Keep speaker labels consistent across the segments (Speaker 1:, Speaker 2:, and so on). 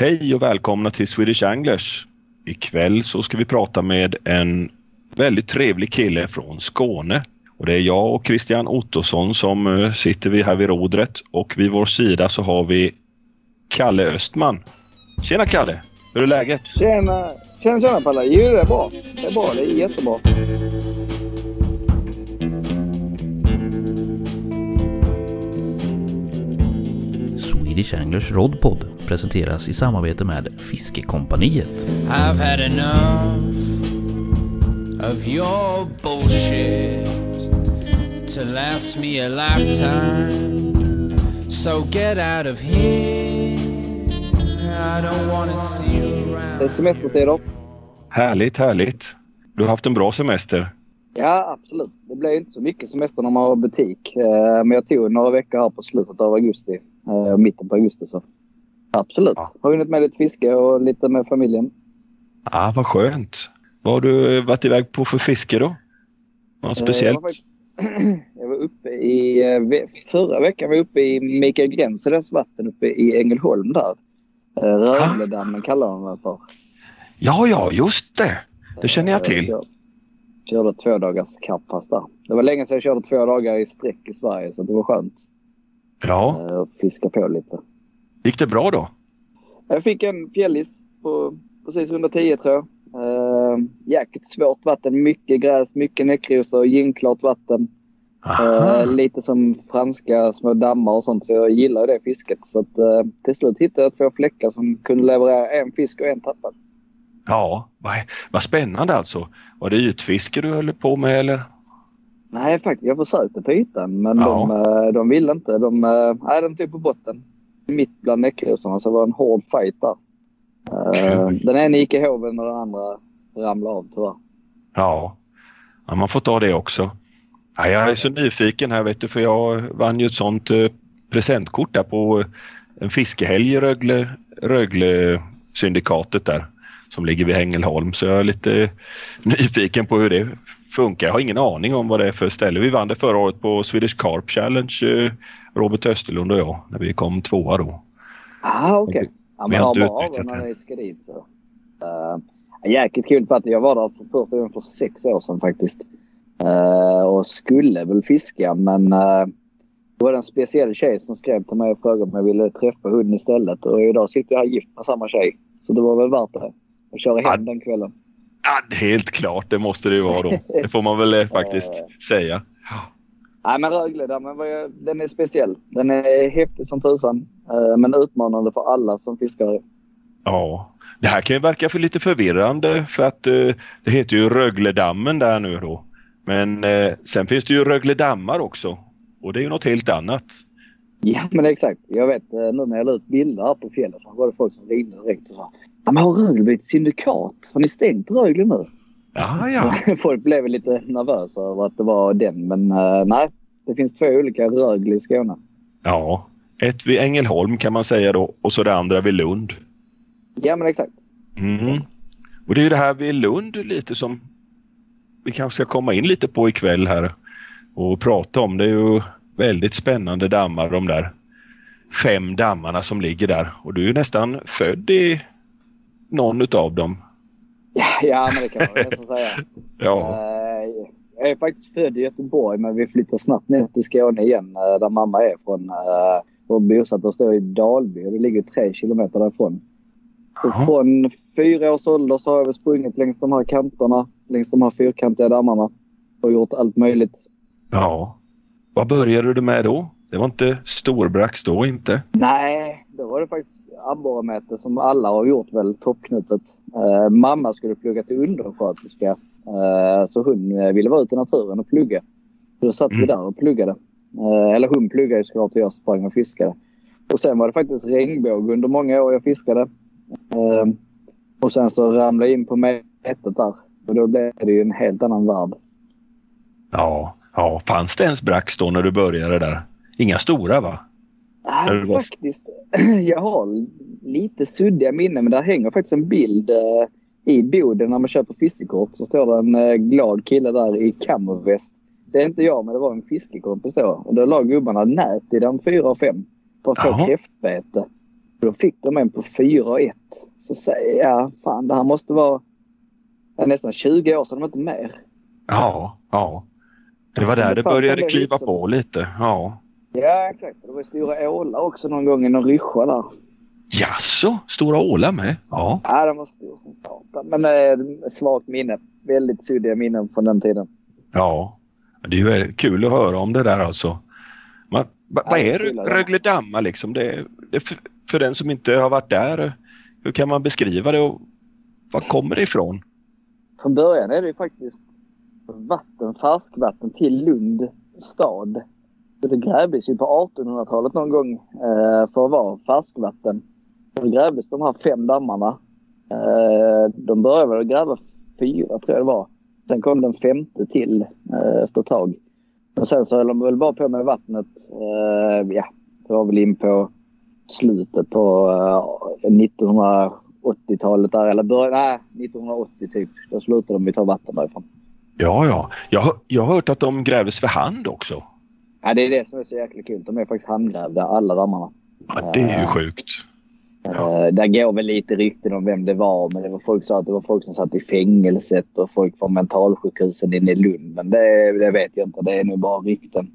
Speaker 1: Hej och välkomna till Swedish Anglers. Ikväll så ska vi prata med en väldigt trevlig kille från Skåne. Och det är jag och Christian Ottosson som eh, sitter vi här vid rodret och vid vår sida så har vi Kalle Östman. Tjena Kalle! Hur är läget?
Speaker 2: Tjena! Tjena tjena Palle! Jo det är bra. Det är bra. Det är jättebra.
Speaker 3: Swedish Anglers Rodpod presenteras i samarbete med Fiskekompaniet.
Speaker 4: I've had enough of your bullshit to last me a lifetime. So get out of here. I don't wanna see you
Speaker 2: Det är
Speaker 4: around.
Speaker 2: semestertider.
Speaker 1: Härligt, härligt. Du har haft en bra semester.
Speaker 2: Ja, absolut. Det blir inte så mycket semester när man har butik. Eh, Men jag tog några veckor här på slutet av augusti. eh, Mitten på augusti så. Absolut.
Speaker 1: Ja.
Speaker 2: Har hunnit med lite fiske och lite med familjen.
Speaker 1: Ah, vad skönt. Vad har du varit iväg på för fiske då? Något
Speaker 2: Eh,
Speaker 1: speciellt?
Speaker 2: Jag var, uppe i... eh, Förra veckan var jag uppe i Mikael Grenseles vatten uppe i Ängelholm där. Eh, Rövledammen kallar de det för.
Speaker 1: Ja, ja, just det. Det känner jag till.
Speaker 2: Jag körde två dagars kapppass där. Det var länge sedan jag körde två dagar i sträck i Sverige så det var skönt
Speaker 1: Ja,
Speaker 2: eh, att fiska på lite.
Speaker 1: Gick det bra då?
Speaker 2: Jag fick en fjällis på precis 110 tror jag. Uh, jäkligt svårt vatten. Mycket gräs, mycket näckrosor, ginklart vatten. Eh, lite som franska små dammar och sånt. Så jag gillar det fisket. Så att, eh, till slut hittade jag två fläckar som kunde leverera en fisk och en tappad.
Speaker 1: Ja, vad, vad spännande alltså. Var det ytfiske du höll på med eller?
Speaker 2: Nej, faktiskt. Jag försökte på ytan men
Speaker 1: Ja.
Speaker 2: de, eh, de ville inte. De, eh, nej, de tog på botten. Mitt bland näckrosorna så det var en hård fight där. Eh,
Speaker 1: Kul.
Speaker 2: den ena gick i hoven och den andra ramlade av tyvärr.
Speaker 1: Ja. ja, man får ta det också. Ja, jag är så nyfiken här vet du för jag vann ju ett sånt eh, presentkort där på eh, en fiskehelg i Rögle, Rögle syndikatet där som ligger vid Ängelholm så jag är lite nyfiken på hur det funkar. Jag har ingen aning om vad det är för ställe. Vi vann det förra året på Swedish Carp Challenge, eh, Robert Österlund och jag, när vi kom tvåa då.
Speaker 2: Ah, okej. Ja,
Speaker 1: Vi har
Speaker 2: ha
Speaker 1: inte utnyttjat det.
Speaker 2: ska dit. Så. Uh, jäkligt kul vatten. Jag var där för första gången för sex år sedan faktiskt. Eh, och skulle väl fiska men uh, det var en speciell tjej som skrev till mig och frågade om jag ville träffa hunden istället. Och idag sitter jag här gift med samma tjej. Så det var väl värt det. Att köra hem
Speaker 1: Ja.
Speaker 2: den kvällen.
Speaker 1: Ja, helt klart, det måste det ju vara då. Det får man väl faktiskt säga.
Speaker 2: Nej men Rögledammen var den är speciell. Den är häftig som tusan. eh, men utmanande för alla som fiskar.
Speaker 1: Ja, det här kan ju verka för lite förvirrande för att eh, det heter ju Rögledammen där nu då. Men eh, sen finns det ju Rögledammar också och det är ju något helt annat.
Speaker 2: Ja men exakt. Jag vet nu när jag la ut bilder här på fjället så var det folk som ringde direkt och sa Ja men har Rögle blivit syndikat? Har ni stängt Rögle nu?
Speaker 1: Ja, ja.
Speaker 2: Folk blev lite nervösa över att det var den men nej. Det finns två olika Rögle i Skåne.
Speaker 1: Ja, ett vid Ängelholm kan man säga då och så det andra vid Lund.
Speaker 2: Ja men exakt.
Speaker 1: Mm. Och det är ju det här vid Lund lite som vi kanske ska komma in lite på ikväll här och prata om. Det är ju väldigt spännande dammar de där fem dammarna som ligger där och du är ju nästan född i någon utav dem.
Speaker 2: Ja, ja men det kan man väl säga.
Speaker 1: Ja,
Speaker 2: Eh, Jag är faktiskt född i Göteborg men vi flyttar snabbt ner till Skåne igen eh, där mamma är från. eh, Och bosatt oss då i Dalby och det ligger tre kilometer därifrån. Och från fyra års ålder så har jag väl sprungit längs de här kanterna, längs de här fyrkantiga dammarna och gjort allt möjligt.
Speaker 1: ja. Vad började du med då? Det var inte storbrax då inte?
Speaker 2: Nej, då var det faktiskt abborremäte som alla har gjort väl, toppknutet. Eh, mamma skulle plugga till undersköterska. Eh, så hon eh, ville vara ute i naturen och plugga. Så då satt vi
Speaker 1: Mm.
Speaker 2: där och pluggade. Eh, eller hon pluggade såklart och jag sprang och fiskade. Och sen var det faktiskt regnbåge under många år jag fiskade. Och sen så ramlade jag in på mätet där. Och då blev det ju en helt annan värld.
Speaker 1: Ja, ja. Fanns det ens brax då när du började där? Inga stora va?
Speaker 2: Nej, faktiskt. Jag har lite suddiga minnen men där hänger faktiskt en bild i boden när man köper fiskekort. Så står det en eh, glad kille där i camoväst. Det är inte jag men det var en fiskekompis då. Och då la gubbarna nät i den 4 och 5 för att få kräftbete. Då fick de en på 4,1. Så säger jag, fan det här måste vara det nästan 20 år sedan, de inte mer.
Speaker 1: Ja, ja. Det var där det började kliva på lite. Ja.
Speaker 2: Ja, exakt. Det var stora ålar också någon gång i någon ryscha där.
Speaker 1: Jaså, stora ålar med? Ja.
Speaker 2: Ja, den var stor som satan. Men eh, svagt minne. Väldigt suddiga minnen från den tiden.
Speaker 1: Ja, det är ju kul att höra om det där alltså. Man, va, vad är Rögledamma liksom? Det, det, för, för den som inte har varit där, hur kan man beskriva det och var kommer det ifrån?
Speaker 2: Från början är det ju faktiskt vatten, färskvatten till Lund stad. Så det grävdes ju på 1800-talet någon gång eh, för att vara färskvatten. Då grävdes de här fem dammarna. Eh, de började väl gräva fyra tror jag det var. Sen kom den femte till eh, efter ett tag. Och sen så höll de väl bara på med vattnet. Eh, ja, det var väl in på slutet på 1980-talet där. Eller början, nej, 1980 typ. Då slutade de ju ta vatten därifrån.
Speaker 1: Ja, ja. Jag, jag har hört att de grävdes för hand också.
Speaker 2: Ja, det är det som är så jäkla kul. De är faktiskt handgrävda, alla dammarna.
Speaker 1: Ja, det är ju sjukt.
Speaker 2: Ja. Uh, där går väl lite rykten om vem det var, men det var folk som sa att det var folk som satt i fängelset och folk från mentalsjukhusen inne i Lund. Men det, det vet jag inte. Det är nog bara rykten.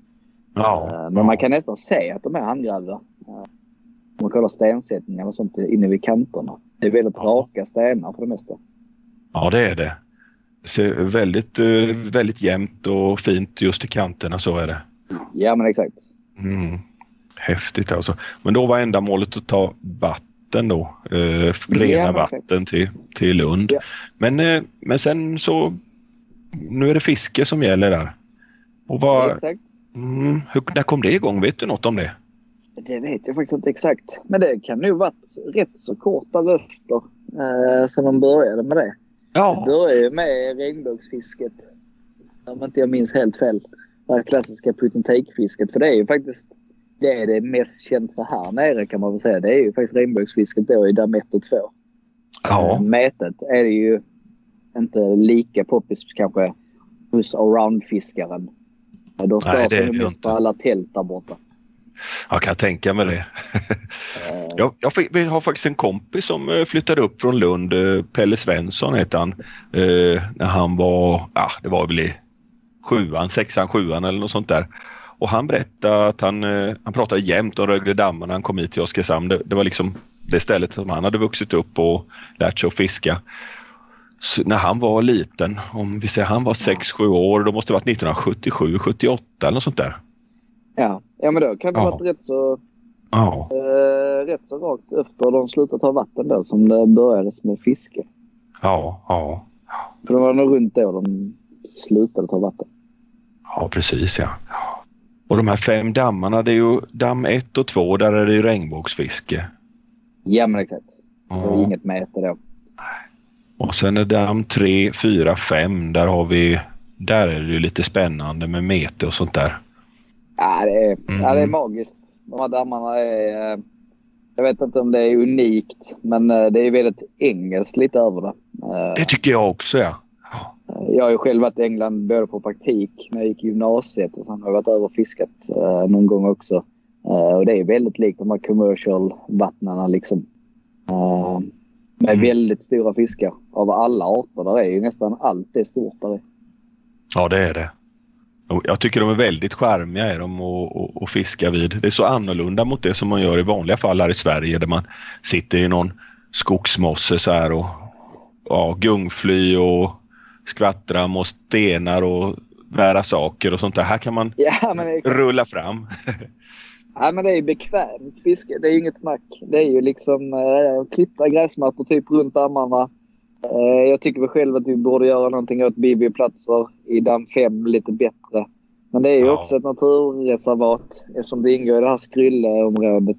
Speaker 1: Ja.
Speaker 2: Uh, men man kan nästan se att de är handgrävda. Uh, om man kollar stensättningar och sånt inne vid kanterna. Det är väldigt ja. raka stenar för det mesta.
Speaker 1: Ja, det är det. Det ser väldigt, väldigt jämnt och fint just i kanterna, så är det.
Speaker 2: Ja, men exakt.
Speaker 1: Mm. Häftigt alltså. Men då var ändamålet att ta vatten då. Eh, rena vatten till, till Lund. Ja. Men, eh, men sen så nu är det fiske som gäller där. Och vad, ja. Mm, hur, när kom det igång? Vet du något om det?
Speaker 2: Det vet jag faktiskt inte exakt. Men det kan nog varit rätt så korta röster eh, som de började med det. Ja. Det började med regnbågsfisket. Om inte jag minns helt fel det här klassiska put and take-fisket. För det är ju faktiskt det är det mest känt för här nere kan man väl säga. Det är ju faktiskt regnbågsfisket då i damm 1 och 2.
Speaker 1: Ja.
Speaker 2: Mätet är det ju inte lika poppis kanske hos allround-fiskaren. De stör sig mest på alla tält där borta.
Speaker 1: Jag kan tänka mig det. jag, jag, jag, har faktiskt en kompis som eh, flyttade upp från Lund, eh, Pelle Svensson hette han, eh, när han var, ja det var väl i sjuan, sexan, sjuan eller något sånt där. Och han berättade att han, eh, han pratade jämt om Rögle dammar när han kom hit till Oskarshamn. Det, det, var liksom det stället som han hade vuxit upp och lärt sig att fiska. Så när han var liten, om vi säger han var 6-7 år, då måste det varit 1977, 78 eller något sånt där.
Speaker 2: Ja, ja men då kan det ja. varit rätt så, ja. eh, rätt så rakt efter de slutade ta vatten då som det började med fiske.
Speaker 1: Ja, ja.
Speaker 2: För det var nog runt då de slutade ta vatten.
Speaker 1: Ja, precis ja. Och de här fem dammarna, det är ju damm 1 och 2, där är det ju regnbågsfiske.
Speaker 2: Ja, men exakt. Det är inget mäte då.
Speaker 1: Och sen är damm 3, 4, 5, där har vi, där är det ju lite spännande med mete och sånt där.
Speaker 2: Ja, det är, mm. ja, det är magiskt. De här dammarna är... Eh, jag vet inte om det är unikt, men eh, det är väldigt engelskt lite över det.
Speaker 1: Eh, det tycker jag också, ja.
Speaker 2: Jag har ju själv varit i England både på praktik när jag gick i gymnasiet och sen har jag varit över och fiskat eh, någon gång också. Eh, och det är väldigt likt de här commercial vattnarna liksom. Eh, med mm. väldigt stora fiskar av alla arter. Där är ju nästan allt det stort där
Speaker 1: Ja det är det. Jag tycker de är väldigt charmiga är de att fiska vid. Det är så annorlunda mot det som man gör i vanliga fall här i Sverige där man sitter i någon skogsmosse så här och ja, gungfly och skvattra mot stenar och bära saker och sånt där. Här kan man ja, rulla fram.
Speaker 2: ja, men det är bekvämt fiske. Det är inget snack. Det är ju liksom eh, klippta gräsmattor typ runt armarna. Eh, jag tycker väl själv att vi borde göra någonting åt biblioplatser i damm 5 lite bättre. Men det är ju ja. också ett naturreservat eftersom det ingår i det här Skrylleområdet.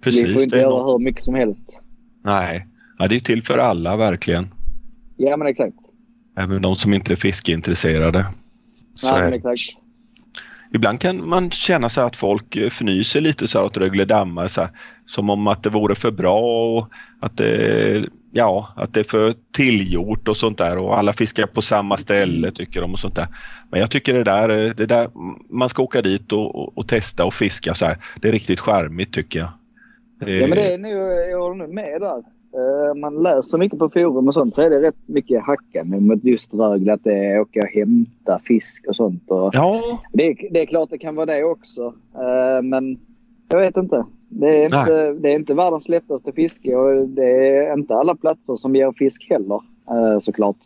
Speaker 2: Precis, vi får inte göra något... hur mycket som helst.
Speaker 1: Nej, ja, det är till för alla verkligen.
Speaker 2: Ja men exakt.
Speaker 1: Även de som inte är fiskeintresserade.
Speaker 2: Så Nej, exakt.
Speaker 1: Ibland kan man känna sig att folk fnyser lite så här åt Rögle dammar så här, som om att det vore för bra och att det, ja, att det är för tillgjort och sånt där och alla fiskar på samma ställe tycker de och sånt där. Men jag tycker det där, det där man ska åka dit och, och, och testa och fiska så här. Det är riktigt charmigt tycker jag.
Speaker 2: Ja, men det är nog, jag håller nog med där. Eh, Man läser mycket på forum och sånt så är det rätt mycket hackande mot just Rögle. Att det är åka och hämta fisk och sånt. Och
Speaker 1: Ja,
Speaker 2: det, är, det är klart det kan vara det också. Eh, Men jag vet inte. Det är inte, det är inte världens lättaste fiske och det är inte alla platser som ger fisk heller eh, såklart.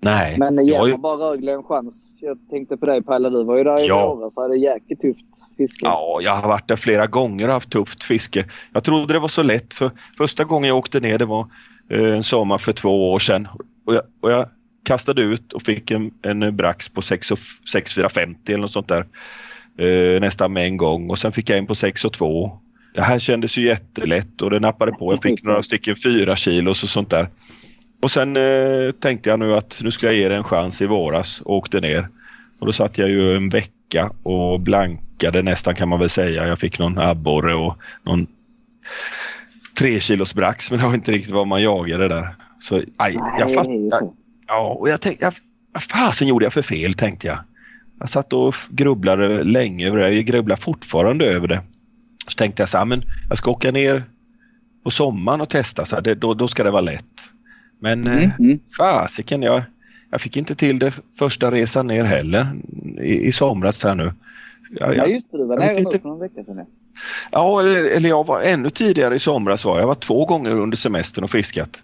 Speaker 1: Nej.
Speaker 2: Men
Speaker 1: jag,
Speaker 2: ger man bara Rögle en chans. Jag tänkte på dig Palle, du var ju där i
Speaker 1: Ja.
Speaker 2: våras så är det jäkligt tufft fiske.
Speaker 1: Ja, jag har varit där flera gånger och haft tufft fiske. Jag trodde det var så lätt för första gången jag åkte ner det var eh, en sommar för två år sedan. Och jag, och jag kastade ut och fick en, en brax på 6 och f- 6450 eller något sånt där. Eh, nästan med en gång och sen fick jag en på 6 och 2. Det här kändes ju jättelätt och det nappade på. Jag fick några stycken 4 kilos och sånt där. Och sen eh, tänkte jag nu att nu ska jag ge det en chans i våras och åkte ner. Och då satt jag ju en vecka och blankade nästan kan man väl säga. Jag fick någon abborre och någon tre kilos brax men det var inte riktigt vad man jagade där. Så aj, jag
Speaker 2: det
Speaker 1: fatt,
Speaker 2: är ju
Speaker 1: jag,
Speaker 2: så.
Speaker 1: Ja, och jag tänkte, jag, vad fasen gjorde jag för fel tänkte jag. Jag satt och grubblade länge över det. Jag grubblar fortfarande över det. Så tänkte jag så här, men jag ska åka ner på sommaren och testa så här, det, då, då ska det vara lätt. Men
Speaker 2: Mm,
Speaker 1: eh,
Speaker 2: mm.
Speaker 1: fasiken, jag, jag fick inte till det första resan ner heller i, i somras här nu. Jag,
Speaker 2: Ja just det, du var nu
Speaker 1: inte.
Speaker 2: för någon vecka sedan. ja.
Speaker 1: eller, eller jag var ännu tidigare i somras var jag. Jag var två gånger under semestern och fiskat.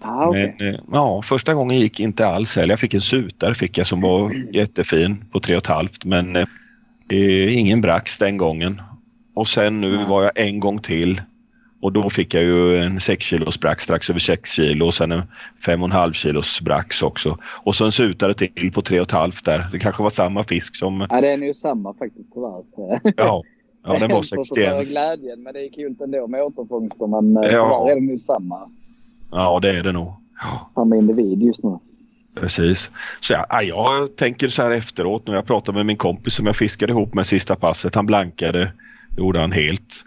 Speaker 2: Ah, okej.
Speaker 1: Men eh, ja, första gången gick inte alls heller. Jag fick en sutare fick jag som var jättefin på tre och ett halvt men eh, ingen brax den gången. Och sen nu var jag en gång till och då fick jag ju en 6 kilos brax strax över 6 kilo och sen en 5,5 kilos brax också. Och så en sutare till på tre och ett halvt där. Det kanske var samma fisk som...
Speaker 2: Ja, det är nog samma faktiskt tyvärr.
Speaker 1: Ja, ja den var
Speaker 2: För att förstöra
Speaker 1: 61.
Speaker 2: glädjen, men det är kul ändå med återfångster. Men eh,
Speaker 1: Ja.
Speaker 2: tyvärr är det nog samma,
Speaker 1: Ja, det är det nog. Ja.
Speaker 2: samma individ just nu.
Speaker 1: Precis. Så jag, ja, jag tänker så här efteråt när jag pratade med min kompis som jag fiskade ihop med sista passet. Han blankade, det gjorde han helt.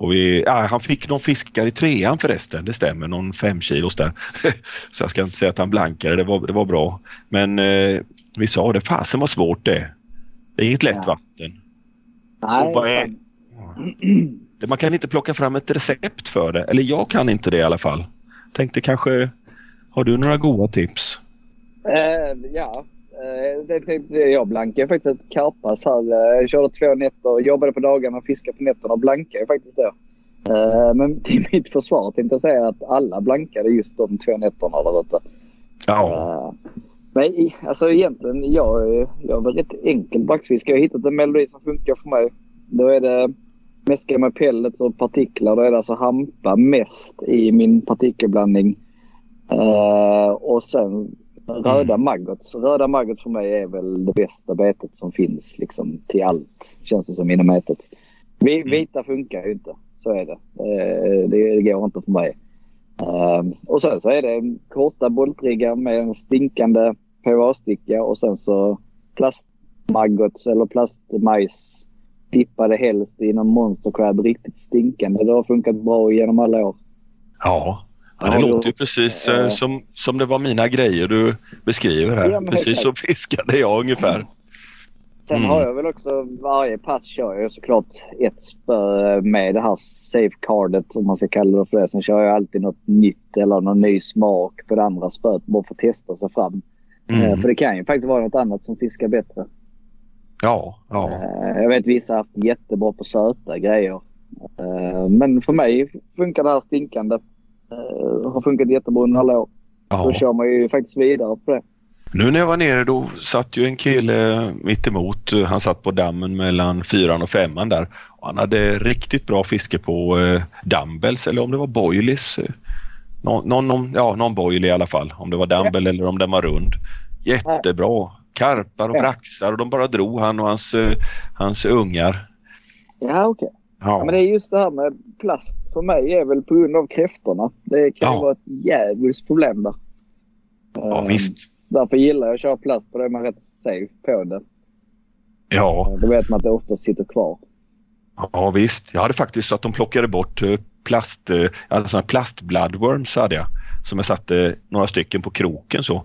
Speaker 1: Och vi, ja, han fick någon fiskar i trean förresten, det stämmer, någon fem kilos där. så jag ska inte säga att han blankade, det var, det var bra. Men eh, vi sa det, fasen vad svårt det är. Det är inget lätt
Speaker 2: Ja.
Speaker 1: vatten.
Speaker 2: Nej,
Speaker 1: är-. Det- Man kan inte plocka fram ett recept för det, eller jag kan inte det i alla fall. Tänkte kanske, har du några goda tips?
Speaker 2: Eh, ja, det tänkte jag blankade faktiskt ett karpas här. Eh, Jag körde två nätter, jobbade på dagarna och fiskade på nätterna och blankade faktiskt då. Eh, men till mitt försvar tänkte jag säga att alla blankade just de två nätterna där ute.
Speaker 1: Ja,
Speaker 2: Eh, Men alltså egentligen, jag, jag är väl rätt enkel braxfiskare. Jag har hittat en melodi som funkar för mig. Då är det mäska med pellets och partiklar. Då är det alltså hampa mest i min partikelblandning. Eh, och sen röda maggots. Röda maggots för mig är väl det bästa betet som finns liksom till allt. Känns det som inom ätet. Vi- Vita funkar ju inte. Så är det. Eh, det, det går inte för mig. Ehm, och sen så är det korta boltriggar med en stinkande PVA-sticka och sen så plastmaggots eller plastmajs dippade helst i någon monster crab riktigt stinkande. Det har funkat bra genom alla år.
Speaker 1: Ja, ja det
Speaker 2: Ja,
Speaker 1: låter ju precis
Speaker 2: eh,
Speaker 1: som, som det var mina grejer du beskriver här.
Speaker 2: Ja,
Speaker 1: precis så
Speaker 2: exakt.
Speaker 1: fiskade jag ungefär.
Speaker 2: Sen
Speaker 1: Mm.
Speaker 2: har jag väl också varje pass kör jag såklart ett spö med det här safecardet om man ska kalla det för det. Sen kör jag alltid något nytt eller någon ny smak på det andra spöet bara för att testa sig fram. Eh,
Speaker 1: Mm.
Speaker 2: För det kan ju faktiskt vara något annat som fiskar bättre.
Speaker 1: Ja, ja.
Speaker 2: Jag vet vissa har haft jättebra på söta grejer. Men för mig funkar det här stinkande. Eh, Har funkat jättebra under alla år. Då
Speaker 1: ja.
Speaker 2: kör man ju faktiskt vidare på det.
Speaker 1: Nu när jag var nere då satt ju en kille mitt emot. Han satt på dammen mellan fyran och femman där. Han hade riktigt bra fiske på eh, dumbbells eller om det var boilies. Någon, någon, ja, någon boil i alla fall. Om det var dumbbell eller om den var rund. Jättebra. Karpar och
Speaker 2: Ja.
Speaker 1: braxar och de bara drog han och hans, eh, hans ungar.
Speaker 2: Ja, okej.
Speaker 1: Ja.
Speaker 2: Men det är just det här med plast. För mig är väl på grund av kräftorna. Det kan
Speaker 1: Ja.
Speaker 2: vara ett jävligt problem där.
Speaker 1: ja
Speaker 2: Eh,
Speaker 1: visst.
Speaker 2: Därför gillar jag att köra plast. För då är man rätt safe på det.
Speaker 1: Ja.
Speaker 2: Eh, Då vet man att det ofta sitter kvar.
Speaker 1: Ja visst, jag hade faktiskt så att de plockade bort eh, plast, eh, jag hade såna plastbloodworms hade jag. Som jag satte några stycken på kroken så.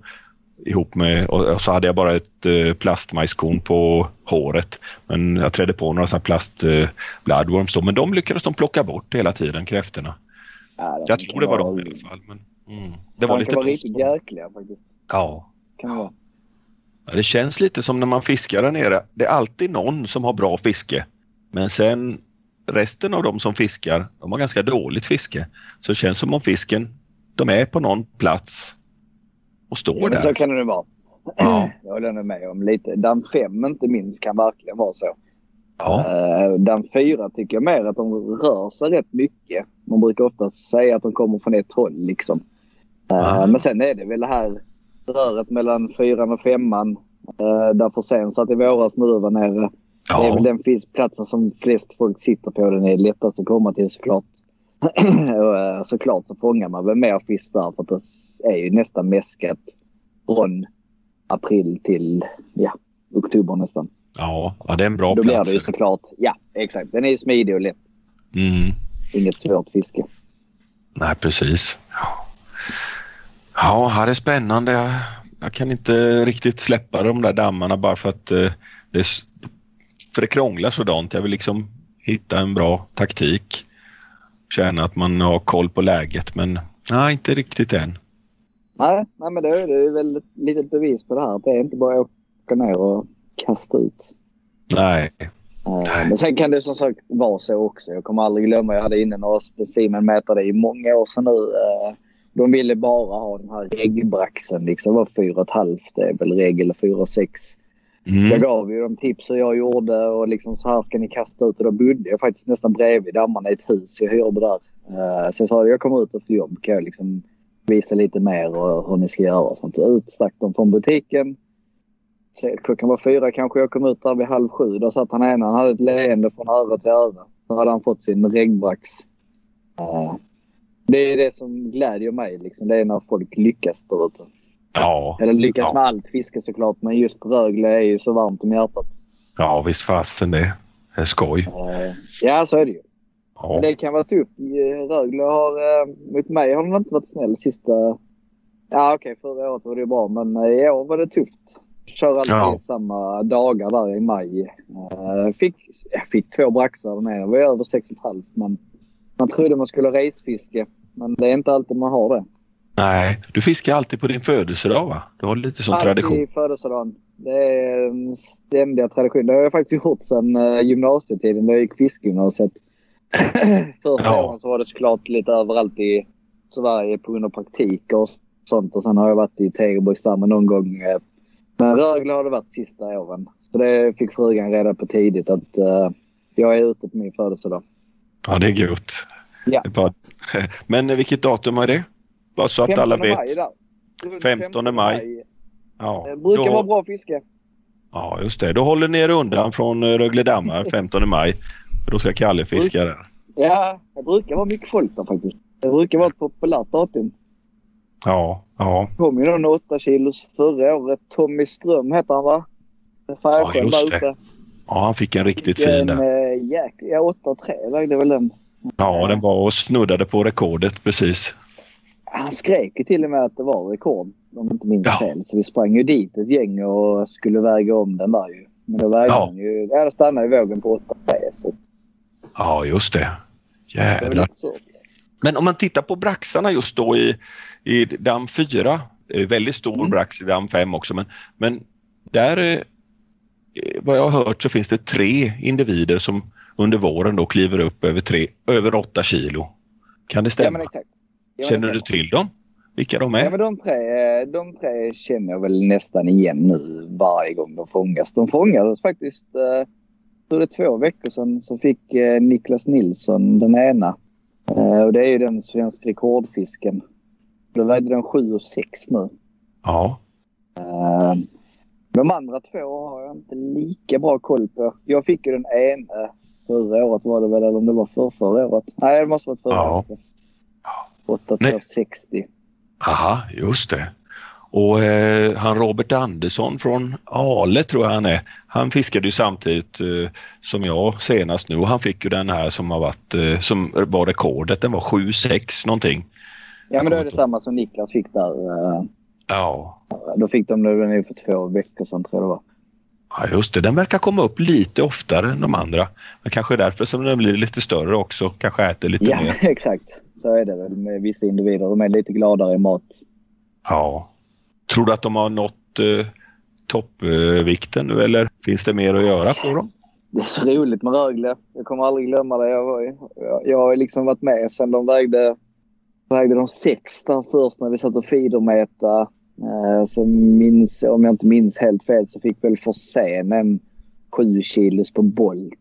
Speaker 1: Ihop med och så hade jag bara ett eh, plastmajskorn på håret. Men jag trädde på några sådana plast eh, bloodworms då, men de lyckades de plocka bort hela tiden, kräftorna.
Speaker 2: Ja,
Speaker 1: Jag tror det var de i alla fall. Men, mm. Det var
Speaker 2: de
Speaker 1: lite
Speaker 2: kan vara riktigt jäkliga faktiskt.
Speaker 1: Ja.
Speaker 2: Kan det vara.
Speaker 1: Ja, Det känns lite som när man fiskar där nere. Det är alltid någon som har bra fiske. Men sen resten av de som fiskar, de har ganska dåligt fiske. Så det känns som om fisken, de är på någon plats och står
Speaker 2: Ja, men så
Speaker 1: där.
Speaker 2: kan det vara.
Speaker 1: Ja.
Speaker 2: Jag håller nog med om lite. Damm 5 inte minst kan verkligen vara så.
Speaker 1: Ja.
Speaker 2: Uh, Damm 4 tycker jag mer att de rör sig rätt mycket. Man brukar ofta säga att de kommer från ett håll liksom. Eh,
Speaker 1: Ah.
Speaker 2: Men sen är det väl det här röret mellan fyran och femman. Uh, där Forsén satt i våras när du var nere. Det är väl
Speaker 1: Ja.
Speaker 2: den fiskplatsen som flest folk sitter på. Den är lättast att komma till såklart. och, eh, såklart så fångar man väl mer fisk där för det är ju nästan mäskat från april till ja, oktober nästan.
Speaker 1: Ja, ja, det är en bra
Speaker 2: Då blir
Speaker 1: plats.
Speaker 2: det ju såklart, ja exakt. Den är ju smidig och lätt.
Speaker 1: Mm.
Speaker 2: Inget svårt fiske.
Speaker 1: Nej, precis. Ja, ja här är spännande. Jag, jag kan inte riktigt släppa de där dammarna bara för att eh, det, för det krånglar sådant. Jag vill liksom hitta en bra taktik känna att man har koll på läget men nej, inte riktigt än.
Speaker 2: Nej, nej men det är väl ett litet bevis på det här. Det är inte bara att åka ner och kasta ut.
Speaker 1: Nej. Äh,
Speaker 2: men sen kan det som sagt vara så också. Jag kommer aldrig glömma. Jag hade inne några specimenmätare i många år sedan nu. Eh, de ville bara ha den här reggbraxen. Liksom. Det var 4,5 det är väl regel 4,6. Mm. Jag gav ju dem tips hur jag gjorde och liksom så här ska ni kasta ut. Och då bodde jag faktiskt nästan bredvid dammarna i ett hus jag hyrde där. Uh, så jag sa jag kommer ut efter jobb kan jag liksom visa lite mer och hur ni ska göra och sånt. Ut stack de från butiken. Klockan var fyra kanske. Jag kom ut där vid halv sju. Då satt han ena. Han hade ett leende från öra till öra. Då hade han fått sin regnbrax. Eh, det är det som glädjer mig. Liksom. Det är när folk lyckas där ute
Speaker 1: ja,
Speaker 2: Eller lyckas
Speaker 1: Ja.
Speaker 2: med allt fiske såklart. Men just Rögle är ju så varmt om hjärtat.
Speaker 1: ja visst fasen det. Det är skoj.
Speaker 2: Eh, Ja, så är det ju.
Speaker 1: Ja.
Speaker 2: Men det kan vara tufft. Eh, Rögle har, eh, mot mig har de inte varit snäll sista... Ja, okej, förra året var det ju bra, men i år var det tufft. Kör alltid
Speaker 1: Ja.
Speaker 2: samma dagar där i maj. Fick, jag fick två braxar med. Det var över 6,5 men man trodde man skulle ha racefiske. Men det är inte alltid man har det.
Speaker 1: Nej, du fiskar alltid på din födelsedag va? Du har lite som tradition.
Speaker 2: Alltid födelsedagen. Det är en ständiga tradition. Det har jag faktiskt gjort sedan eh, gymnasietiden då jag gick fiskegymnasiet. Första
Speaker 1: Ja.
Speaker 2: åren så var det såklart lite överallt i Sverige på grund av praktik och sånt. Och sen har jag varit i Tegelborgsdammen någon gång. eh, Men Rögle har det varit sista åren. Så det fick frugan reda på tidigt att eh, jag är ute på min födelsedag.
Speaker 1: Ja, det är gött.
Speaker 2: Ja.
Speaker 1: Men vilket datum är det? Bara så att
Speaker 2: 15
Speaker 1: alla
Speaker 2: maj
Speaker 1: vet.
Speaker 2: där. Runt
Speaker 1: 15 maj. Ja,
Speaker 2: Det brukar
Speaker 1: då-
Speaker 2: vara bra fiske.
Speaker 1: Ja, just det. Då håller ni er undan från eh, Rögledammar 15 maj. För då ska Kalle fiska där.
Speaker 2: Ja, det brukar vara mycket folk där faktiskt. Det brukar vara ett populärt datum.
Speaker 1: Ja, ja.
Speaker 2: kom ju någon 8 kilos förra året. Tommy Ström heter han va? Färgsjön
Speaker 1: just
Speaker 2: där
Speaker 1: det.
Speaker 2: ute.
Speaker 1: Ja, han fick en riktigt fin
Speaker 2: En
Speaker 1: där.
Speaker 2: äh, jäkla... Ja, 8 3 vägde väl den.
Speaker 1: Ja, den var och snuddade på rekordet precis.
Speaker 2: Han skrek ju till och med att det var rekord. Om inte minns
Speaker 1: Ja.
Speaker 2: fel. Så vi sprang ju dit ett gäng och skulle väga om den där ju. Men då vägde
Speaker 1: Ja.
Speaker 2: han ju... Ja, då stannade ju vågen på 8 3 Så
Speaker 1: Ja, just det.
Speaker 2: det lite surt.
Speaker 1: Men om man tittar på braxarna just då i, i damm 4. eh, Väldigt stor
Speaker 2: Mm.
Speaker 1: brax i damm 5 också men, men där eh, vad jag har hört så finns det tre individer som under våren då kliver upp över, tre, över 8 kilo. Kan det
Speaker 2: Ja
Speaker 1: stämma?
Speaker 2: men exakt. Ja,
Speaker 1: Känner du till dem? Vilka de
Speaker 2: Ja
Speaker 1: är?
Speaker 2: men de tre, de tre känner jag väl nästan igen nu varje gång de fångas. De fångades faktiskt, eh, för det två veckor sedan så fick eh, Niklas Nilsson den ena. Eh, och det är ju den svenska rekordfisken. Då vägde den 7 och 6 nu.
Speaker 1: Ja.
Speaker 2: De andra två har jag inte lika bra koll på. Jag fick ju den ena förra året var det väl, eller om det var för förra året. Nej det måste varit förra
Speaker 1: Ja.
Speaker 2: året. 8
Speaker 1: Nej.
Speaker 2: 60.
Speaker 1: Aha, just det. Och eh, han Robert Andersson från Ale tror jag han är. Han fiskade ju samtidigt eh, som jag senast nu och han fick ju den här som har varit eh, som var rekordet. Den var 7-6 någonting.
Speaker 2: Ja men då är det samma som Niklas fick där. eh,
Speaker 1: Ja.
Speaker 2: Då fick de den nu för två veckor sedan tror jag det var.
Speaker 1: ja, just det. Den verkar komma upp lite oftare än de andra. Men kanske därför som den blir lite större också. Kanske äter lite
Speaker 2: Ja,
Speaker 1: mer.
Speaker 2: exakt. Så är det väl med vissa individer. De är lite gladare i mat.
Speaker 1: Ja. Tror du att de har nått eh, toppvikten nu eller finns det mer att göra på dem?
Speaker 2: Det är så roligt med Rögle. Jag kommer aldrig glömma det. Jag, var, jag, jag har liksom varit med sen de vägde, vägde de sex där först när vi satt och feedermäta. Eh, så minns, om jag inte minns helt fel så fick väl Forsén en sju kilos på Bolt.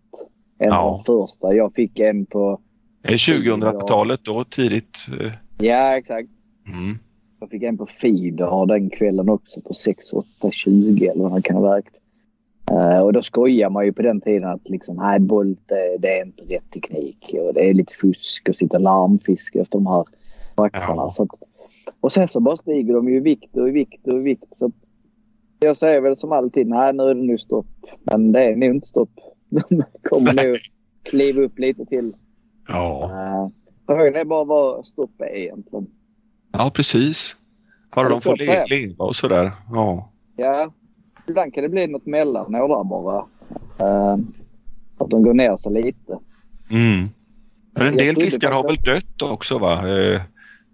Speaker 2: En
Speaker 1: Ja.
Speaker 2: av de första. Jag fick en på...
Speaker 1: Är det 2000-talet då tidigt? eh,
Speaker 2: Ja, exakt.
Speaker 1: Mm.
Speaker 2: Jag fick en på feeder den kvällen också på 6, 8, 20 eller vad han kan ha vägt. Eh, och då skojar man ju på den tiden att liksom, nej, Bolt det, det är inte rätt teknik och det är lite fusk och sitta larmfiske efter de här braxarna.
Speaker 1: Ja.
Speaker 2: Så att, och sen så bara stiger de ju i vikt och i vikt och i vikt. Så att, jag säger väl som alltid, nej nu är det nu stopp. Men det är nog inte stopp. De kommer nog kliva upp lite till.
Speaker 1: Ja.
Speaker 2: Uh, frågan är bara vad stopp är egentligen.
Speaker 1: ja, precis. Bara
Speaker 2: det
Speaker 1: de får le- leva och sådär. Ja.
Speaker 2: Ja, ibland kan det bli något mellanår där bara. Eh, att de går ner sig lite.
Speaker 1: Mm. För en del fiskar har väl dött också va? Eh,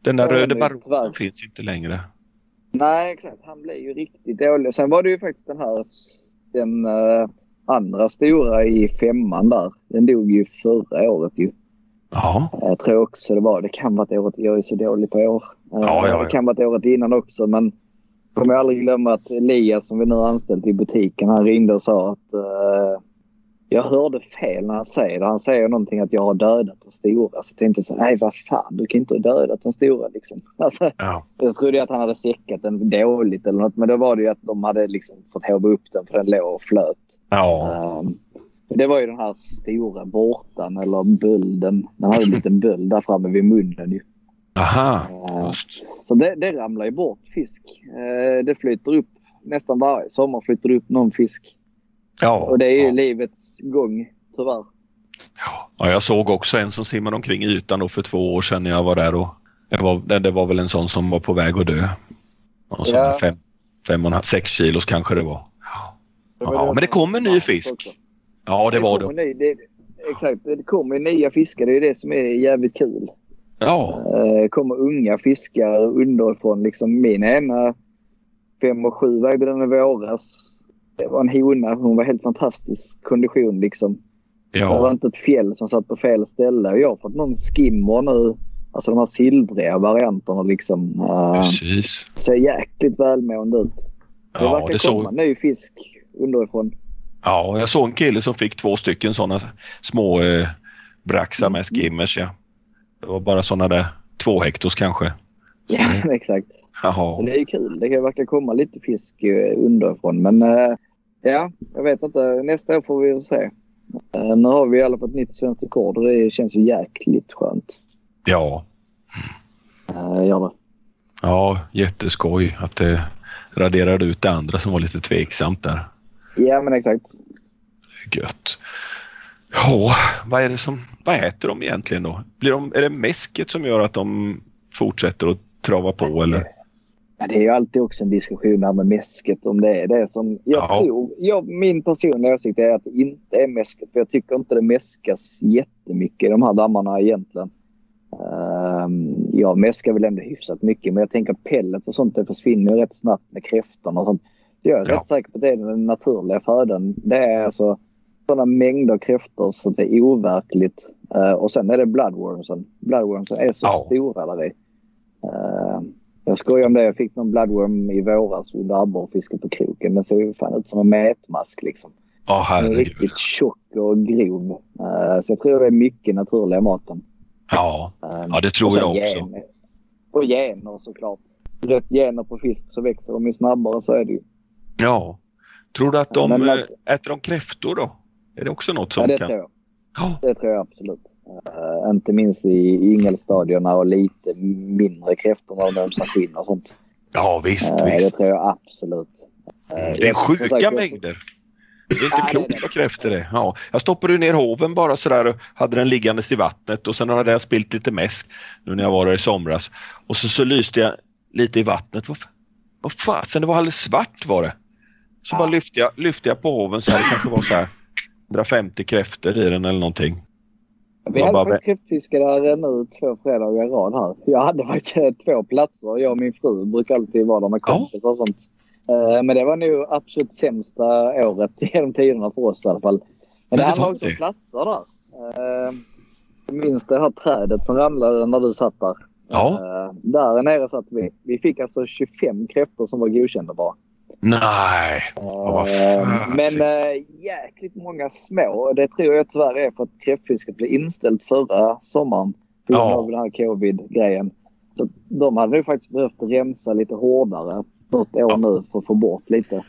Speaker 1: Den där röde
Speaker 2: men
Speaker 1: baronen finns inte längre.
Speaker 2: Nej, exakt. Han blev ju riktigt dålig. Sen var det ju faktiskt den här den eh, andra stora i femman där. Den dog ju förra året ju.
Speaker 1: Ja.
Speaker 2: Jag tror också det var. Det kan vara året. Jag är så dålig på år. Eh,
Speaker 1: Ja, ja.
Speaker 2: Det kan vara året innan också men kommer jag aldrig glömma att Elias som vi nu har anställt i butiken han ringde och sa att eh, jag hörde fel när han säger det. Han säger någonting att jag har dödat den stora. Så jag tänkte så nej vad fan du kan inte ha dödat den stora liksom. Alltså,
Speaker 1: Ja.
Speaker 2: jag trodde att han hade säckat den dåligt eller något men då var det ju att de hade liksom fått hova upp den för den låg och flöt.
Speaker 1: Ja.
Speaker 2: Um, det var ju den här stora bortan eller bölden. Den hade en liten böld där framme vid munnen ju.
Speaker 1: Aha.
Speaker 2: Eh,
Speaker 1: Just.
Speaker 2: Så det, det ramlar ju bort fisk. Eh, det flyter upp nästan varje sommar flyter det upp någon fisk.
Speaker 1: Ja.
Speaker 2: Och det är ju
Speaker 1: ja.
Speaker 2: livets gång tyvärr.
Speaker 1: ja. Jag såg också en som simmade omkring i ytan då för två år sedan när jag var där och det var, det, var väl en sån som var på väg att dö. Och
Speaker 2: Ja.
Speaker 1: fem, fem och en halv, sex kilos kanske det var. Ja.
Speaker 2: var det
Speaker 1: men det
Speaker 2: som-
Speaker 1: kommer ny fisk. Ja, det var det.
Speaker 2: Ny, det. Exakt, det kommer nya fiskar. Det är det som är jävligt kul.
Speaker 1: Ja.
Speaker 2: Eh, kommer unga fiskar underifrån. Liksom min ena fem och sju vägde den i våras. Det var en hona. Hon var helt fantastisk kondition liksom. Det var
Speaker 1: Ja.
Speaker 2: inte ett fjäll som satt på fel ställe. Jag har fått någon skimmer nu. Alltså de här silvriga varianterna liksom. Uh,
Speaker 1: Precis.
Speaker 2: ser jäkligt välmående ut. Det
Speaker 1: Ja,
Speaker 2: verkar
Speaker 1: det
Speaker 2: komma
Speaker 1: såg,
Speaker 2: ny fisk underifrån.
Speaker 1: Ja, jag såg en kille som fick två stycken sådana små eh, braxar med skimmers. Ja. Det var bara sådana där två hektos kanske.
Speaker 2: Ja,
Speaker 1: Mm.
Speaker 2: exakt.
Speaker 1: Jaha.
Speaker 2: Och det är ju kul. Det verkar komma lite fisk eh, underifrån. Men eh, ja, jag vet inte. Nästa år får vi se. Eh, nu har vi i alla fall ett nytt svenskt rekord och det känns ju jäkligt skönt.
Speaker 1: Ja.
Speaker 2: Uh, gör det.
Speaker 1: ja, jätteskoj att det raderade ut det andra som var lite tveksamt där.
Speaker 2: Ja, men exakt.
Speaker 1: Gött. Ja, vad är det som, vad äter de egentligen då? Blir de, är det mäsket som gör att de fortsätter att trava på eller?
Speaker 2: Ja, det är ju alltid också en diskussion där med mäsket om det är det som... Jag
Speaker 1: Ja.
Speaker 2: tror, jag, min personliga åsikt är att det inte är mäsket. För jag tycker inte det mäskas jättemycket i de här dammarna egentligen. Um, jag mäskar väl ändå hyfsat mycket men jag tänker pellets och sånt det försvinner ju rätt snabbt med kräftorna och sånt. Jag är
Speaker 1: Ja.
Speaker 2: rätt säker på att det är den naturliga födan. Det är alltså sådana mängder kräftor så det är overkligt. Eh, och sen är det bloodwormsen. Bloodwormsen är så
Speaker 1: Ja.
Speaker 2: stora där i. Eh, jag skojar om det. Jag fick någon bloodworm i våras under abborrfisket på kroken. Den ser ju fan ut som en mätmask liksom.
Speaker 1: Ja,
Speaker 2: Den är
Speaker 1: herregud.
Speaker 2: riktigt tjock och grov. Eh, så jag tror det är mycket naturliga maten.
Speaker 1: Ja, ja det tror jag också.
Speaker 2: gener. Och gener såklart. Rätt gener på fisk så växer de ju snabbare så är det ju.
Speaker 1: Ja. Tror du att de
Speaker 2: Men
Speaker 1: eh, äter de kräftor då? Är det också något som
Speaker 2: Ja, det
Speaker 1: kan?
Speaker 2: tror jag.
Speaker 1: Ja.
Speaker 2: Det tror jag absolut. Eh, inte minst i yngelstadierna och lite mindre kräftor när de ömsar skinn och sånt.
Speaker 1: ja, visst,
Speaker 2: det
Speaker 1: visst.
Speaker 2: tror jag absolut. Eh,
Speaker 1: Det är
Speaker 2: som
Speaker 1: sjuka
Speaker 2: jag-
Speaker 1: mängder. Det är inte
Speaker 2: det är
Speaker 1: klokt
Speaker 2: det.
Speaker 1: vad kräftor är. Ja. Jag stoppade ner hoven bara sådär och hade den liggandes i vattnet och sen hade jag spilt lite mäsk nu när jag var där i somras. Och så, så lyste jag lite i vattnet. Vad fasen, det var alldeles svart var det. Så bara lyfte jag, lyfte jag på hoven så här, det kanske var så här 150 kräftor i den eller någonting.
Speaker 2: Vi hade
Speaker 1: bara
Speaker 2: faktiskt kräftfiskare nu två fredagar i rad här. Jag hade faktiskt två platser. Jag och min fru brukar alltid vara där med kompisar och sånt. Eh, Men det var nog absolut sämsta året genom tiderna för oss i alla fall. Men det också om
Speaker 1: det.
Speaker 2: platser där. Eh, Jag minns det här trädet som ramlade när du satt där.
Speaker 1: Ja.
Speaker 2: Eh, Där nere satt vi. Vi fick alltså 25 kräftor som var godkända bara.
Speaker 1: Nej. vad
Speaker 2: Eh,
Speaker 1: fasiken.
Speaker 2: Men äh, jäkligt många små. Det tror jag tyvärr är för att kräftfisket blev inställt förra sommaren. På grund
Speaker 1: Ja.
Speaker 2: av den här covid-grejen. Så de hade nu faktiskt behövt rensa lite hårdare något år nu för att få bort lite.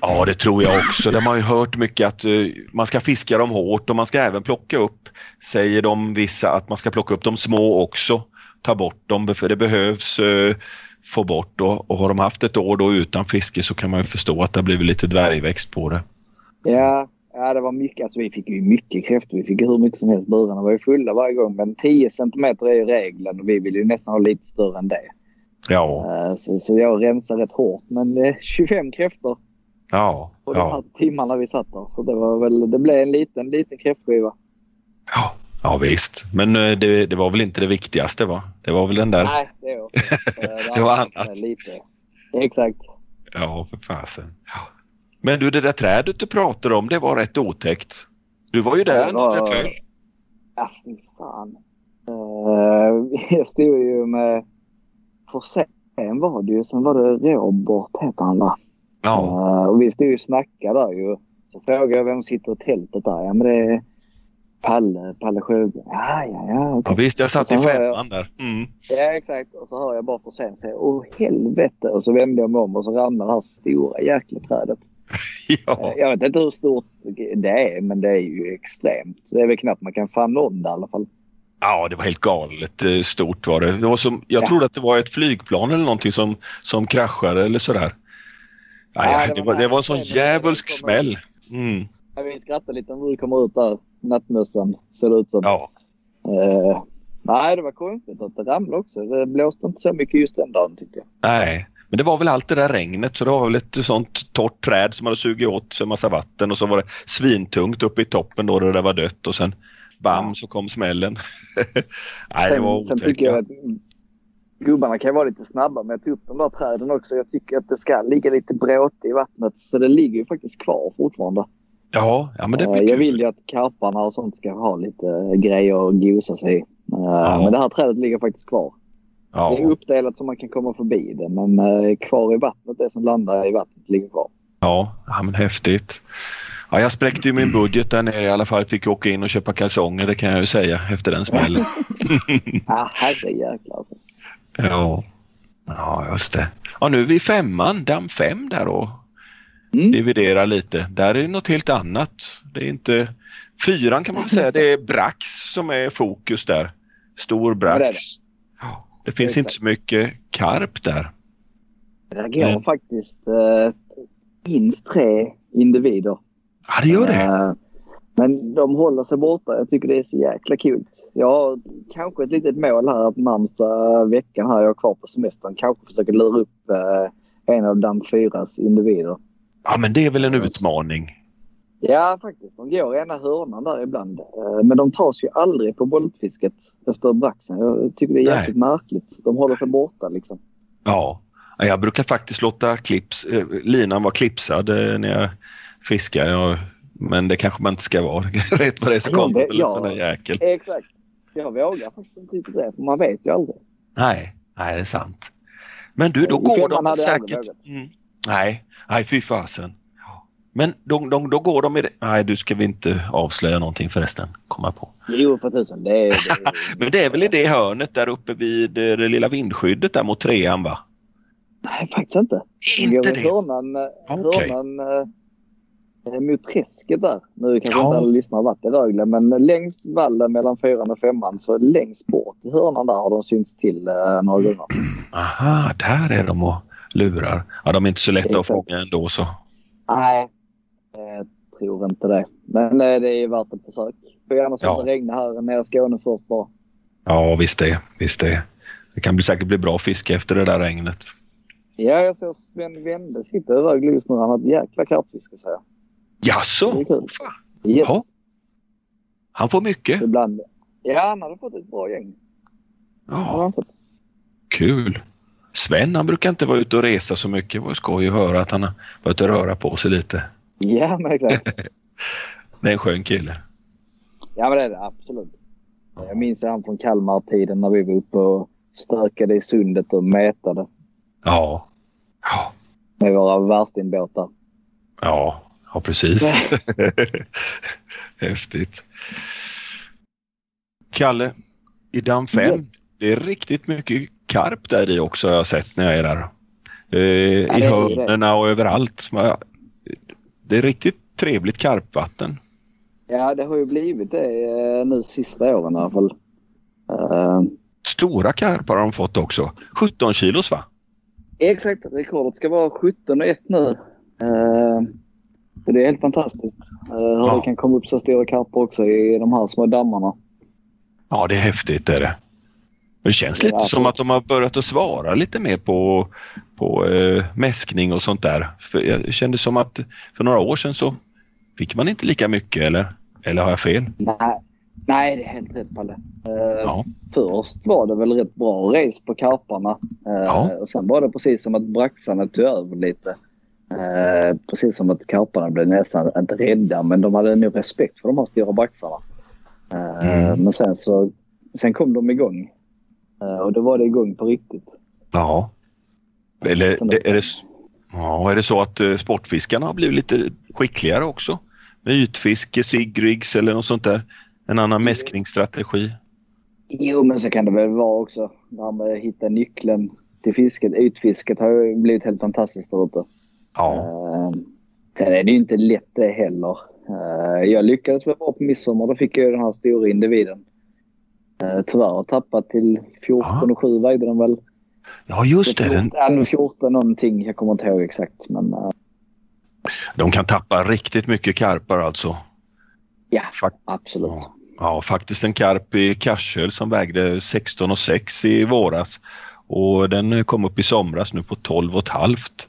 Speaker 1: Ja, det tror jag också. De har ju hört mycket att eh, man ska fiska dem hårt och man ska även plocka upp, säger de vissa, att man ska plocka upp de små också. Ta bort dem, för det behövs eh, få bort och, och har de haft ett år då utan fiske så kan man ju förstå att det har blivit lite dvärgväxt på det.
Speaker 2: Ja, ja, det var mycket. Alltså, vi fick ju mycket kräftor. Vi fick hur mycket som helst. Burarna var ju fulla varje gång. Men 10 centimeter är ju regeln och vi vill ju nästan ha lite större än det.
Speaker 1: Ja,
Speaker 2: Eh, Så, så jag rensade rätt hårt. Men eh, 25 kräftor
Speaker 1: ja,
Speaker 2: på de här
Speaker 1: ja,
Speaker 2: timmarna vi satt där. Så det var väl, det blev en liten, liten kräftskiva.
Speaker 1: ja, ja visst. Men eh, det, det var väl inte det viktigaste va? Det var väl den där,
Speaker 2: Nej, det. Eh,
Speaker 1: Det var annat.
Speaker 2: Lite. Exakt.
Speaker 1: ja för fasen. Ja. Men du, det där trädet du pratade om, det var rätt otäckt. Du var ju där
Speaker 2: det var-
Speaker 1: när det föll.
Speaker 2: Ja, fy fan. Uh, jag stod ju med Forsén var det ju. Sen var det Robert heter han va?
Speaker 1: Ja,
Speaker 2: Eh, och vi stod ju och snackade där ju. Så frågade jag vem sitter i tältet där. Ja men det är Palle, Palle Sjögren. Ja, ja, ja. okej.
Speaker 1: ja visst jag satt i
Speaker 2: Sen
Speaker 1: femman där. Mm.
Speaker 2: Ja exakt. Och så hör jag bara Forsén säga åh helvete. Och så vände jag mig om och så ramlade det här stora jäkla trädet.
Speaker 1: Ja.
Speaker 2: Eh, Jag vet inte hur stort det är men det är ju extremt. Det är väl knappt man kan famna om det i alla fall.
Speaker 1: ja, det var helt galet eh, stort var det. det var som, jag
Speaker 2: Ja.
Speaker 1: trodde att det var ett flygplan eller någonting som, som kraschade eller sådär. Nej,
Speaker 2: Ja,
Speaker 1: det, var, det var en sån djävulsk smäll. Mm.
Speaker 2: Ja, Vi skrattar lite när du kommer ut där. Nattmössan ser det ut som.
Speaker 1: Ja.
Speaker 2: Eh, nej, det var konstigt att det ramlade också. Det blåste inte så mycket just den dagen tyckte jag.
Speaker 1: Nej, men det var väl allt det där regnet så det var väl ett sånt torrt träd som hade sugit åt en massa vatten och så var det svintungt uppe i toppen då där det var dött och sen bam så kom smällen. Nej, det var
Speaker 2: sen
Speaker 1: otäckt.
Speaker 2: tycker jag
Speaker 1: Ja.
Speaker 2: att gubbarna kan vara lite snabba med att ta upp de där träden också. Jag tycker att det ska ligga lite bråte i vattnet. Så det ligger ju faktiskt kvar fortfarande.
Speaker 1: Ja, ja, men det
Speaker 2: Eh,
Speaker 1: blir
Speaker 2: jag vill ju att karparna och sånt ska ha lite grejer att gosa sig i. Eh, Men det här trädet ligger faktiskt kvar. Det är
Speaker 1: Ja,
Speaker 2: uppdelat så man kan komma förbi det. Men eh, kvar i vattnet, det som landar i vattnet ligger kvar.
Speaker 1: ja, ja, men häftigt. Ja, jag spräckte ju min budget där nere i alla fall. Fick åka in och köpa kalsonger, det kan jag ju säga efter den smällen.
Speaker 2: Ah, herrejäklar alltså.
Speaker 1: Ja, ja just det. Ja, nu är vi femman, damm fem där och
Speaker 2: Mm.
Speaker 1: dividera lite. Där är det något helt annat. Det är inte... Fyran kan man väl säga, det är brax som är fokus där. Stor brax.
Speaker 2: det det.
Speaker 1: Det finns
Speaker 2: Exakt.
Speaker 1: inte så mycket karp där.
Speaker 2: Det går
Speaker 1: Men-
Speaker 2: faktiskt eh, minst tre individer.
Speaker 1: Ja, det gör det.
Speaker 2: Eh, men de håller sig borta. Jag tycker det är så jäkla kul. Jag har kanske ett litet mål här att närmsta veckan här jag är kvar på semestern kanske försöka lura upp eh, en av damm fyras individer.
Speaker 1: Ja, men det är väl en utmaning.
Speaker 2: Ja, faktiskt. De går i ena hörnan där ibland. Eh, Men de tas ju aldrig på bollfisket efter braxen. Jag tycker det är
Speaker 1: Nej.
Speaker 2: jäkligt märkligt. De håller sig borta liksom.
Speaker 1: Ja, Ja, jag brukar faktiskt låta clips, eh, linan vara klipsad eh, när jag fiskar. Jag, men det kanske man inte ska vara. Rätt vad det är så kommer
Speaker 2: det-
Speaker 1: väl en sån där jäkel.
Speaker 2: Exakt. Jag vågar faktiskt inte riktigt det. för Man vet ju aldrig.
Speaker 1: Nej, nej det är sant. Men du, då går de säkert... Mm. Nej, nej fy fasen. Men de, de, då går de i det... Nej, du ska vi inte avslöja någonting förresten, komma på.
Speaker 2: Jo, för tusen. Det är, det är...
Speaker 1: Men det är väl i det hörnet där uppe vid eh, det lilla vindskyddet där mot trean va?
Speaker 2: Nej, faktiskt inte. Går
Speaker 1: Inte det?
Speaker 2: hörnan, eh,
Speaker 1: Okej.
Speaker 2: hörnan eh, mot träsket där. Nu kanske
Speaker 1: Ja.
Speaker 2: inte alla lyssnare har varit i Rögle, men längst vallen mellan fyran och femman så längst bort i hörnan där har de synts till eh, några gånger.
Speaker 1: Aha, där är de och lurar. Ja, de är inte så lätta att fånga ändå så.
Speaker 2: Nej, jag tror inte det. Men eh, det är värt ett försök. Får gärna
Speaker 1: Ja.
Speaker 2: sluta regna här nere i Skåne först bara.
Speaker 1: Ja, visst det. Visst det. Det kan bli, säkert bli bra fiske efter det där regnet.
Speaker 2: Ja, jag ser Sven Wende sitta i Rögle just nu. Han har ett jäkla karpfiske säger jag.
Speaker 1: Jaså?
Speaker 2: Det är kul.
Speaker 1: Fan.
Speaker 2: Yes.
Speaker 1: Ja. Han får mycket.
Speaker 2: Ibland. Ja, han hade fått ett bra gäng.
Speaker 1: Ja, kul. Sven han brukar inte vara ute och resa så mycket. Det var skoj att höra att han har varit och röra på sig lite.
Speaker 2: Ja, men exakt.
Speaker 1: Det är en skön kille.
Speaker 2: Ja, men det är det absolut. Jag minns han från Kalmar-tiden när vi var uppe och stökade i sundet och mätade
Speaker 1: Ja. Ja,
Speaker 2: med våra värstingbåtar.
Speaker 1: ja, ja precis. Häftigt. Kalle, i damm 5,
Speaker 2: Yes.
Speaker 1: det är riktigt mycket karp där i också har jag sett när jag är där. Eh, I hörnerna och överallt. Det är riktigt trevligt karpvatten.
Speaker 2: Ja, det har ju blivit det eh, nu sista åren i alla fall. Eh,
Speaker 1: Stora karpar har de fått också. 17 kilos va?
Speaker 2: exakt, rekordet ska vara 17 och 1 nu. Så det är helt fantastiskt. Uh, hur
Speaker 1: Ja.
Speaker 2: det kan komma upp så stora karpar också i de här små dammarna.
Speaker 1: Ja, det är häftigt det är det. Det känns lite som att de har börjat att svara lite mer på, på eh, mäskning och sånt där. För jag kände som att för några år sedan så fick man inte lika mycket eller, eller har jag fel?
Speaker 2: Nej, nej det är helt rätt Palle. Eh,
Speaker 1: Ja.
Speaker 2: Först var det väl rätt bra race på karparna. Eh,
Speaker 1: Ja.
Speaker 2: och sen var det precis som att braxarna tog över lite. Eh, precis som att karparna blev nästan, inte rädda, men de hade nog respekt för de här stora braxarna. Eh,
Speaker 1: Mm.
Speaker 2: Men sen så sen kom de igång. Eh, och då var det igång på riktigt.
Speaker 1: Ja. Eller det, är, det, ja, är det så att eh, sportfiskarna har blivit lite skickligare också? Med ytfiske, sigrigs eller något sånt där? En annan mäskningsstrategi?
Speaker 2: Jo, men så kan det väl vara också. Det här med att hitta nyckeln till fisket. Ytfisket har ju blivit helt fantastiskt där ute.
Speaker 1: Ja.
Speaker 2: Eh, sen är det ju inte lätt det heller. Eh, jag lyckades väl bra på midsommar. Då fick jag den här stora individen. Uh, tyvärr har tappat till 14 och 7 vägde den väl.
Speaker 1: Ja, just det. Den,
Speaker 2: Ja, 14 någonting. Jag kommer inte ihåg exakt. Men eh,
Speaker 1: de kan tappa riktigt mycket karpar alltså.
Speaker 2: ja,
Speaker 1: Fak-
Speaker 2: absolut.
Speaker 1: Ja. Ja, faktiskt en karp i Karsöl som vägde 16 och 6 i våras. Och den kom upp i somras nu på 12 och halvt.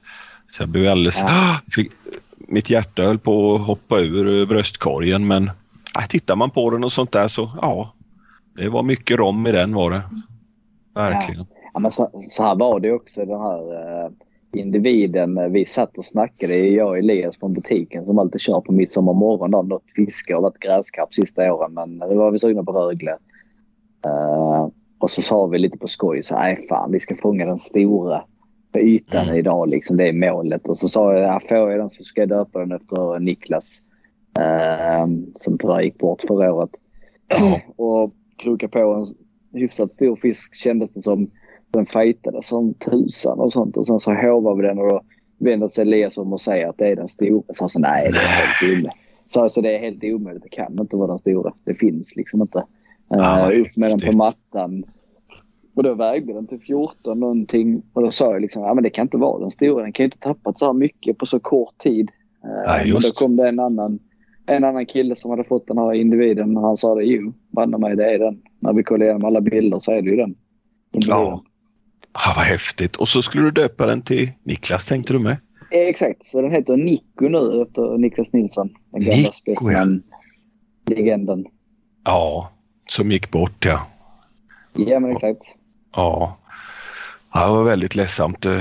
Speaker 1: Så jag blev alldeles...
Speaker 2: Ja.
Speaker 1: Fick, mitt hjärta höll på att hoppa ur bröstkorgen men äh, tittar man på den och sånt där så ja, det var mycket rom i den var det. Verkligen.
Speaker 2: Ja, men så, så här var det också den här eh, individen. eh, Vi satt och snackade, jag och Elias från butiken som alltid kör på midsommarmorgon. Där, något fiske och varit gräskarp sista åren men det var vi sugna på Rögle. Eh, och så sa vi lite på skoj så nej fan vi ska fånga den stora på ytan idag liksom. Det är målet. Och så sa jag, ja, får jag den så ska jag döpa den efter Niklas. Eh, som tyvärr gick bort förra året. och kroka på en hyfsat stor fisk kändes det som. Den fightade som tusan och sånt. Och sen så hovar vi den och då vänder sig Elias om och säger att det är den stora. Så jag sa nej det är helt omöjligt. Så alltså, det är helt omöjligt. Det kan inte vara den stora. Det finns liksom inte.
Speaker 1: Ja,
Speaker 2: Eh, upp med den på mattan. Och då vägde den till 14 någonting. Och då sa jag liksom, ja men det kan inte vara den stora. Den kan ju inte tappat så här mycket på så kort tid. Eh,
Speaker 1: Nej,
Speaker 2: men då kom det en annan, en annan kille som hade fått den här individen. Och han sa det, jo, banne mig det är den. När vi kollade igenom alla bilder så är det ju den.
Speaker 1: Ja. Ah, vad häftigt. Och så skulle du döpa den till Niklas tänkte du med?
Speaker 2: Exakt, så den heter Nico nu efter Niklas Nilsson. Den gamla
Speaker 1: Nico,
Speaker 2: Spetsman legenden
Speaker 1: Ja, som gick bort ja.
Speaker 2: Ja men exakt.
Speaker 1: Ja. ja det var väldigt ledsamt. eh,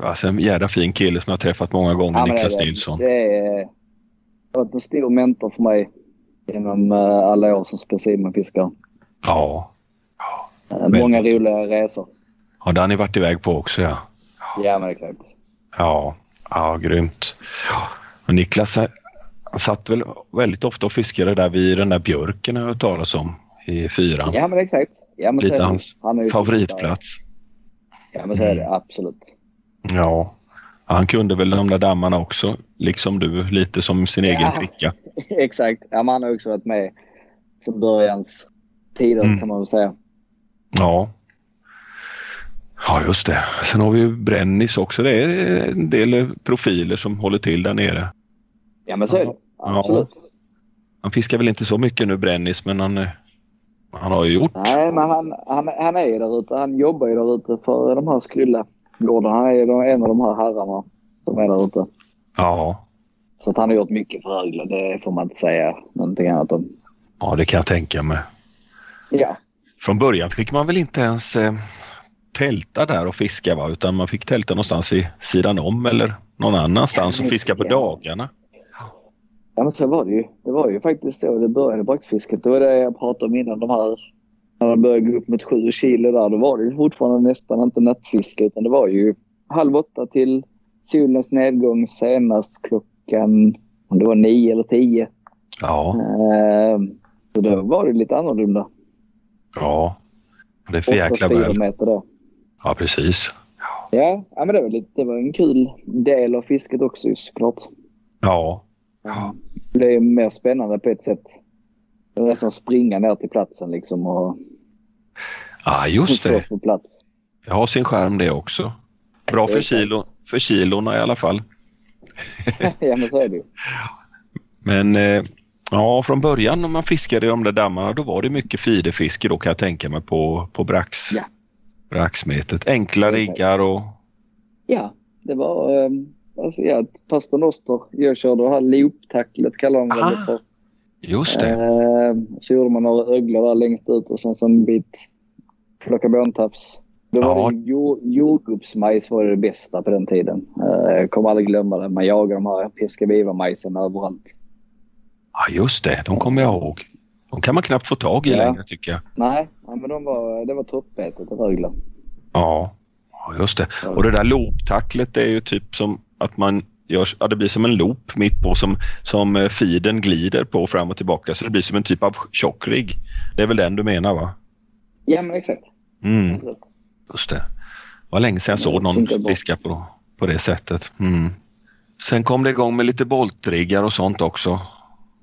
Speaker 1: Alltså en jävla fin kille som jag har träffat många gånger,
Speaker 2: Ja,
Speaker 1: Niklas
Speaker 2: det,
Speaker 1: Nilsson.
Speaker 2: Det är varit en stor mentor för mig genom eh, alla år som specimenfiskare.
Speaker 1: Ja.
Speaker 2: Eh, Många roliga resor.
Speaker 1: ja, det har ni varit iväg på också ja.
Speaker 2: Ja men exakt.
Speaker 1: Ja, ja grymt. Ja. Och Niklas eh, satt väl väldigt ofta och fiskade där vid den där björken jag hört talas om i fyran.
Speaker 2: Ja men exakt. Ja, men
Speaker 1: Lite
Speaker 2: är det.
Speaker 1: hans
Speaker 2: Han är
Speaker 1: Favoritplats.
Speaker 2: Ja men så är det
Speaker 1: Mm.
Speaker 2: absolut.
Speaker 1: Ja. Ja. Han kunde väl de där dammarna också, liksom du, lite som sin egen
Speaker 2: Ja.
Speaker 1: flicka.
Speaker 2: exakt. Ja, men han har också varit med sedan börjans tider
Speaker 1: Mm.
Speaker 2: kan man väl säga.
Speaker 1: Ja. Ja, just det. Sen har vi ju Brännis också. Det är en del profiler som håller till där nere.
Speaker 2: Ja men så är det.
Speaker 1: Ja.
Speaker 2: Absolut.
Speaker 1: Han fiskar väl inte så mycket nu, Brännis, men han, han har ju gjort.
Speaker 2: Nej men han, han, han är ju där ute. Han jobbar ju där ute för de här skrulla Gordon han är en av de här herrarna som är där ute.
Speaker 1: Ja,
Speaker 2: Så att han har gjort mycket för Rögle, det får man inte säga någonting annat om.
Speaker 1: ja det kan jag tänka mig.
Speaker 2: Ja,
Speaker 1: Från början fick man väl inte ens eh, tälta där och fiska va? utan man fick tälta någonstans vid sidan om eller någon annanstans och fiska på dagarna.
Speaker 2: Ja men så var det ju. Det var ju faktiskt då det började braxfisket. Det var det jag pratade om innan. De här, när de började gå upp mot sju kilo där. Då var det fortfarande nästan inte nattfiske utan det var ju halv åtta till solens nedgång senast klockan om det var nio eller tio.
Speaker 1: Ja,
Speaker 2: Eh, så då var det lite annorlunda.
Speaker 1: ja. Det är för jäkla väl.
Speaker 2: då.
Speaker 1: Ja, precis.
Speaker 2: Ja, ja men det var, lite, det var en kul del av fisket också såklart.
Speaker 1: Ja, Ja.
Speaker 2: Det är mer spännande på ett sätt. Det är nästan springa ner till platsen liksom och
Speaker 1: ja just det.
Speaker 2: på plats.
Speaker 1: Det har sin skärm det också. Bra för, kilo, för kilorna i alla fall.
Speaker 2: ja men så är det.
Speaker 1: Men eh, ja, från början när man fiskade i de där dammarna då var det mycket fiderfiske då kan jag tänka mig på, på brax,
Speaker 2: Ja.
Speaker 1: braxmetet. Enkla riggar och
Speaker 2: Ja, det var um, alltså, ja, ett pasternoster. Jag körde det här loop-tacklet kallar de det för.
Speaker 1: Just det.
Speaker 2: Ehm, så gjorde man några öglor där längst ut och sen så en bit plocka båntafs. Då var
Speaker 1: Ja.
Speaker 2: det jord, jordgubbsmajs var det bästa på den tiden. Jag kommer aldrig glömma det. Man jagade de här peska-viva-majsen överallt.
Speaker 1: Ja, just det. De kommer jag ihåg. De kan man knappt få tag i
Speaker 2: Ja.
Speaker 1: längre tycker jag.
Speaker 2: Nej, ja, men de var, det var toppbetet i Rögle.
Speaker 1: Ja, just det. Och det där looptacklet är ju typ som att man gör, ja, det blir som en loop mitt på som, som eh, feeden glider på fram och tillbaka så det blir som en typ av tjockrigg. Det är väl den du menar va?
Speaker 2: Ja, men exakt.
Speaker 1: Mm, just det. Det var länge sedan jag
Speaker 2: Ja,
Speaker 1: såg någon fiska på, på det sättet. Mm. Sen kom det igång med lite boltriggar och sånt också.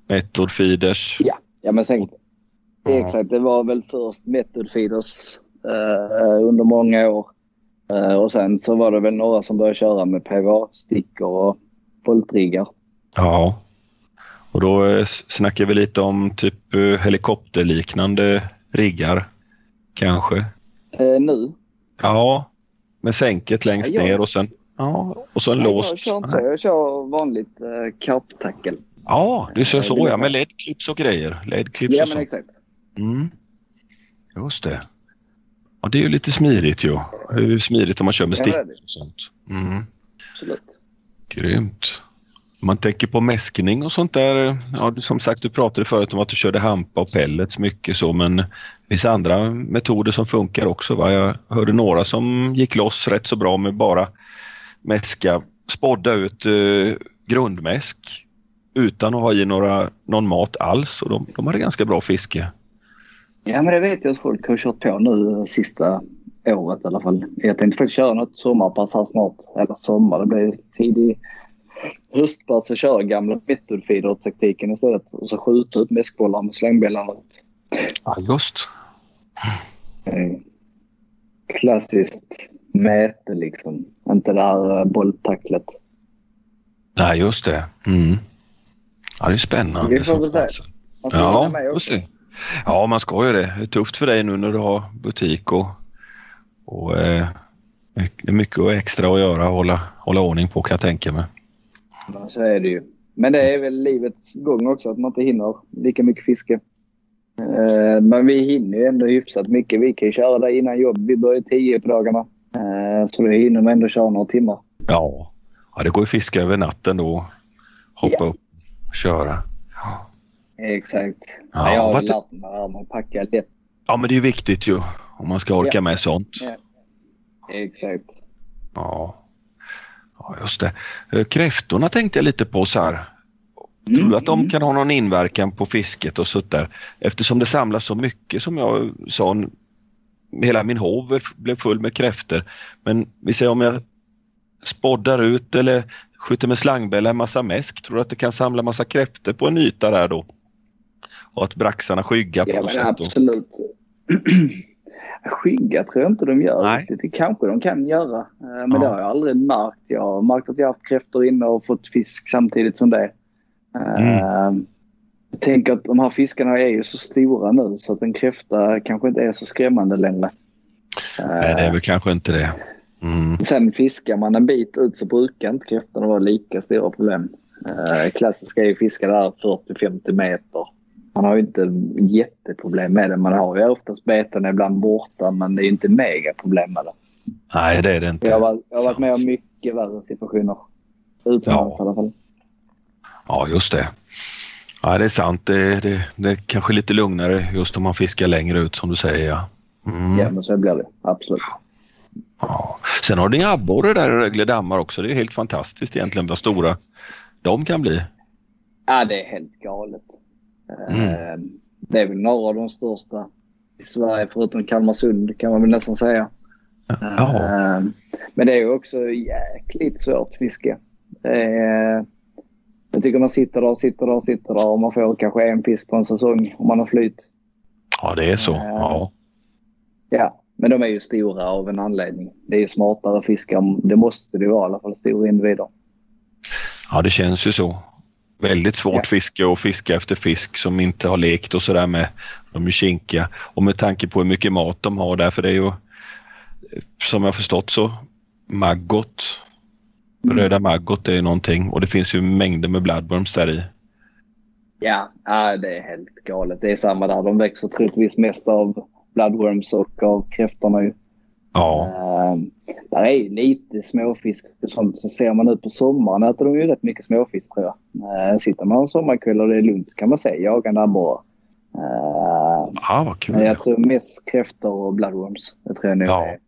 Speaker 1: Method feeders.
Speaker 2: Ja, ja men sen, exakt. Det var väl först method feeders eh, under många år. Eh, och sen så var det väl några som började köra med PVA-stickor och voltriggar.
Speaker 1: Ja. Och då eh, snackar vi lite om typ eh, helikopterliknande riggar. Kanske.
Speaker 2: Eh, nu?
Speaker 1: Ja, med sänket längst
Speaker 2: Ja, jag-
Speaker 1: ner och sen, ja, och så en
Speaker 2: Nej,
Speaker 1: låst.
Speaker 2: Jag kör inte så. Jag kör vanligt eh, karptackel.
Speaker 1: Ja, du ser
Speaker 2: Eh,
Speaker 1: så ja, med. LED-clips och grejer. LED-clips
Speaker 2: Ja,
Speaker 1: och
Speaker 2: men
Speaker 1: sånt.
Speaker 2: exakt.
Speaker 1: Mm. Just det. Ja, det är ju lite smidigt ju. Det är ju smidigt om man kör med stickor och sånt. Mm.
Speaker 2: Absolut.
Speaker 1: Grymt. Om man tänker på mäskning och sånt där. Ja, som sagt, du pratade förut om att du körde hampa och pellets mycket så, men det finns andra metoder som funkar också. Va? Jag hörde några som gick loss rätt så bra med bara mäska, spodda ut eh, grundmäsk utan att ha i några, någon mat alls och de, de hade ganska bra fiske.
Speaker 2: Ja, men det vet jag att folk har kört på nu sista året i alla fall. Jag tänkte faktiskt köra något sommarpass här snart. Eller sommar, det blir tidig höstpass och köra gamla method feeder taktiken istället. Och så skjuta ut mäskbollar med slangbällarna.
Speaker 1: Ja, just.
Speaker 2: Eh, Klassiskt mäte liksom. Inte det här eh, bolltacklet.
Speaker 1: Nej, just det. Mm. Ja, det är spännande.
Speaker 2: Vi får väl se. hinna
Speaker 1: Ja,
Speaker 2: med
Speaker 1: får se. Ja, man ska ju det. Det är tufft för dig nu när du har butik och, och eh, mycket extra att göra och hålla, hålla ordning på kan jag tänka mig.
Speaker 2: Ja, Så är det ju. Men det är väl livets gång också att man inte hinner lika mycket fiske. Eh, Men vi hinner ju ändå hyfsat mycket. Vi kan ju köra där innan jobb. Vi börjar tio på dagarna. Eh, Så då hinner man ändå köra några timmar.
Speaker 1: Ja, ja det går ju fiska över natten då. Hoppa
Speaker 2: Ja.
Speaker 1: upp och köra.
Speaker 2: Exakt.
Speaker 1: Ja,
Speaker 2: jag har lärt mig att packa lätt.
Speaker 1: ja, men det är ju viktigt ju om man ska orka
Speaker 2: Ja.
Speaker 1: med sånt.
Speaker 2: Ja. Exakt.
Speaker 1: Ja. ja, just det. Eh, Kräftorna tänkte jag lite på så här. Tror du att
Speaker 2: Mm.
Speaker 1: de kan ha någon inverkan på fisket och sånt där? Eftersom det samlas så mycket som jag sa. Hela min hov blev full med kräftor. Men vi säger om jag spoddar ut eller skjuter med slangbella en massa mäsk. Tror du att det kan samla massa kräftor på en yta där då? Och att braxarna skyggar på
Speaker 2: Ja,
Speaker 1: något sätt?
Speaker 2: Absolut. Skygga tror jag inte de gör
Speaker 1: Nej.
Speaker 2: riktigt. Det kanske de kan göra. Eh, Men
Speaker 1: Ja.
Speaker 2: det har jag aldrig märkt. Jag har märkt att jag har haft kräftor inne och fått fisk samtidigt som det. Eh, Jag tänker att de här fiskarna är ju så stora nu så att en kräfta kanske inte är så skrämmande längre.
Speaker 1: Nej, det är väl kanske inte det. Mm.
Speaker 2: Sen fiskar man en bit ut så brukar inte kräftorna vara lika stora problem. Eh, klassiska är ju fiska där 40-50 meter. Man har ju inte jätteproblem med det. Man har ju oftast beten ibland borta men det är ju inte megaproblem med det.
Speaker 1: Nej, det är det inte.
Speaker 2: Jag har, varit- jag har varit med om mycket värre situationer. Utomlands
Speaker 1: Ja.
Speaker 2: i alla fall.
Speaker 1: Ja, just det. Ja, det är sant. Det, det, det är kanske lite lugnare just om man fiskar längre ut som du säger. Ja. Mm.
Speaker 2: Ja men så blir det. Absolut.
Speaker 1: Ja. Sen har ni abborre där i Rögle dammar också. Det är helt fantastiskt egentligen vad stora de kan bli.
Speaker 2: Ja det är helt galet.
Speaker 1: Mm.
Speaker 2: Eh, Det är väl några av de största i Sverige förutom Kalmarsund kan man väl nästan säga.
Speaker 1: Ja,
Speaker 2: Eh, Men det är ju också jäkligt svårt fiske. Är, jag tycker man sitter där och sitter där och sitter där och man får kanske en fisk på en säsong om man har flyt.
Speaker 1: ja det är så. Ja.
Speaker 2: Ja, men de är ju stora av en anledning. Det är ju smartare fiskar. Det måste det vara i alla fall, stora individer.
Speaker 1: ja, det känns ju så. Väldigt svårt
Speaker 2: Ja.
Speaker 1: fiske och fiska efter fisk som inte har lekt och sådär med. De är kinkiga och med tanke på hur mycket mat de har där för det är ju som jag förstått så maggot,
Speaker 2: Mm.
Speaker 1: röda maggot är ju någonting och det finns ju mängder med bloodworms där i.
Speaker 2: Ja, ja, det är helt galet. Det är samma där. De växer troligtvis mest av bloodworms och av kräftorna. Ju.
Speaker 1: Ja,
Speaker 2: Uh, där är ju lite småfisk och sånt. Så ser man ut på sommaren äter de ju rätt mycket småfisk tror jag. Uh, sitter man en sommarkväll och det är lugnt kan man se jagande abborre. Uh,
Speaker 1: ja vad kul.
Speaker 2: men jag tror mest kräftor och bloodworms. Det tror jag nog
Speaker 1: Ja.
Speaker 2: är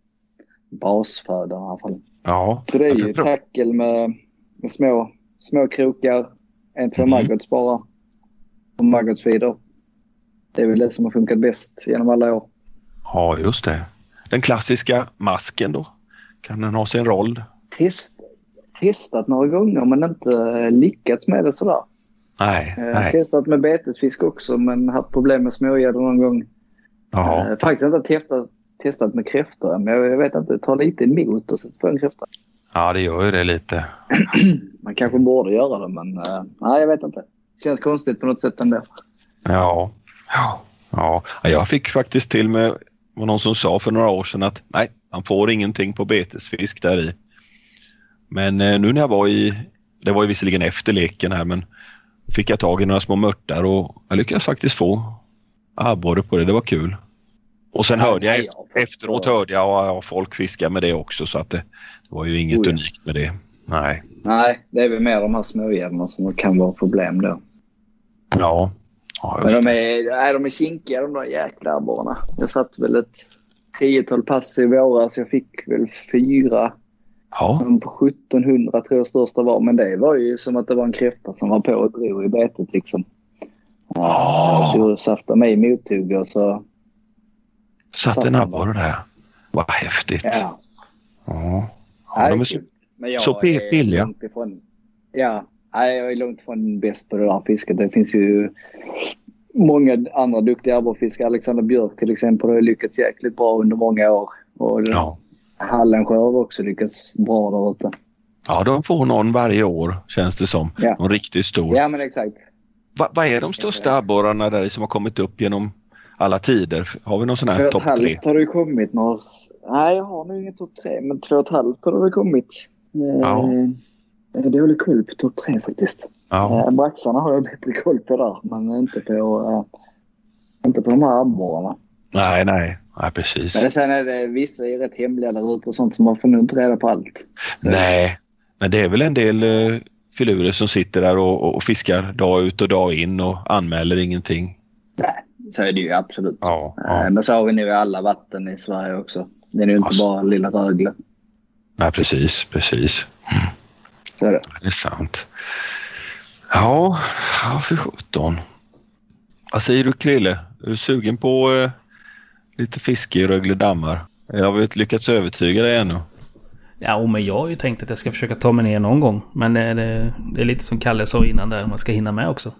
Speaker 2: basfödan i alla fall.
Speaker 1: Ja,
Speaker 2: Så det är ju
Speaker 1: tror-
Speaker 2: tackle med, med små, små krokar, en, två
Speaker 1: Mhm.
Speaker 2: maggots bara. Och maggotsvidor. Det är väl det som har funkat bäst genom alla år.
Speaker 1: Ja, just det. Den klassiska masken då? Kan den ha sin roll?
Speaker 2: Test, testat några gånger men inte lyckats med det sådär.
Speaker 1: Nej,
Speaker 2: Eh,
Speaker 1: nej.
Speaker 2: Testat med betesfisk också men haft problem med smågäddor någon gång.
Speaker 1: Jaha.
Speaker 2: Eh, faktiskt inte testat, testat med kräftor men jag, jag vet inte, det tar lite emot att sätta på en kräfta.
Speaker 1: Ja, det gör ju det lite.
Speaker 2: Man kanske borde göra det men eh, nej jag vet inte. Känns konstigt på något sätt ändå.
Speaker 1: Ja. Ja. ja. Jag fick faktiskt till med var någon som sa för några år sedan att nej, man får ingenting på betesfisk där i. Men eh, nu när jag var i, det var ju visserligen efter leken här, men fick jag tag i några små mörtar och jag lyckades faktiskt få abborre på det. Det var kul. Och sen hörde jag efteråt hörde jag ja, folk fiska med det också så att det, det var ju inget
Speaker 2: Oh ja.
Speaker 1: unikt med det. Nej.
Speaker 2: Nej, det är väl mer de här smågäddorna som kan vara problem då.
Speaker 1: Ja. Ja
Speaker 2: Men de är, nej, de är kinkiga de där jäkla abborrarna. Jag satt väl ett tiotal pass i våras. Jag fick väl fyra.
Speaker 1: Ja.
Speaker 2: På 1700 tror jag största var. Men det var ju som att det var en kräfta som var på och drog i betet liksom. Så jag saftade mig i mothugg och så...
Speaker 1: Satt en abborre där. Vad häftigt.
Speaker 2: Ja.
Speaker 1: Ja. Ja, de är så.
Speaker 2: Men jag
Speaker 1: så
Speaker 2: långt ifrån- Ja, nej, jag är långt ifrån bäst på det där fisket. Det finns ju många andra duktiga abborrfiskare. Alexander Björk till exempel har lyckats jäkligt bra under många år. Och
Speaker 1: ja.
Speaker 2: Hallensjö har också lyckats bra där ute.
Speaker 1: ja, de får någon varje år känns det som.
Speaker 2: Ja.
Speaker 1: Någon riktigt stor.
Speaker 2: Ja, men exakt.
Speaker 1: Va, vad är de största abborrarna där som har kommit upp genom alla tider? Har vi någon sån
Speaker 2: Två
Speaker 1: här
Speaker 2: och
Speaker 1: topp
Speaker 2: ett
Speaker 1: tre?
Speaker 2: halvt har det kommit några... Nej, jag har nog ingen topp tre, men två och ett halvt har det kommit.
Speaker 1: Ja.
Speaker 2: Eh, dålig koll på topp tre faktiskt.
Speaker 1: Ja.
Speaker 2: Eh, Braxarna har jag bättre koll på där, men inte på, eh, inte på de här abborrarna.
Speaker 1: Nej, nej. Nej, precis.
Speaker 2: Men sen är det vissa är rätt hemliga där ute och sånt så man får nog inte reda på allt.
Speaker 1: Nej, men det är väl en del uh, filurer som sitter där och, och fiskar dag ut och dag in och anmäler ingenting.
Speaker 2: Nej, så är det ju absolut.
Speaker 1: Ja,
Speaker 2: Eh,
Speaker 1: ja.
Speaker 2: Men så har vi nu i alla vatten i Sverige också. Det är ju inte
Speaker 1: Alltså.
Speaker 2: bara lilla Rögle.
Speaker 1: Nej, precis, precis.
Speaker 2: Så är det.
Speaker 1: Det är sant. Ja, ja för sjutton. Vad säger du Krille? Är du sugen på eh, lite fiske i Rögle dammar? Jag har inte lyckats övertyga dig ännu.
Speaker 3: Ja, men jag har ju tänkt att jag ska försöka ta mig ner någon gång. Men det, det, det är lite som Kalle sa innan där, man ska hinna med också.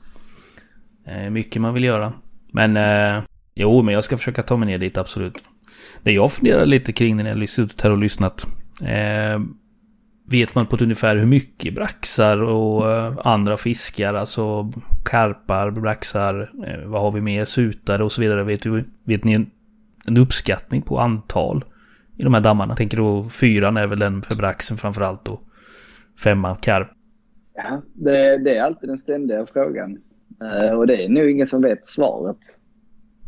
Speaker 3: Eh, mycket man vill göra. Men eh, jo, men jag ska försöka ta mig ner dit absolut. Det jag funderar lite kring när jag har suttit här och lyssnat. Eh, vet man på ett ungefär hur mycket braxar och eh, andra fiskar, alltså karpar, braxar, eh, vad har vi mer, sutare och så vidare. Vet, du, vet ni en, en uppskattning på antal? i de här dammarna. tänker då fyran är väl den för braxen framförallt och Femman, karp.
Speaker 2: Ja, det, det, är alltid den ständiga frågan. Eh, och det är nog ingen som vet svaret.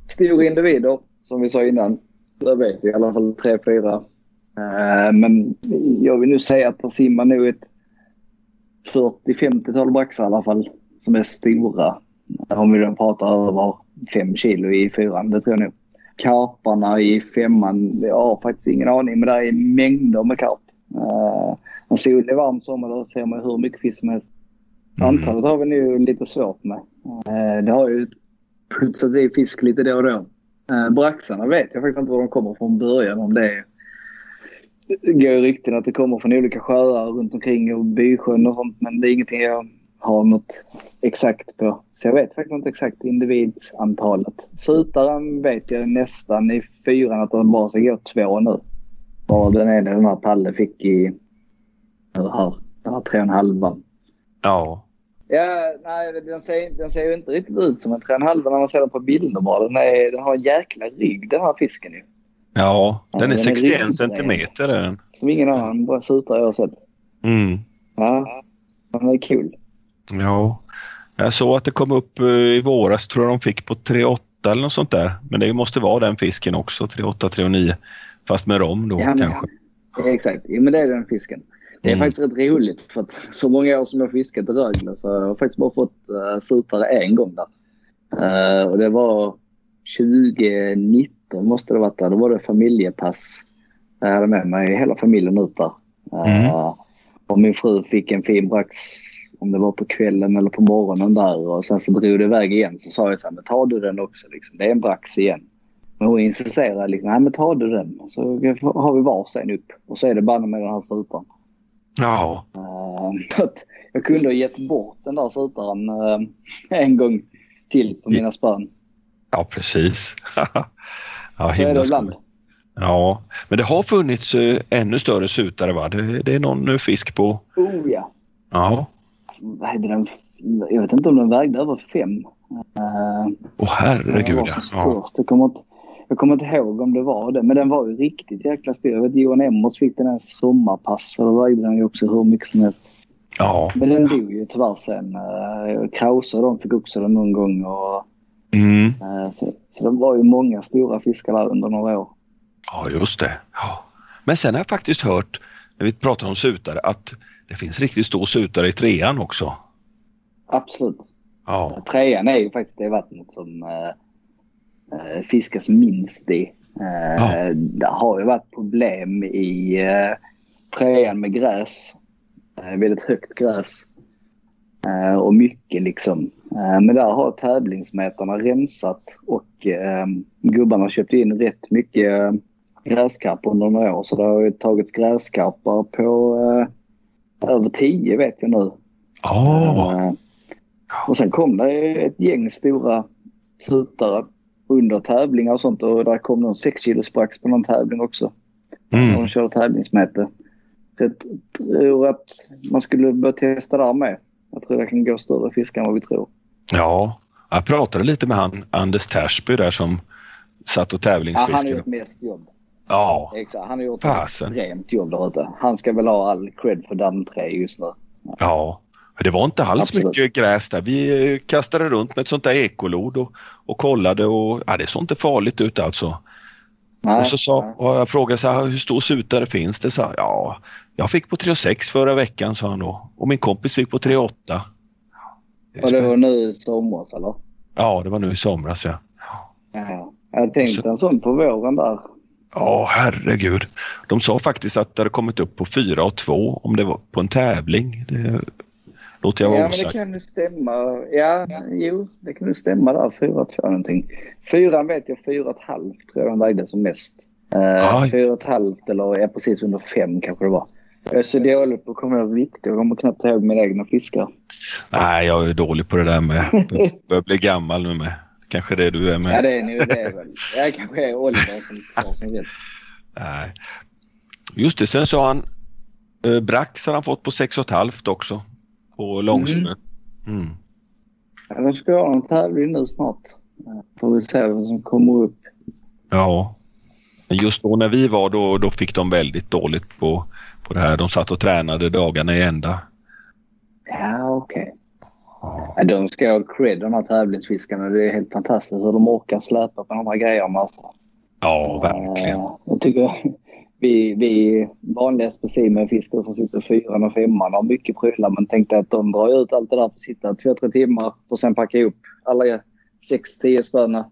Speaker 2: Stora individer, som vi sa innan. Det vet vi i alla fall tre, fyra. Uh, men jag vill nu säga att det simmar nog ett 40-50-tal braxar i alla fall som är stora. Om vi då pratar över 5 kilo i fyran, det tror jag nog. Karparna i femman, jag har faktiskt ingen aning men det är mängder med karp. Uh, en solig varm sommar då ser man hur mycket fisk som helst. Mm. Antalet har vi nu lite svårt med. Uh, det har ju putsat i fisk lite då och då. Uh, braxarna vet jag faktiskt inte var de kommer från början. Om det är går rykten att det kommer från olika sjöar runt omkring och bysjön och sånt. Men det är ingenting jag har något exakt på. Så jag vet faktiskt inte exakt individsantalet. Sutaren vet jag nästan i fyran att den bara ska gå två nu. Och den ena den här Palle fick i här, den här tre och en halva.
Speaker 1: Ja.
Speaker 2: Ja, nej den ser, den ser ju inte riktigt ut som en tre och en halva när man ser den på bilder bara. Den, är, den har en jäkla rygg den här fisken ju.
Speaker 1: Ja, den är 61 centimeter är den.
Speaker 2: Som ingen annan bara sutare jag har sett.
Speaker 1: Mm.
Speaker 2: Ja, den är kul.
Speaker 1: Ja, jag såg att det kom upp eh, i våras, tror jag de fick på 3,8 eller något sånt där. Men det måste vara den fisken också, 3,8, 3,9. Fast med rom då ja, kanske.
Speaker 2: Exakt, ja, men det är den fisken. Det är mm. faktiskt rätt roligt för att så många år som jag fiskat i Rögle så har jag faktiskt bara fått uh, sutare en gång där. Uh, och det var 2019 måste det varit där. Då var det familjepass. Jag hade med mig hela familjen ut där. Uh, mm. Och min fru fick en fin brax om det var på kvällen eller på morgonen där och sen så drog det iväg igen så sa jag så här, men tar du den också liksom. Det är en brax igen. Men hon insisterade liksom, nej men tar du den så har vi varsin upp och så är det banne med den här strutaren.
Speaker 1: Ja.
Speaker 2: Uh, jag kunde ha gett bort den där strutaren en gång till på mina spön.
Speaker 1: Ja precis.
Speaker 2: ja, så är det ibland.
Speaker 1: Ja, men det har funnits uh, ännu större sutare va? Det, det är någon fisk på...
Speaker 2: Oh ja.
Speaker 1: Ja
Speaker 2: vad hette den? Jag vet inte om den vägde över fem.
Speaker 1: Åh oh, herregud ja.
Speaker 2: ja. Jag, kommer inte, jag kommer inte ihåg om det var det. Men den var ju riktigt jäkla stor. Jag vet Johan Emmers fick den en sommarpass och då vägde den ju också hur mycket som helst.
Speaker 1: Ja.
Speaker 2: Men den dog ju tyvärr sen. Krause och de fick också den någon gång. Och,
Speaker 1: mm.
Speaker 2: så, så det var ju många stora fiskar där under några år.
Speaker 1: Ja, just det. Ja. Men sen har jag faktiskt hört, när vi pratar om sutare, att det finns riktigt stor sutare i trean också.
Speaker 2: Absolut.
Speaker 1: Ja.
Speaker 2: Trean är ju faktiskt det vattnet som äh, fiskas minst i. Äh, ja. Det har ju varit problem i äh, trean med gräs. Äh, väldigt högt gräs. Äh, och mycket liksom. Äh, men där har tävlingsmätarna rensat och äh, gubbarna köpt in rätt mycket gräskarp under några år. Så det har ju tagits gräskarpar på över tio vet jag nu.
Speaker 1: Oh.
Speaker 2: och sen kom det ett gäng stora sutare under tävlingar och sånt och där kom någon 6 kilos brax på någon tävling också. Mm. De körde tävlingsmäte. Så jag tror att man skulle börja testa där med. Jag tror det kan gå större fiskar än vad vi tror.
Speaker 1: Ja, jag pratade lite med han Anders Tersby där som satt och tävlingsfiskade. Ja,
Speaker 2: han har gjort mest jobb.
Speaker 1: Ja.
Speaker 2: Exakt. Han har gjort Fasen. ett extremt jobb där ute. Han ska väl ha all cred för damm 3 just nu.
Speaker 1: Ja. ja. Det var inte alls Absolut. mycket gräs där. Vi eh, kastade runt med ett sånt där ekolod och, och kollade och ja, det såg inte farligt ut alltså. Nej, och så sa, och jag frågade så här, hur stor sutare finns det? Så, ja, jag fick på 3,6 förra veckan sa han då. Och min kompis fick på 3,8.
Speaker 2: Och det var nu i somras eller?
Speaker 1: Ja, det var nu i somras
Speaker 2: ja. ja. Jag tänkte så. en sån på våren där.
Speaker 1: Ja, herregud. De sa faktiskt att det hade kommit upp på 4 och 2 om det var på en tävling. Det låter jag vara
Speaker 2: Ja, men det kan ju stämma. Ja, jo, det kan ju stämma där. 4 2 någonting. Fyran vet jag 4,5 tror jag den vägde som mest. Uh, 4,5 eller ja, precis under 5 kanske det var. Jag är så dålig på att komma ihåg vikter. Jag kommer knappt ihåg mina egna fiskar.
Speaker 1: Nej, jag är dålig på det där med. Börjar bli gammal nu med. Kanske det du är med.
Speaker 2: Ja, det är nog det väl. Jag kanske är Oliver som sin rätt.
Speaker 1: Nej. Just det, sen sa han eh, Brax har han fått på 6,5 också. På Långsmö. Mm. Mm.
Speaker 2: Ja, de ska ha en tävling nu snart. Får vi se vad som kommer upp.
Speaker 1: Ja. Men just då när vi var då, då fick de väldigt dåligt på, på det här. De satt och tränade dagarna i ända.
Speaker 2: Ja, okej. Ja, de ska ha cred de här tävlingsfiskarna. Det är helt fantastiskt hur de orkar släpa på de här grejerna. Alltså.
Speaker 1: Ja, verkligen.
Speaker 2: Eh, Jag tycker vi, vi vanliga specimenfiskare som sitter fyran och femman har mycket prylar men tänkte att de drar ut allt det där för att sitta två, tre timmar och sen packa ihop alla sex, tio spöna.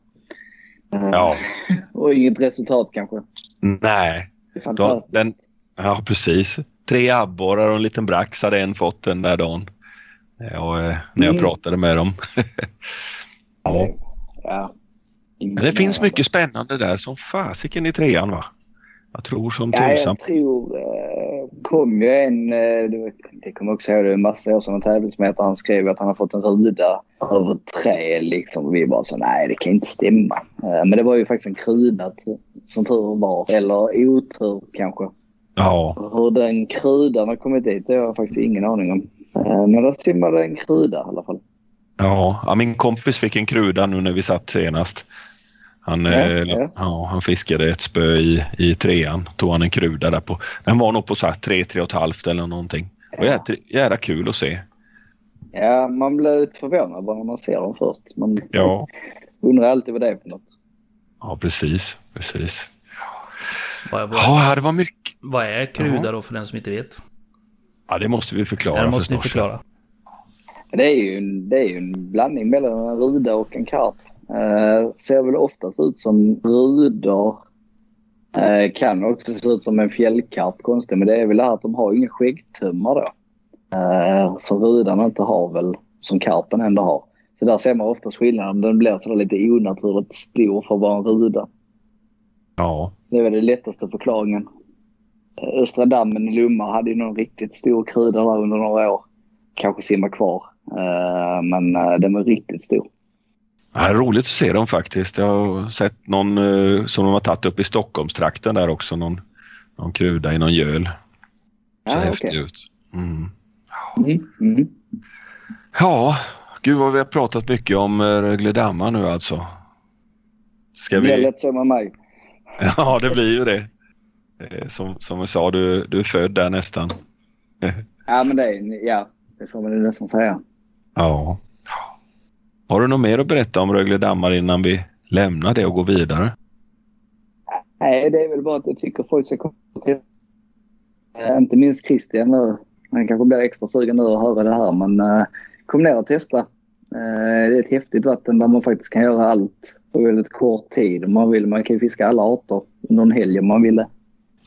Speaker 1: Ja.
Speaker 2: Och inget resultat kanske.
Speaker 1: Nej, den, ja precis. Tre abborrar och en liten brax hade en fått den där dagen. Ja, eh, när jag
Speaker 2: Mm.
Speaker 1: pratade med dem. ja.
Speaker 2: Ja.
Speaker 1: Men det finns mycket spännande där som fasiken i trean va? Jag tror som
Speaker 2: Ja,
Speaker 1: tusan.
Speaker 2: jag tror... Eh, kom ju en... Eh, det, kommer också ihåg det är en massa år sedan en tävlingsmätare. Han skrev att han har fått en ruda över trä liksom. Och vi bara så nej det kan inte stämma. Eh, men det var ju faktiskt en krydda som tur var. Eller otur kanske.
Speaker 1: Ja,
Speaker 2: Hur den kryddan har kommit dit det har jag faktiskt ingen aning om. Eh, men där simmade en krydda i alla fall.
Speaker 1: ja, ja, min kompis fick en kruda nu när vi satt senast. Han,
Speaker 2: Ja,
Speaker 1: eh,
Speaker 2: ja.
Speaker 1: ja, han fiskade ett spö i, i trean. Tog han en kruda där på. Den var nog på så här tre, tre och ett halvt eller någonting. Och jädra, jädra kul att se.
Speaker 2: Ja, man blir lite förvånad bara när man ser dem först. Man
Speaker 1: Ja,
Speaker 2: undrar alltid vad det är för något.
Speaker 1: ja precis. precis.
Speaker 3: Vad, vad,
Speaker 1: Ja, det var mycket.
Speaker 3: vad är kruda då för den som inte vet?
Speaker 1: Ja, det måste vi förklara.
Speaker 3: Det måste ni förklara.
Speaker 2: Det är ju en, det är ju en blandning mellan en ruda och en karp. Eh, ser väl oftast ut som rudor. Eh, kan också se ut som en fjällkarp konstigt men det är väl det här att de har inga skäggtummar då. Eh, så rudan inte har väl som karpen ändå har. Så där ser man oftast skillnaden. Den blir sådär lite onaturligt stor för att vara en ruda.
Speaker 1: Ja,
Speaker 2: Det är väl den lättaste förklaringen. Eh, Östra dammen i Lomma hade ju någon riktigt stor kruda där under några år. Kanske simmar kvar. Eh, men eh, den var riktigt stor.
Speaker 1: Ja, det roligt att se dem faktiskt. Jag har sett någon som de har tagit upp i Stockholmstrakten där också. Någon, någon kruda i någon göl. Så
Speaker 2: Ja,
Speaker 1: häftigt
Speaker 2: okej.
Speaker 1: ut. Mm.
Speaker 2: Mm, mm.
Speaker 1: Ja, gud vad vi har pratat mycket om Rögledammar nu alltså. Ska
Speaker 2: Det
Speaker 1: vi...
Speaker 2: lätt så med mig.
Speaker 1: Ja, det blir ju det. Eh, Som, som jag sa, du, du är född där nästan.
Speaker 2: Ja, men det, ja, det får man ju nästan säga.
Speaker 1: Ja. Har du något mer att berätta om Rögledammar innan vi lämnar det och går vidare?
Speaker 2: Nej, det är väl bara att jag tycker folk ska komma till. Eh, inte minst Christian nu. Han kanske blir extra sugen nu att höra det här, men eh, kom ner och testa. Det är ett häftigt vatten där man faktiskt kan göra allt på väldigt kort tid. Om man vill. Man kan ju fiska alla arter under en helg om man ville.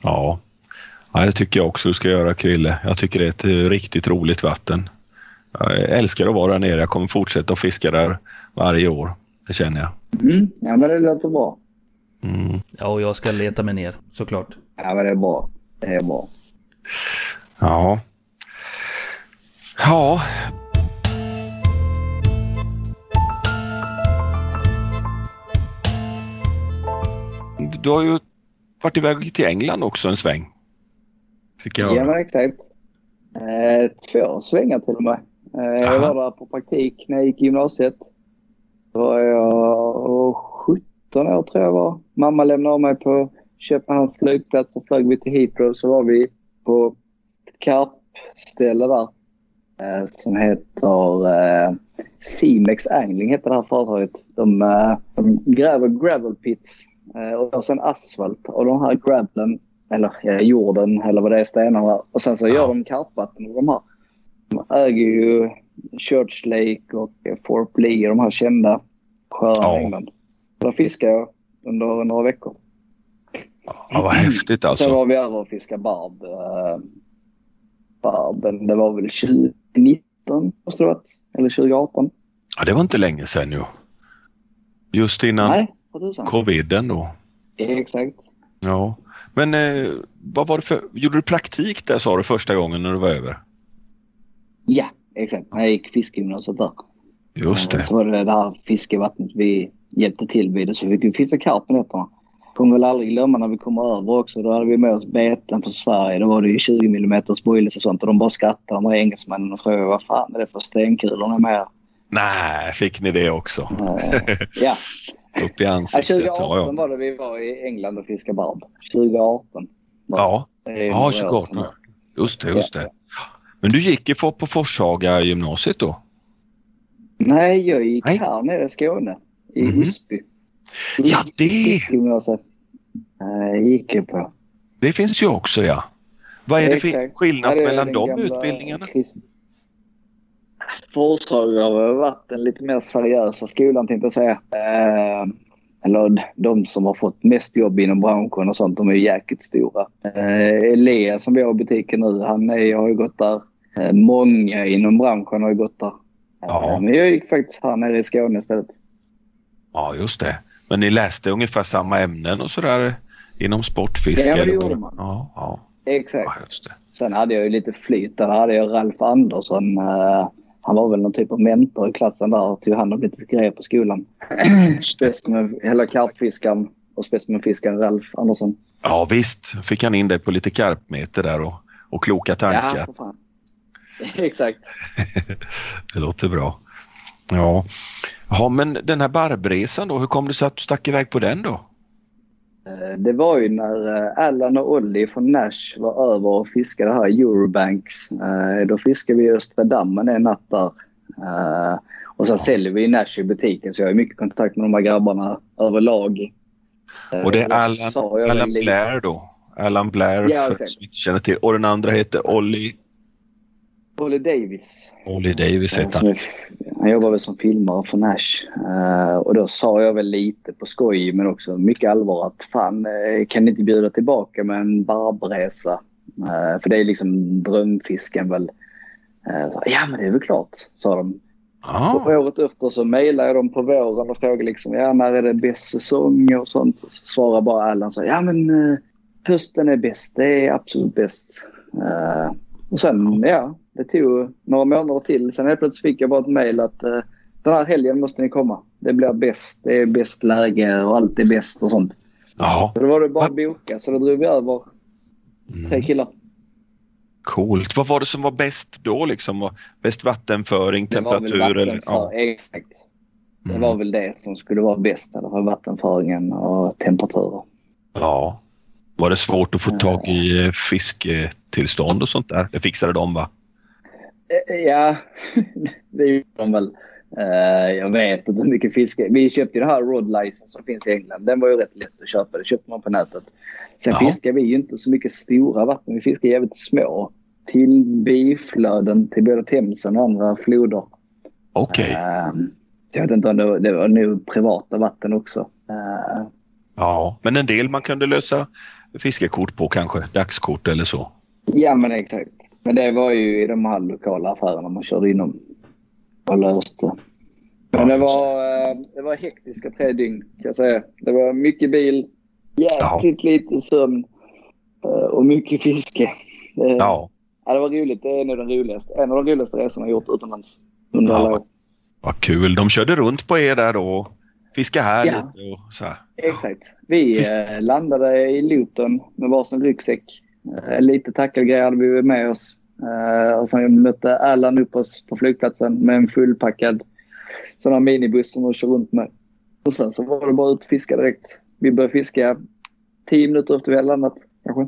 Speaker 1: Ja. ja, det tycker jag också du ska göra Krille. Jag tycker det är ett eh, riktigt roligt vatten. Jag älskar att vara där nere. Jag kommer fortsätta att fiska där varje år. Det känner jag.
Speaker 2: Mm. Ja, men det låter bra.
Speaker 1: Mm.
Speaker 3: Ja, och jag ska leta mig ner såklart.
Speaker 2: Ja, men det är bra. Det är bra.
Speaker 1: Ja. Ja. Du har ju varit iväg till England också en sväng. Fick jag
Speaker 2: Ja, men exakt. Eh, två svängar till och med. Eh, jag var där på praktik när jag gick i gymnasiet. Då var jag 17 år tror jag var. Mamma lämnade mig på Köpenhamns flygplats och flög vi till Heathrow. Så var vi på ett karpställe där. Eh, som heter eh, Simex Angling heter det här företaget. De, de gräver gravel pits och sen asfalt. Och de här gravelen eller ja, jorden eller vad det är, stenarna. Och sen så
Speaker 1: Ja.
Speaker 2: gör de karpvatten av de här. De äger ju Church Lake och Thorpe Lee, de här kända sjöarna
Speaker 1: Ja.
Speaker 2: i England. Där fiskade jag under några veckor.
Speaker 1: Ja, vad häftigt
Speaker 2: Sen
Speaker 1: alltså.
Speaker 2: var vi över och fiskade barb. Eh, barben, det var väl 2019 måste det varit. Eller 2018.
Speaker 1: Ja, det var inte länge sedan ju. Just innan
Speaker 2: Nej, vad tusan.
Speaker 1: coviden då.
Speaker 2: Exakt.
Speaker 1: Ja. Men eh, vad var det för... Gjorde du praktik där sa du första gången när du var över?
Speaker 2: Ja, exakt. Jag gick fiskegymnasiet där.
Speaker 1: Just
Speaker 2: Eh,
Speaker 1: det.
Speaker 2: Så var det det här fiskevattnet vi hjälpte till vid. Så vi fick fiska karp på nätterna. Kommer väl aldrig glömma när vi kom över också. Då hade vi med oss beten från Sverige. Då var det ju 20 mm boilies och sånt. Och de bara skrattade, de här engelsmännen och frågade vad fan är det för stenkulor ni med?
Speaker 1: Nej, fick ni det också?
Speaker 2: Ja.
Speaker 1: Upp i ansiktet.
Speaker 2: 2018
Speaker 1: Ja, ja.
Speaker 2: var det vi var i England och fiskade barb. 2018. var
Speaker 1: ja. ja
Speaker 2: några år
Speaker 1: 28.
Speaker 2: sedan.
Speaker 1: Just det, just det. Men du gick ju på, Forshaga gymnasiet då?
Speaker 2: Nej, jag gick
Speaker 1: Nej.
Speaker 2: här nere i Skåne. I
Speaker 1: Mhm.
Speaker 2: Osby.
Speaker 1: Ja, det,
Speaker 2: Gymnasiet. Eh, gick jag på.
Speaker 1: det finns ju också ja. Vad är det för skillnad mellan de
Speaker 2: gamla
Speaker 1: utbildningarna?
Speaker 2: krist- Forshaga har varit den lite mer seriösa skolan tänkte jag säga. Eh, eller de som har fått mest jobb inom branschen och sånt, de är ju jäkligt stora. Eh, Elias som vi har i butiken nu, han är, har ju gått där. Eh, många inom branschen har ju gått där. Eh,
Speaker 1: Ja.
Speaker 2: Men jag gick faktiskt här nere i Skåne istället.
Speaker 1: Ja, just det. Men ni läste ungefär samma ämnen och sådär inom sportfiske?
Speaker 2: Ja, det gjorde man.
Speaker 1: Ja, ja,
Speaker 2: Exakt.
Speaker 1: ja.
Speaker 2: Sen hade jag ju lite flyt. Där hade jag Ralf Andersson. eh, han var väl någon typ av mentor i klassen där och tog hand om lite grejer på skolan. Specimen, hela karpfiskaren och specimenfiskaren Ralf Andersson.
Speaker 1: Ja, visst fick han in dig på lite karpmeter där och, och kloka tankar.
Speaker 2: Ja, för fan. Exakt.
Speaker 1: Det låter bra. Ja. ja, men den här barbresan då, hur kom det sig att du stack iväg på den då?
Speaker 2: Eh, Det var ju när eh, Allan och Olli från Nash var över och fiskade här i Eurobanks. Eh, Då fiskade vi i Östra dammen en natt där. Och sen säljer vi i Nash i butiken så jag har mycket kontakt med de här grabbarna överlag.
Speaker 1: Och det är Allan, Allan Blair då? Allan Blair
Speaker 2: Ja,
Speaker 1: för som inte känner till. Och den andra heter Ollie,
Speaker 2: Olli Davis.
Speaker 1: Ollie Davis
Speaker 2: Som
Speaker 1: han.
Speaker 2: Han jobbar väl som filmare för Nash. Eh, och då sa jag väl lite på skoj men också mycket allvar att fan eh, kan ni inte bjuda tillbaka med en barbresa? Eh, för det är liksom drömfisken väl. Så, ja men det är väl klart, sa de. Och
Speaker 1: Ja,
Speaker 2: året efter så mejlade jag dem på våren och frågade liksom, ja när är det bäst säsong och sånt. Så svarade bara Allan så ja men uh, hösten är bäst, det är absolut bäst. Och sen ja, det tog några månader till. Sen helt plötsligt fick jag bara ett mejl att eh, den här helgen måste ni komma. Det blir bäst, det är bäst läge och allt är bäst och sånt.
Speaker 1: ja.
Speaker 2: Så då var det bara att boka så då drog vi över tre
Speaker 1: Mm.
Speaker 2: killar.
Speaker 1: Coolt. Vad var det som var bäst då liksom? Bäst vattenföring,
Speaker 2: Det var väl
Speaker 1: temperatur? Eller?
Speaker 2: vattenför-
Speaker 1: Ja.
Speaker 2: Exakt. Det
Speaker 1: Mm.
Speaker 2: var väl det som skulle vara bäst, eller för vattenföringen och temperaturer.
Speaker 1: ja. Var det svårt att få tag i eh, fisketillstånd och sånt där? Det fixade de va?
Speaker 2: Eh, Ja, det gjorde de väl. Eh, jag vet inte hur mycket fiske. Vi köpte ju det här Rod License som finns i England. Den var ju rätt lätt att köpa. Det köpte man på nätet. Sen
Speaker 1: Ja.
Speaker 2: fiskar vi ju inte så mycket stora vatten. Vi fiskar jävligt små. Till biflöden till både Themsen och andra floder.
Speaker 1: Okej.
Speaker 2: Eh, jag vet inte om det var, det var nog privata vatten också. Eh,
Speaker 1: Ja, men en del man kunde lösa fiskekort på kanske, dagskort eller så.
Speaker 2: ja men exakt. Men det var ju i de här lokala affärerna man körde inom och löste. Men det var, eh, det var hektiska tre dygn kan jag säga. Det var mycket bil, jäkligt lite sömn eh, och mycket fiske. Eh,
Speaker 1: Ja,
Speaker 2: ja, det var roligt. Det är nog den roligaste. En av de roligaste resorna jag gjort utomlands under alla
Speaker 1: Ja.
Speaker 2: år.
Speaker 1: vad kul. De körde runt på er där då. Fiska här
Speaker 2: Ja.
Speaker 1: lite och så här.
Speaker 2: Exakt. Vi
Speaker 1: Fisk-
Speaker 2: landade i Luton med varsin ryggsäck. Eh, lite tackelgrejer hade vi med oss. Eh, och sen mötte Allan upp oss på flygplatsen med en fullpackad sån här minibuss som de kör runt med. Och sen så var det bara ut och fiska direkt. Vi började fiska tio minuter efter vi hade landat kanske.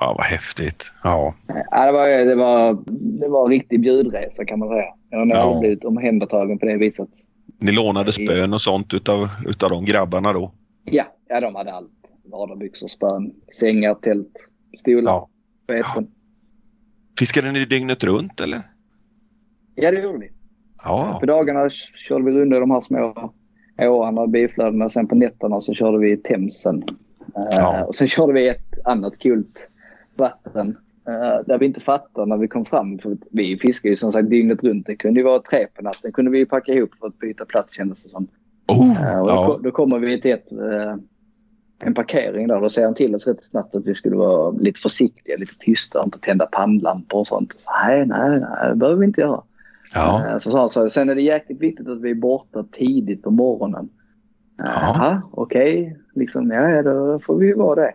Speaker 1: Ja, vad häftigt. Ja,
Speaker 2: Ja, det, var, det, var, det var en riktig bjudresa kan man säga. Jag har
Speaker 1: Ja.
Speaker 2: blivit omhändertagen på det viset.
Speaker 1: ni lånade spön och sånt utav, utav de grabbarna då?
Speaker 2: Ja, ja de hade allt. Vadarbyxor, spön, sängar, tält, stolar,
Speaker 1: Ja.
Speaker 2: beten.
Speaker 1: Fiskade ni dygnet runt eller?
Speaker 2: Ja, det gjorde vi.
Speaker 1: Ja,
Speaker 2: På dagarna körde vi runda i de här små åarna och biflödena. Sen på nätterna så körde vi Themsen. Eh,
Speaker 1: Ja.
Speaker 2: och sen körde vi ett annat kul vatten. eh, där vi inte fattade när vi kom fram. För vi fiskar ju som sagt dygnet runt. Det kunde ju vara tre på natten. kunde vi ju packa ihop för att byta plats kändes det som.
Speaker 1: oh,
Speaker 2: Eh, och då,
Speaker 1: ja.
Speaker 2: då kommer vi till ett, en parkering där. Då säger han till oss rätt snabbt att vi skulle vara lite försiktiga, lite tysta, inte tända pannlampor och sånt. Så, nej, nej, nej, det behöver vi inte göra.
Speaker 1: ja.
Speaker 2: Eh, Så sa han så, sen är det jäkligt viktigt att vi är borta tidigt på morgonen.
Speaker 1: Ja.
Speaker 2: Jaha, okej. Liksom, ja, ja, då får vi ju vara det.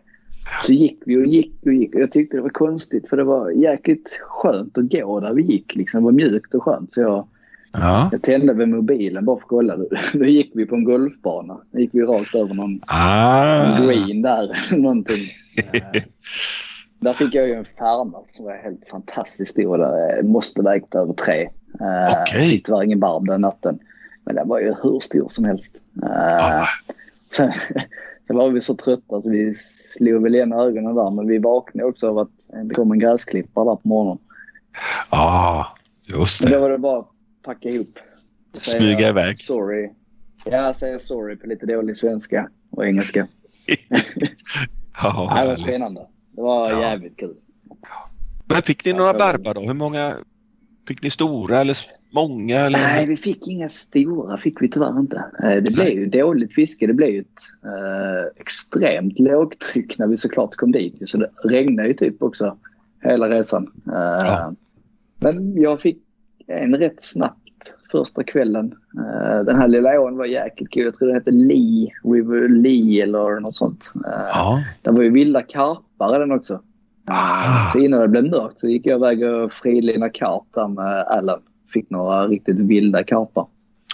Speaker 2: Så gick vi och gick och gick. Jag tyckte det var konstigt för det var jäkligt skönt att gå där vi gick. Liksom. Det var mjukt och skönt. Så jag
Speaker 1: Ja.
Speaker 2: Jag tände med mobilen bara för att kolla. Då gick vi på en golfbana. Då gick vi rakt över någon
Speaker 1: Ah.
Speaker 2: green där. någonting. Där fick jag ju en färma som var helt fantastiskt stor. Där måste vägt över tre. Eh,
Speaker 1: Okej.
Speaker 2: Fick tyvärr ingen barb den natten. Men den var ju hur stor som helst. Eh,
Speaker 1: Ah.
Speaker 2: Sen, sen var vi så trötta att vi slog väl igen ögonen där. Men vi vaknade också av att det kom en gräsklippare där på morgonen.
Speaker 1: ah, just
Speaker 2: Men då
Speaker 1: det.
Speaker 2: var det bara packa ihop. Säga
Speaker 1: Smyga iväg.
Speaker 2: Sorry. Ja, säga sorry på lite dålig svenska och engelska.
Speaker 1: Ja,
Speaker 2: det var spännande. Det var
Speaker 1: Ja.
Speaker 2: jävligt kul.
Speaker 1: Men fick ni några barbar då? Hur många? Fick ni stora eller många? Eller?
Speaker 2: Nej, vi fick inga stora. fick vi tyvärr inte. Eh, Det blev ju dåligt fiske. Det blev ju ett eh, extremt lågtryck när vi såklart kom dit. Så det regnade ju typ också hela resan. Eh,
Speaker 1: Ja.
Speaker 2: Men jag fick en rätt snabbt första kvällen. Eh, den här lilla ån var jäkligt kul. Jag tror den hette Lee, River Lee eller något sånt. Eh,
Speaker 1: Ja.
Speaker 2: Det var ju vilda karpar i den också.
Speaker 1: Ah.
Speaker 2: Så innan det blev mörkt så gick jag iväg och frilina karp där med Allen. Fick några riktigt vilda karpar.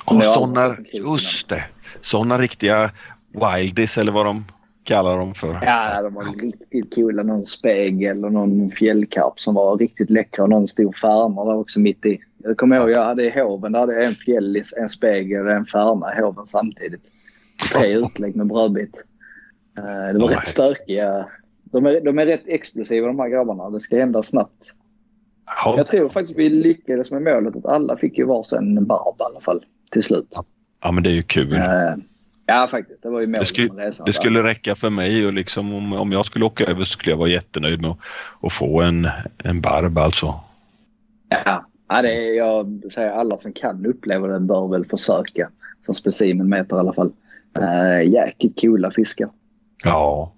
Speaker 1: Och sådana, just det. Sådana riktiga wildies eller vad de kallar dem för.
Speaker 2: Ja, de var riktigt coola. Någon spegel och någon fjällkarp som var riktigt läckra och någon stor färna där också mitt i. Jag kommer ihåg, jag hade i hoven, där hade jag en fjällis, en spegel och en färna i hoven samtidigt. Tre utlägg med brödbit. Eh, Det var
Speaker 1: Ja,
Speaker 2: rätt stökiga. De är, de är rätt explosiva de här grabbarna. Det ska hända snabbt.
Speaker 1: Ja.
Speaker 2: Jag tror faktiskt vi lyckades med målet att alla fick ju varsin barb i alla fall till slut.
Speaker 1: ja, men det är ju kul.
Speaker 2: Eh, Ja, faktiskt. Det var ju målet
Speaker 1: Det skulle,
Speaker 2: med resan.
Speaker 1: det skulle räcka för mig och liksom om, om jag skulle åka över så skulle jag vara jättenöjd med att, att få en, en barb alltså.
Speaker 2: Ja, ja det är, jag säger alla som kan uppleva det bör väl försöka. Som specimenmeter i alla fall. Uh, jäkligt coola fiskar.
Speaker 1: Ja.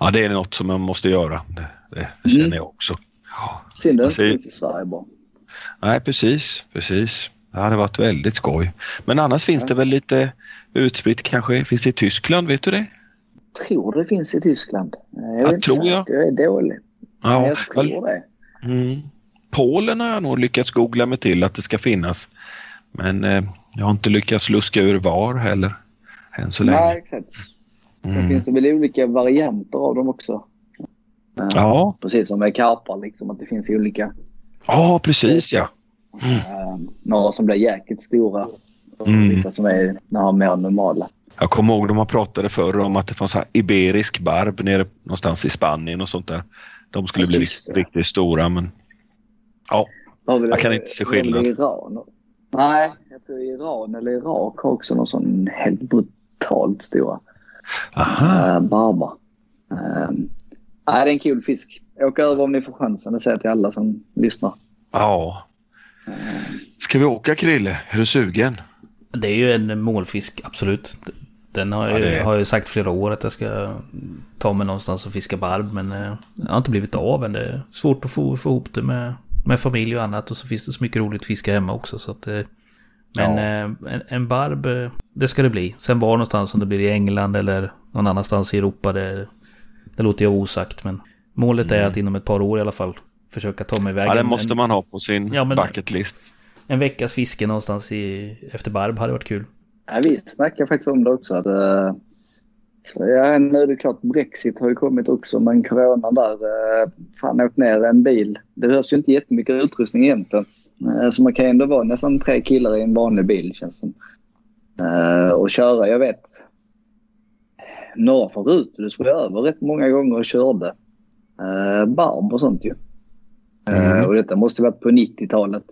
Speaker 1: ja, det är något som man måste göra. Det, det, det känner jag också. Ja.
Speaker 2: Synd att det inte finns i Sverige bara.
Speaker 1: Nej, precis, precis. Det hade varit väldigt skoj. Men annars finns det väl lite utspritt kanske. Finns det i Tyskland? Vet du det?
Speaker 2: Tror det finns i Tyskland. Eh, Jag,
Speaker 1: Ja,
Speaker 2: inte
Speaker 1: tror jag.
Speaker 2: Jag är dålig.
Speaker 1: Ja,
Speaker 2: jag tror det.
Speaker 1: Mm. Polen har jag nog lyckats googla mig till att det ska finnas. Men eh, jag har inte lyckats luska ur var heller. Än så länge.
Speaker 2: Nej, exakt. Sen
Speaker 1: Mm.
Speaker 2: finns det väl olika varianter av dem också. Eh,
Speaker 1: Ja.
Speaker 2: Precis som med karpar, liksom, att det finns olika.
Speaker 1: ja, precis ja.
Speaker 2: Eh, några som blir jäkligt stora och
Speaker 1: Mm.
Speaker 2: vissa som är några mer normala.
Speaker 1: Jag kommer ihåg de man pratade förr om att det fanns iberisk barb nere någonstans i Spanien och sånt där. De skulle
Speaker 2: Ja,
Speaker 1: bli riktigt stora men ja, Jag
Speaker 2: det-
Speaker 1: kan inte se skillnad.
Speaker 2: Iran? Nej, jag tror Iran eller Irak har också någon sån helt brutalt stora
Speaker 1: aha.
Speaker 2: uh, barbar. Uh, nej, det är en kul fisk. Åk över om ni får chansen. Det säger jag till alla som lyssnar.
Speaker 1: Ja. Ska vi åka Krille? Är du sugen?
Speaker 3: Det är ju en målfisk, absolut. Den har,
Speaker 1: Ja,
Speaker 3: jag, har jag sagt flera år att jag ska ta mig någonstans och fiska barb. Men eh, det har inte blivit av än. Det är svårt att få, få ihop det med, med familj och annat. Och så finns det så mycket roligt fiska hemma också. Så att, eh, men
Speaker 1: Ja.
Speaker 3: eh, en, en barb, eh, det ska det bli. Sen var någonstans om det blir i England eller någon annanstans i Europa. Det, det låter jag osagt. Men målet är att inom ett par år i alla fall försöka ta mig iväg.
Speaker 1: Mm. Ja, det måste
Speaker 3: en,
Speaker 1: man ha på sin
Speaker 3: Ja, men-
Speaker 1: bucket list.
Speaker 3: en veckas fiske någonstans i, efter barb hade varit kul.
Speaker 2: Ja, vi snackar faktiskt om det också. Att, uh, ja, nu är det klart Brexit har ju kommit också men corona där. Uh, fan åkt ner en bil. Det behövs ju inte jättemycket utrustning egentligen. Uh, så man kan ju ändå vara nästan tre killar i en vanlig bil känns som. Uh, och köra, jag vet. Norra från Rutulus var jag över rätt många gånger och körde. Uh, barb och sånt ju. Uh,
Speaker 1: Mm.
Speaker 2: och detta måste varit på 90-talet.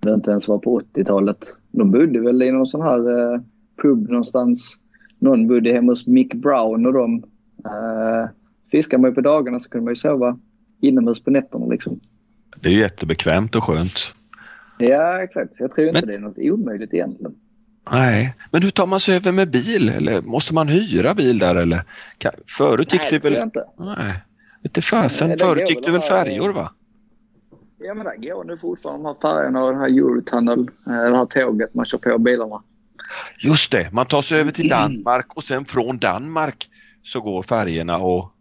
Speaker 2: Det inte ens var på 80-talet. De bodde väl i någon sån här eh, pub någonstans. Någon bodde hemma hos Mick Brown och de. Eh, fiskar man ju på dagarna så kunde man ju sova inomhus på nätterna liksom.
Speaker 1: Det är ju jättebekvämt och skönt.
Speaker 2: Ja, exakt. Jag tror inte
Speaker 1: Men-
Speaker 2: det är något omöjligt egentligen.
Speaker 1: Nej, men hur tar man sig över med bil? Eller måste man hyra bil där eller? Förut gick
Speaker 2: Nej,
Speaker 1: det
Speaker 2: tror jag
Speaker 1: väl...
Speaker 2: inte.
Speaker 1: Nej, inte fasen. Förut gick
Speaker 2: väl
Speaker 1: det väl färjor va?
Speaker 2: Ja, men det går nu fortfarande de här färjorna och den här Eurotunnel. eh, Det här tåget man kör på bilarna.
Speaker 1: Just det, man tar sig över till
Speaker 2: Mm.
Speaker 1: Danmark och sen från Danmark så går färjorna och...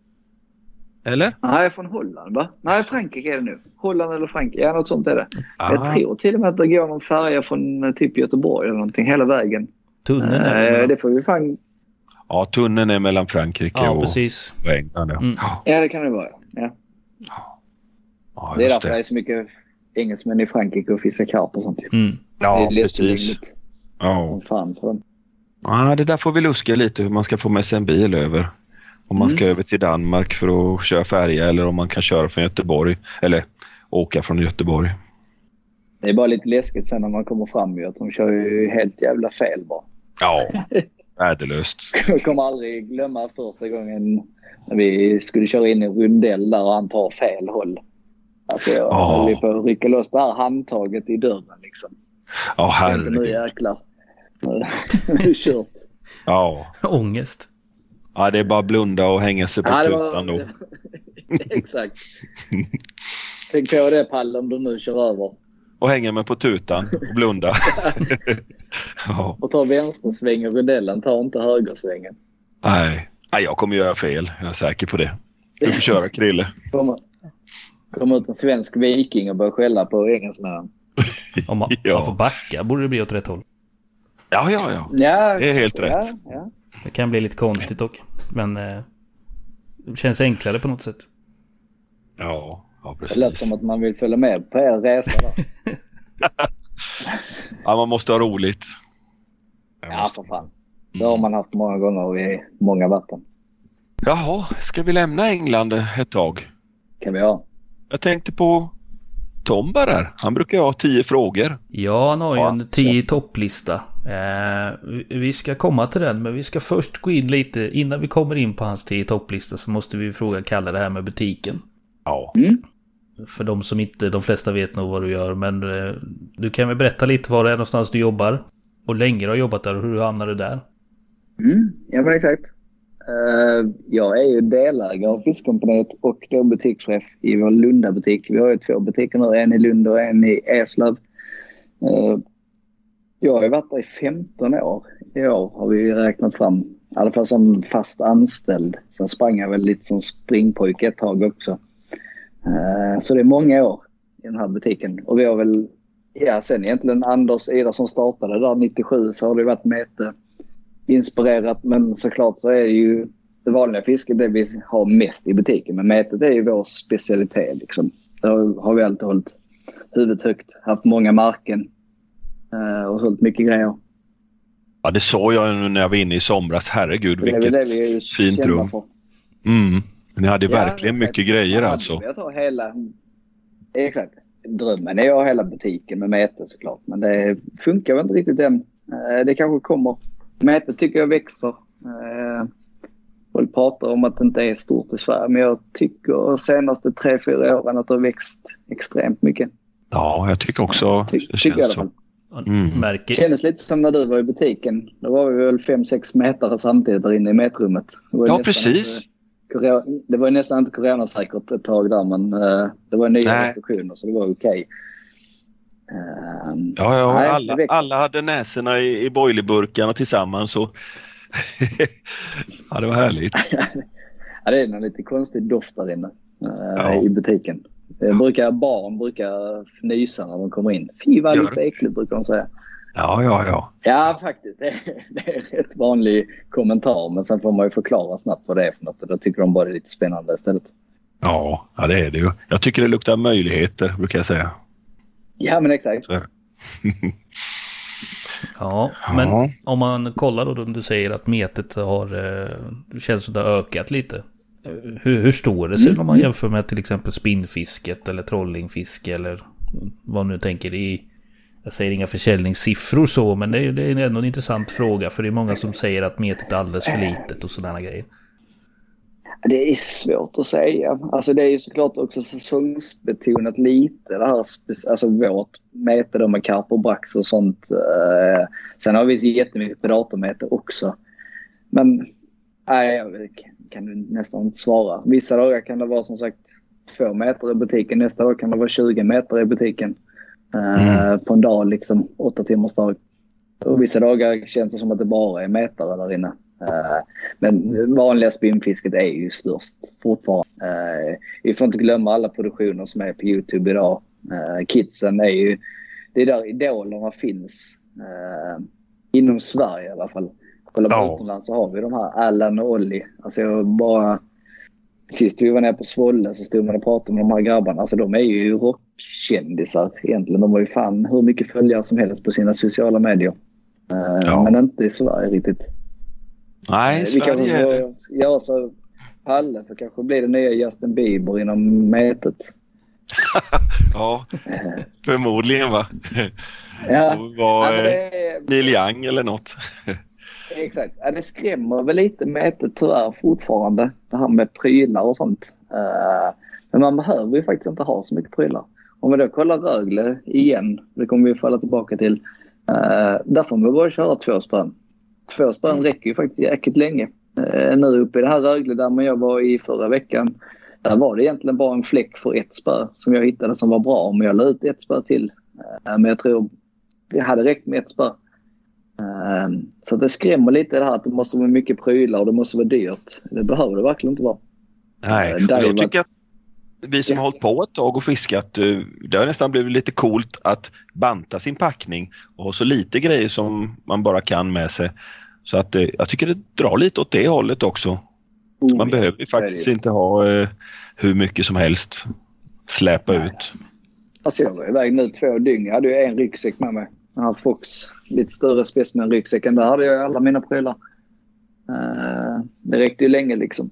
Speaker 1: Eller?
Speaker 2: Nej, från Holland va? Nej, Frankrike är det nu. Holland eller Frankrike. Ja, något sånt är det.
Speaker 1: Ah.
Speaker 2: Jag tror till och med att det går någon färja från eh, typ Göteborg eller någonting hela vägen.
Speaker 3: Tunneln är
Speaker 2: Eh,
Speaker 3: det.
Speaker 2: det får vi fan...
Speaker 1: Ja, tunneln är mellan Frankrike
Speaker 3: Ja,
Speaker 1: och,
Speaker 3: precis.
Speaker 1: och England. Ja.
Speaker 3: Mm.
Speaker 1: Ja,
Speaker 2: det kan det vara. Ja.
Speaker 1: ja,
Speaker 2: Det är därför det är så mycket engelsmän i Frankrike och fiskar karp och sånt.
Speaker 3: Mm.
Speaker 1: Ja,
Speaker 2: det
Speaker 1: precis.
Speaker 2: lättillgängligt
Speaker 1: Ja.
Speaker 2: fan för dem.
Speaker 1: ja, det där får vi luska lite hur man ska få med sig en bil över. Om man ska
Speaker 2: Mm.
Speaker 1: över till Danmark för att köra färja eller om man kan köra från Göteborg. Eller åka från Göteborg.
Speaker 2: Det är bara lite läskigt sen när man kommer fram ju att de kör ju helt jävla fel bara.
Speaker 1: Ja, värdelöst.
Speaker 2: Jag kommer aldrig glömma första gången när vi skulle köra in i rundell där och han tar fel håll. Alltså jag
Speaker 1: Ja.
Speaker 2: höll på att rycka loss det här handtaget i dörren liksom.
Speaker 1: Ja,
Speaker 2: nu
Speaker 1: herregud.
Speaker 2: jäklar. Nu är det kört.
Speaker 1: Ja.
Speaker 3: Ångest.
Speaker 1: ja, det är bara blunda och hänga sig på
Speaker 2: Ja,
Speaker 1: tutan då.
Speaker 2: Exakt. Tänk på det Palle om du nu kör över.
Speaker 1: Och hänga mig på tutan och blunda. ja,
Speaker 2: Och tar vänstersväng i rundellen, tar inte högersvängen.
Speaker 1: nej. nej, jag kommer göra fel. Jag är säker på det. Du får köra Krille.
Speaker 2: Kommer, kommer ut en svensk viking och börjar skälla på engelsmännen.
Speaker 3: Om man,
Speaker 1: Ja.
Speaker 3: man får backa borde det bli åt rätt håll.
Speaker 1: Ja, ja, ja.
Speaker 2: Ja,
Speaker 1: Det är helt
Speaker 2: ja,
Speaker 1: rätt.
Speaker 2: Ja.
Speaker 3: Det kan bli lite konstigt dock. Men eh, det känns enklare på något sätt.
Speaker 1: Ja, ja
Speaker 2: Det lät
Speaker 1: precis.
Speaker 2: som att man vill följa med på er resa där.
Speaker 1: Ja, man måste ha roligt. Jag
Speaker 2: Ja,
Speaker 1: måste-
Speaker 2: för fan. Det har man haft många gånger i många vatten.
Speaker 1: Jaha, ska vi lämna England ett tag?
Speaker 2: Kan vi ha.
Speaker 1: Jag tänkte på Tomba där. Han brukar ju ha tio frågor.
Speaker 3: Ja, han har ju
Speaker 2: Ja,
Speaker 3: en 10 topplista. Eh, vi- ska komma till den, men vi ska först gå in lite. Innan vi kommer in på hans 10 topplista så måste vi fråga Kalle det här med butiken.
Speaker 1: Ja.
Speaker 2: Mm.
Speaker 3: För de som inte, de flesta vet nog vad du gör, men eh, du kan väl berätta lite var det är någonstans du jobbar? Och länge du har jobbat där och hur du hamnade där?
Speaker 2: Mm, ja, men exakt. Eh, jag är ju delägare av Fiskkompaniet och då butikschef i vår Lundabutik. Vi har ju två butiker nu, en i Lund och en i Eslöv. Eh, jag har ju varit där i 15 år. I år har vi ju räknat fram, i alla fall som fast anställd. Sen sprang jag väl lite som springpojke ett tag också. Eh, så det är många år i den här butiken. Och vi har väl, ja sen egentligen Anders Ida som startade där 97 så har det varit Mete inspirerat. Men såklart så är ju det vanliga fisket det vi har mest i butiken. Men metet är ju vår specialitet. Liksom. Där har vi alltid hållit huvudet högt. Haft många marken eh, och sålt mycket grejer.
Speaker 1: ja, det såg jag när jag var inne i somras. Herregud,
Speaker 2: Det
Speaker 1: vilket
Speaker 2: det vi är
Speaker 1: fint rum. Mm. Ni hade
Speaker 2: Ja,
Speaker 1: verkligen
Speaker 2: exakt.
Speaker 1: mycket grejer
Speaker 2: Ja,
Speaker 1: alltså.
Speaker 2: Jag tar hela... Exakt. Drömmen är att ha hela butiken med Mete såklart. Men det funkar väl inte riktigt än. Eh, Det kanske kommer. Mete tycker jag växer. Eh, Folk pratar om att det inte är stort i Sverige. Men jag tycker de senaste tre, fyra åren att det har växt extremt mycket.
Speaker 1: Ja, jag tycker också
Speaker 2: Ty-
Speaker 1: det
Speaker 2: tycker
Speaker 1: känns så. Mm.
Speaker 2: Det
Speaker 3: Märker,
Speaker 2: kändes lite som när du var i butiken. Då var vi väl fem sex metare samtidigt där inne i mätrummet. Ju
Speaker 1: Ja, precis.
Speaker 2: inte- Det var nästan inte coronasäkert ett tag där men eh, det var nya restriktioner så det var okej. Ehm,
Speaker 1: Ja, ja
Speaker 2: Nej,
Speaker 1: alla, alla hade näsorna i, i boilerburkarna tillsammans. Och ja, det var härligt.
Speaker 2: ja, det är nog lite konstig doft där inne eh,
Speaker 1: Ja.
Speaker 2: i butiken. Det brukar, barn brukar fnysa när de kommer in. Fy vad lite äckligt brukar de säga.
Speaker 1: Ja, ja, ja.
Speaker 2: Ja, faktiskt. Det är, det är en rätt vanlig kommentar. Men sen får man ju förklara snabbt vad det är för något. Och då tycker de bara det är lite spännande istället.
Speaker 1: Ja, ja, det är det ju. Jag tycker det luktar möjligheter, brukar jag säga.
Speaker 2: Ja, men exakt.
Speaker 3: Ja,
Speaker 1: Ja.
Speaker 3: men om man kollar då, om du säger att metet har, eh, det känns som det har ökat lite. Eh, Hur, hur står det sig
Speaker 2: Mm.
Speaker 3: om man jämför med till exempel spinnfisket eller trollingfiske eller vad nu tänker i jag säger inga försäljningssiffror så, men det är, det är ändå en intressant fråga. För det är många som säger att metet är alldeles för litet och sådana grejer.
Speaker 2: Det är svårt att säga. Alltså det är ju såklart också säsongsbetonat lite det här. Alltså vårt mete då med karp och brax och sånt. Eh, Sen har vi jättemycket predatormete också. Men nej, jag kan nästan inte svara. Vissa dagar kan det vara som sagt två meter i butiken. Nästa dag kan det vara 20 meter i butiken. eh, På en dag liksom, åtta timmars dag. Och vissa dagar känns det som att det bara är metare där inne. Eh, men vanliga spinnfisket är ju störst fortfarande. Eh, vi får inte glömma alla produktioner som är på Youtube idag. Eh, kidsen är ju, det är där idolerna finns. Inom Sverige i alla fall. Kolla ja. utomlands så har vi de här Allan och Olli. Alltså jag bara... Sist vi var nere på Svolle så stod man och pratade med de här grabbarna. Alltså de är ju rockkändisar egentligen. De har ju fan hur mycket följare som helst på sina sociala medier. Ja. Men inte i Sverige riktigt.
Speaker 1: Nej,
Speaker 2: Vi kanske får göra så Palle för kanske blir det nya Justin Bieber inom metet.
Speaker 1: ja, förmodligen va. Ja. Var, ja, det... Neil Young eller något.
Speaker 2: Exakt. Ja, det skrämmer väl lite metet tyvärr fortfarande. Det här med prylar och sånt. Uh, men man behöver ju faktiskt inte ha så mycket prylar. Om vi då kollar Rögle igen, det kommer vi falla tillbaka till. Där får man bara köra två spön två spön mm. räcker ju faktiskt jäkligt länge. Eh, nu uppe i det här Rögle där jag var i förra veckan. Där var det egentligen bara en fläck för ett spö som jag hittade som var bra. Men jag la ut ett spö till. Eh, men jag tror det hade räckt med ett spö. Eh, så det skrämmer lite det här att det måste vara mycket prylar och det måste vara dyrt. Det behöver det verkligen inte vara.
Speaker 1: Nej, jag tycker att vi som har hållit på ett tag och fiskat, det har nästan blivit lite coolt att banta sin packning och ha så lite grejer som man bara kan med sig. Så att eh, jag tycker det drar lite åt det hållet också. Mm. Man behöver ju faktiskt inte ha eh, hur mycket som helst släpa Nej. ut.
Speaker 2: Alltså jag var iväg nu två dygn. Jag hade ju en ryggsäck med mig. Den här Fox, lite större specimen ryggsäcken. Där hade jag alla mina prylar. Uh, det räckte ju länge liksom.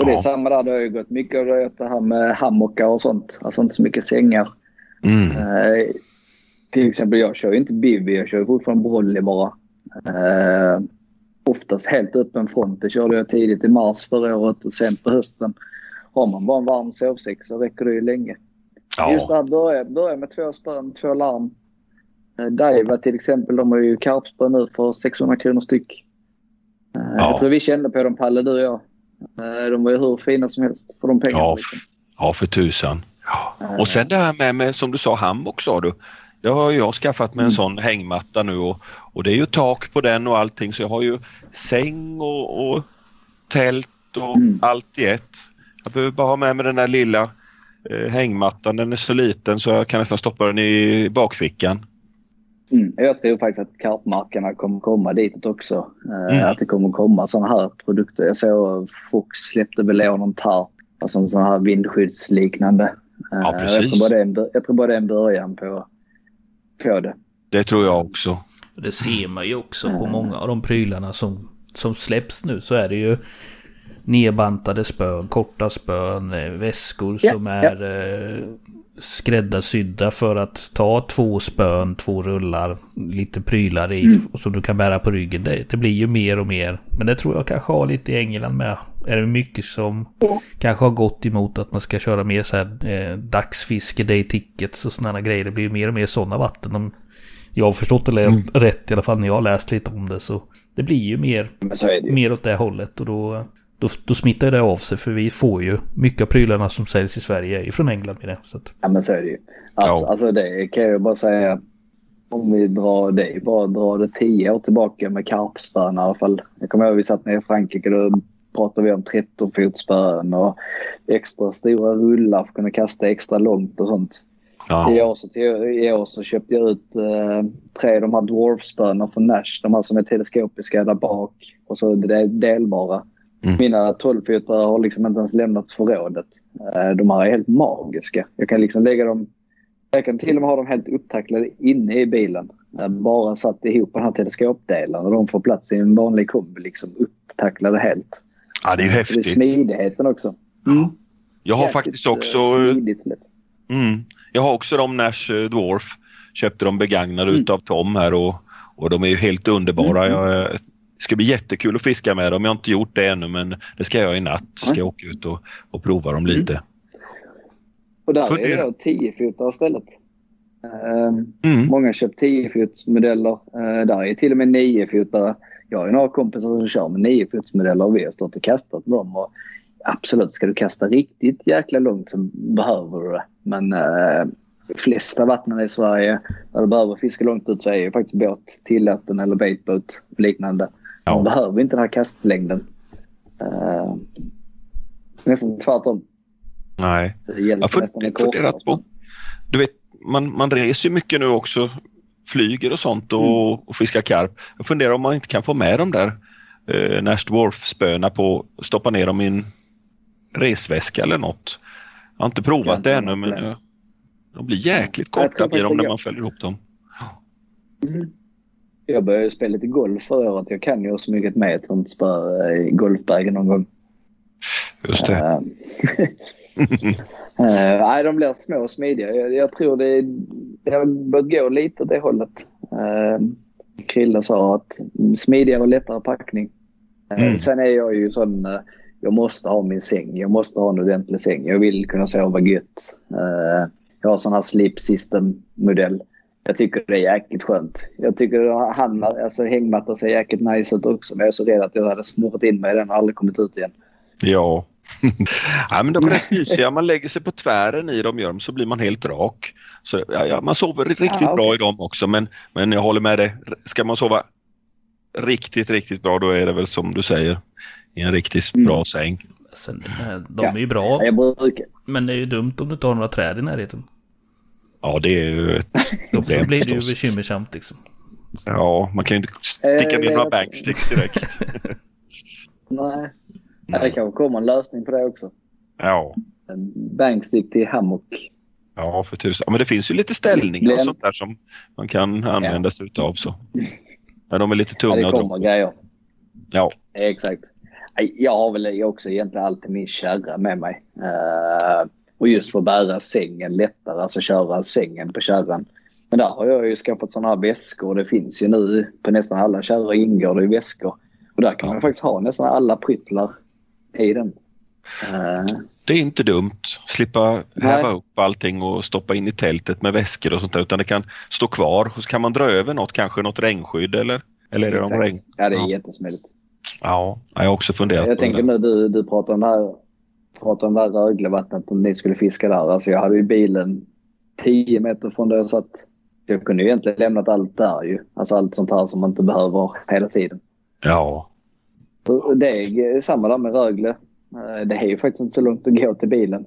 Speaker 2: Och det är samma där. Det har ju gått mycket av det här med hammockar och sånt. Alltså inte så mycket sängar. Mm. Uh, till exempel jag kör ju inte Bivi. Jag kör fortfarande Brolly bara. Eh, oftast helt öppen front. Det körde jag tidigt i mars förra året och sen på hösten. Har man bara en varm sovsäck så räcker det ju länge. Ja. Just det här börja, börja med två spön, två larm. Eh, Daiva till exempel, de har ju karpspön nu för 600 kronor styck. Eh, ja. Jag tror vi kände på dem Palle, du och jag. De var ju hur fina som helst för de pengarna.
Speaker 1: Ja, liksom. ja för tusan. Ja. Och sen det här med, med som du sa hammock sa du. Det har jag skaffat mig en mm. sån hängmatta nu och, och det är ju tak på den och allting så jag har ju säng och, och tält och mm. allt i ett. Jag behöver bara ha med mig den där lilla eh, hängmattan. Den är så liten så jag kan nästan stoppa den i bakfickan.
Speaker 2: Mm. Jag tror faktiskt att karpmarkerna kommer komma dit också. Eh, mm. Att det kommer komma sådana här produkter. Jag såg Fox släppte väl någon tarp, alltså sån här vindskyddsliknande.
Speaker 1: Ja, precis.
Speaker 2: Eh, jag tror bara det är en, jag tror bara det är en början på, på det.
Speaker 1: Det tror jag också.
Speaker 3: Det ser man ju också på många av de prylarna som, som släpps nu så är det ju nedbantade spön, korta spön, eh, väskor ja, som är ja. Skräddarsydda för att ta två spön, två rullar, lite prylar i mm. och som du kan bära på ryggen. Det, det, blir ju mer och mer. Men det tror jag kanske har lite i England med. Är det mycket som ja. kanske har gått emot att man ska köra mer så här eh, dagsfiske, day tickets och sådana grejer. Det blir ju mer och mer sådana vatten. De, jag har förstått det mm. rätt i alla fall när jag har läst lite om det. Så det blir ju mer, mer åt det hållet. Och då, då, då smittar det av sig för vi får ju mycket av prylarna som säljs i Sverige ifrån England med det. Så att...
Speaker 2: Ja men så är det ju. Alltså, ja. alltså det kan jag ju bara säga. Om vi drar det, bara drar det tio år tillbaka med karpspön i alla fall. Jag kommer ihåg vi satt nere i Frankrike då pratade vi om 13 fotspön och extra stora rullar för att kunna kasta extra långt och sånt. Ja. I, år så, I år så köpte jag ut eh, tre av de här dwarfspöna från Nash. De här som är teleskopiska där bak och så det delbara. Mm. Mina 12-fotare har liksom inte ens lämnats förrådet. Eh, de här är helt magiska. Jag kan liksom lägga dem... Jag kan till och med ha dem helt upptacklade inne i bilen. Jag bara satt ihop den här teleskopdelen och de får plats i en vanlig kombi liksom upptacklade helt.
Speaker 1: Ja, det är häftigt.
Speaker 2: Det är smidigheten också. Mm.
Speaker 1: Jag har Jäkligt faktiskt också... Eh, smidigt, mm. Jag har också de Nash eh, Dwarf. Köpte dem begagnade mm. utav Tom här och, och de är ju helt underbara. Mm. Jag, det ska bli jättekul att fiska med dem. Jag har inte gjort det ännu men det ska jag i natt. Ska jag åka ut och, och prova dem lite. Mm.
Speaker 2: Och där För är det då 10 fotar istället. Uh, mm. Många köpt 10 fotsmodeller. Uh, där är till och med 9 fotare. Jag har ju några kompisar som kör med 9 fotsmodeller och vi har stått och kastat med dem. Och absolut, ska du kasta riktigt jäkla långt så behöver du det. Men eh, de flesta vattnen i Sverige där du behöver fiska långt ut så är ju faktiskt båt tillåten eller baitboat liknande. Man behöver inte den här kastlängden. Uh, nästan tvärtom.
Speaker 1: Nej.
Speaker 2: Det
Speaker 1: Jag funderat på... Du vet, man, man reser ju mycket nu också. Flyger och sånt och,
Speaker 2: Mm.
Speaker 1: och fiskar karp. Jag funderar om man inte kan få med de där eh, Nash Dwarf-spöna på stoppa ner dem i en resväska eller något. Jag har inte provat det ännu men de blir jäkligt korta blir de när man fäller ihop dem.
Speaker 2: Mm. Jag började ju spela lite golf förra året. Jag kan ju ha smugit med ett sånt spö i golfbagen någon gång.
Speaker 1: Just det.
Speaker 2: Eh, eh, nej, de blir små och smidiga. Jag, jag tror det, det har börjat gå lite åt det hållet. Uh, Krille sa att smidigare och lättare packning. Eh,
Speaker 1: Mm.
Speaker 2: Sen är jag ju sån, eh, jag måste ha min säng. Jag måste ha en ordentlig säng. Jag vill kunna sova gött. Eh, jag har sån här sleep system modell. Jag tycker det är jäkligt skönt. Jag tycker han, alltså hängmatta ser jäkligt nice ut också. Men jag är så rädd att jag hade snurrat in mig i den och aldrig kommit ut igen.
Speaker 1: Ja. ja men de är rätt mysiga. Man lägger sig på tvären i dem gör de, så blir man helt rak. Så, ja, ja, man sover riktigt
Speaker 2: Ja, okej.
Speaker 1: bra i dem också men, men jag håller med dig. Ska man sova riktigt, riktigt bra då är det väl som du säger i en riktigt
Speaker 2: Mm.
Speaker 1: bra säng.
Speaker 3: Sen, eh, de är ju bra,
Speaker 2: Jag brukar,
Speaker 3: men det är ju dumt om du inte har några träd i närheten.
Speaker 1: Ja det är ju ett
Speaker 3: Då
Speaker 1: problem
Speaker 3: blir det ju bekymmersamt liksom.
Speaker 1: Ja, man kan ju inte sticka
Speaker 2: Eh,
Speaker 1: ner
Speaker 2: det-
Speaker 1: några banksticks direkt.
Speaker 2: nej. Det kanske kommer en lösning på det också.
Speaker 1: Ja,
Speaker 2: En bankstick till hammock.
Speaker 1: ja för tusan. Ja, men det finns ju lite ställningar och sånt där som man kan använda sig utav så. Men de är lite
Speaker 2: Ja,
Speaker 1: tunga
Speaker 2: det
Speaker 1: att dra
Speaker 2: kommer grejer.
Speaker 1: Ja,
Speaker 2: Exakt. Nej, Jag har väl också egentligen alltid min kärra med mig. Eh, och just för att bära sängen lättare, alltså köra sängen på kärran. Men där har jag ju skaffat sådana här väskor. Det finns ju nu på nästan alla kärror ingår det i väskor. Och där kan man faktiskt ha nästan alla pryttlar i den. Eh,
Speaker 1: det är inte dumt. Slippa
Speaker 2: Nej.
Speaker 1: häva upp allting och stoppa in i tältet med väskor och sånt där utan det kan stå kvar. Och så kan man dra över något, kanske något regnskydd eller? Eller är det de regn?
Speaker 2: ja, det är
Speaker 1: Ja.
Speaker 2: jättesmidigt.
Speaker 1: Ja, jag har också funderat
Speaker 2: Jag
Speaker 1: på det.
Speaker 2: tänker nu du, du pratar om det här, pratar om det här Röglevattnet om ni skulle fiska där. Alltså jag hade ju bilen 10 meter från där jag satt. Jag kunde ju egentligen lämnat allt där ju. Alltså allt sånt här som man inte behöver hela tiden.
Speaker 1: Ja,
Speaker 2: Så Det är samma där med Rögle. Eh, Det är ju faktiskt inte så långt att gå till bilen.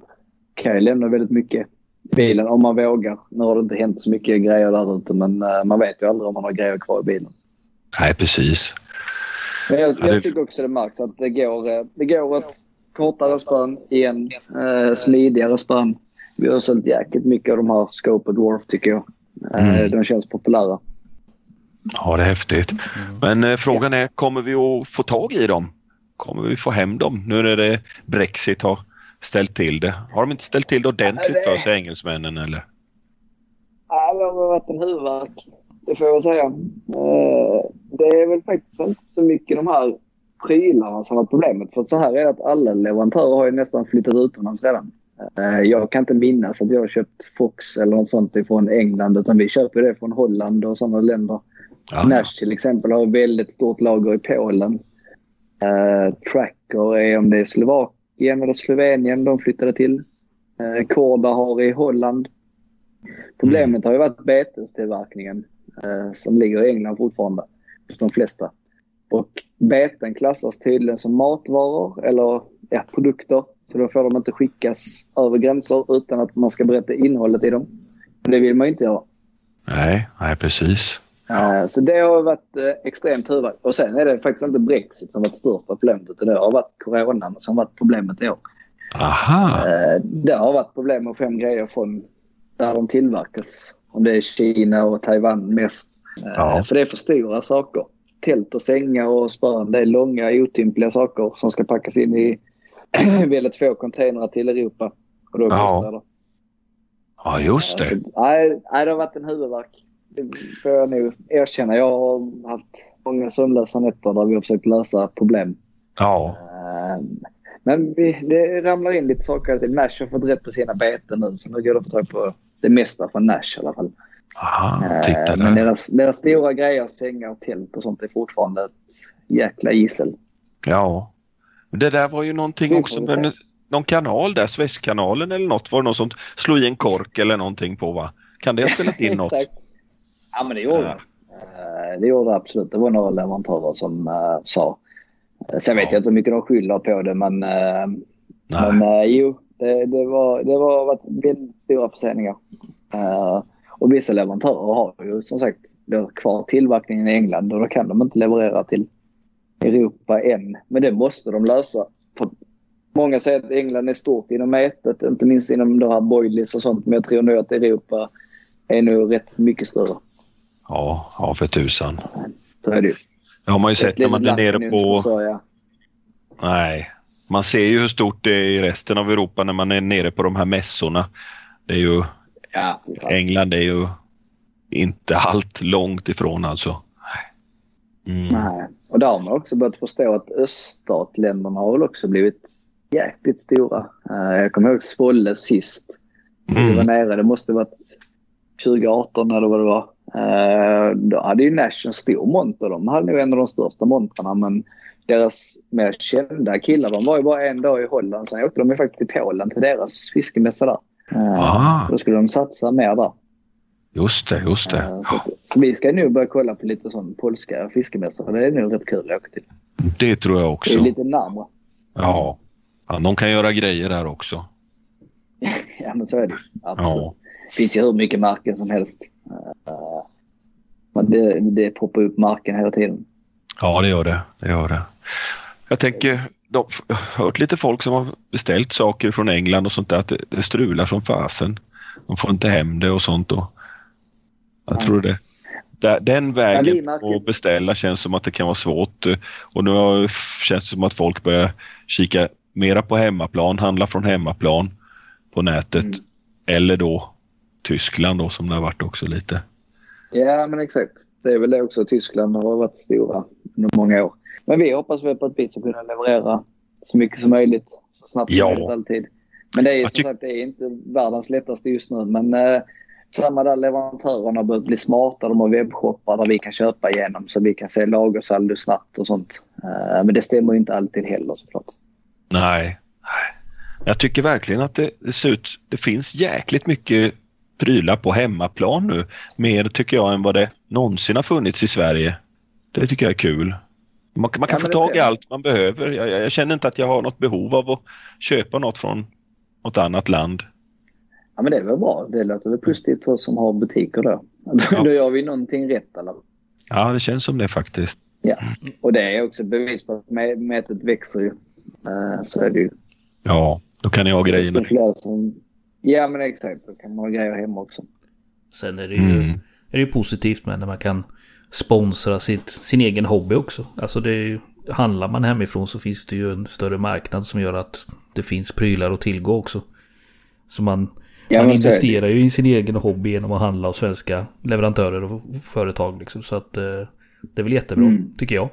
Speaker 2: Kan ju lämna väldigt mycket bilen om man vågar. Nu har det inte hänt så mycket grejer där ute men eh, man vet ju aldrig om man har grejer kvar i bilen.
Speaker 1: nej precis.
Speaker 2: Men jag, jag tycker också det märks att det går, eh, det går ett kortare spön igen, eh, smidigare spön. Vi har sålt jäkligt mycket av de här Scope och Dwarf tycker jag. Eh,
Speaker 1: Mm.
Speaker 2: De känns populära.
Speaker 1: Ja, det är häftigt. Men eh, frågan är, kommer vi att få tag i dem? Kommer vi få hem dem nu när det Brexit har ställt till det? Har de inte ställt till det ordentligt
Speaker 2: det-
Speaker 1: för sig engelsmännen eller?
Speaker 2: Ja, det har varit en huvudvärk. Det får jag säga. Eh, Det är väl faktiskt inte så mycket de här prylarna som var problemet. För så här är det att alla leverantörer har ju nästan flyttat utomlands redan. Eh, Jag kan inte minnas att jag har köpt Fox eller något sånt ifrån England utan vi köper det från Holland och sådana länder.
Speaker 1: Ja,
Speaker 2: Nash till exempel har väldigt stort lager i Polen. Eh, Tracker är om det är Slovakien eller Slovenien de flyttade till. Uh, Korda har i Holland. Problemet har ju varit betestillverkningen eh, som ligger i England fortfarande. De flesta. Och beten klassas tydligen som matvaror eller ja, produkter. Så då får de inte skickas över gränser utan att man ska berätta innehållet i dem. Och det vill man ju inte göra.
Speaker 1: Nej, nej precis.
Speaker 2: Eh, Så det har varit eh, extremt huvudvärk. Och sen är det faktiskt inte Brexit som varit största problemet utan det har varit coronan som varit problemet i år.
Speaker 1: Aha,
Speaker 2: Eh, Det har varit problem med fem grejer från där de tillverkas. Om det är Kina och Taiwan mest.
Speaker 1: Ja.
Speaker 2: För det är för stora saker. Tält och sängar och spön. Det är långa otympliga saker som ska packas in i väldigt få containrar till Europa. Och då
Speaker 1: Ja.
Speaker 2: det.
Speaker 1: ja just det.
Speaker 2: Så, nej, nej, det har varit en huvudvärk. Det får jag nog erkänna. Jag har haft många sömnlösa nätter där vi har försökt lösa problem.
Speaker 1: Ja,
Speaker 2: Eh, Men vi, det ramlar in lite saker. Nash har fått rätt på sina beten nu så nu går det att få tag på det mesta från Nash i alla fall.
Speaker 1: Aha,
Speaker 2: Eh,
Speaker 1: titta
Speaker 2: Men
Speaker 1: där.
Speaker 2: deras, deras stora grejer, sängar och tält och sånt är fortfarande ett jäkla gissel.
Speaker 1: Ja. Det där var ju någonting
Speaker 2: Det
Speaker 1: också med någon kanal där, Suezkanalen eller något. Var det någon som slog i en kork eller någonting på va? Kan det ha spelat in något?
Speaker 2: Ja men det gjorde
Speaker 1: Ja.
Speaker 2: det. Eh, det gjorde det absolut. Det var några leverantörer som uh, sa. Sen vet
Speaker 1: Ja.
Speaker 2: jag inte hur mycket de skyller på det men, uh, men uh, jo, det, det var, det var varit väldigt stora förseningar. Uh, och vissa leverantörer har ju som sagt kvar tillverkningen i England och då kan de inte leverera till Europa än. Men det måste de lösa. För många säger att England är stort inom mätet, inte minst inom det här boilies och sånt. Men jag tror nog att Europa är nog rätt mycket större.
Speaker 1: Ja, ja för tusan.
Speaker 2: Så är det ju.
Speaker 1: Det har man ju sett när man är nere på...
Speaker 2: inte försörja.
Speaker 1: Nej. Man ser ju hur stort det är i resten av Europa när man är nere på de här mässorna. Det är ju...
Speaker 2: Ja.
Speaker 1: England är ju inte allt långt ifrån alltså. Mm.
Speaker 2: Nej. Och där har man också börjat förstå att öststatländerna har väl också blivit jäkligt stora. Eh, jag kommer ihåg Svolle sist. Vi var
Speaker 1: Mm.
Speaker 2: nere. Det måste varit 2018 eller vad det var. Eh, då hade ju Nash en stor monter. De hade nog en av de största montrarna. Men deras mer kända killar, de var ju bara en dag i Holland. Sen åkte de ju faktiskt till Polen till deras fiskemässa där. Eh,
Speaker 1: Ah.
Speaker 2: Då skulle de satsa mer där.
Speaker 1: Just det, just det.
Speaker 2: Eh, så, så vi ska nu börja kolla på lite sån polska fiskemässor. Det är nog rätt kul att åka till.
Speaker 1: Det tror jag
Speaker 2: Det är
Speaker 1: också.
Speaker 2: lite närmare.
Speaker 1: Ja. ja. De kan göra grejer där också.
Speaker 2: Ja, men så är det Absolut.
Speaker 1: Ja.
Speaker 2: Det finns ju hur mycket marken som helst. Eh, men det, det poppar upp marken hela tiden.
Speaker 1: Ja, det gör det. Det gör det. Jag tänker, de, hört lite folk som har beställt saker från England och sånt där, att det, det strular som fasen. De får inte hem det och sånt. Och, jag
Speaker 2: Nej.
Speaker 1: tror det. Där- Den
Speaker 2: Ja,
Speaker 1: vägen att beställa känns som att det kan vara svårt. Och nu har- känns det som att folk börjar kika mera på hemmaplan, handla från hemmaplan på nätet.
Speaker 2: Mm.
Speaker 1: Eller då Tyskland då som det har varit också lite.
Speaker 2: Ja, men exakt. Det är väl det också. Tyskland har varit stora under många år. Men vi hoppas väl på att vi ska kunna leverera så mycket som möjligt. Så snabbt som
Speaker 1: Ja.
Speaker 2: möjligt alltid. Men det är som sagt det är inte världens lättaste just nu. Men eh, samma där leverantörerna har börjat bli smarta. De har webbshoppar där vi kan köpa igenom så vi kan se lagersaldo snabbt och sånt. Eh, men det stämmer ju inte alltid heller såklart.
Speaker 1: Nej. Jag tycker verkligen att det, det ser ut, det finns jäkligt mycket prylar på hemmaplan nu. Mer tycker jag än vad det någonsin har funnits i Sverige. Det tycker jag är kul. Man, man kan
Speaker 2: Ja,
Speaker 1: få tag i allt man behöver. Jag, jag, jag känner inte att jag har något behov av att köpa något från något annat land.
Speaker 2: Ja, men det är väl bra. Det låter väl positivt för oss som har butiker då.
Speaker 1: Ja.
Speaker 2: Då gör vi någonting rätt eller?
Speaker 1: Ja, det känns som det faktiskt.
Speaker 2: Ja. Och det är också bevis på att mä- mätet växer ju. Eh, Så är det ju.
Speaker 1: Ja, då kan jag ha grejerna.
Speaker 2: Som... Ja men exakt. Då kan man ha grejer hemma också.
Speaker 3: Sen är det ju,
Speaker 1: Mm.
Speaker 3: är det ju positivt med när man kan sponsra sitt, sin egen hobby också. Alltså det är handlar man hemifrån så finns det ju en större marknad som gör att det finns prylar att tillgå också. Så man,
Speaker 2: Ja,
Speaker 3: man investerar ju i sin egen hobby genom att handla av svenska leverantörer och företag liksom. Så att eh, det är väl jättebra,
Speaker 2: Mm.
Speaker 3: tycker jag.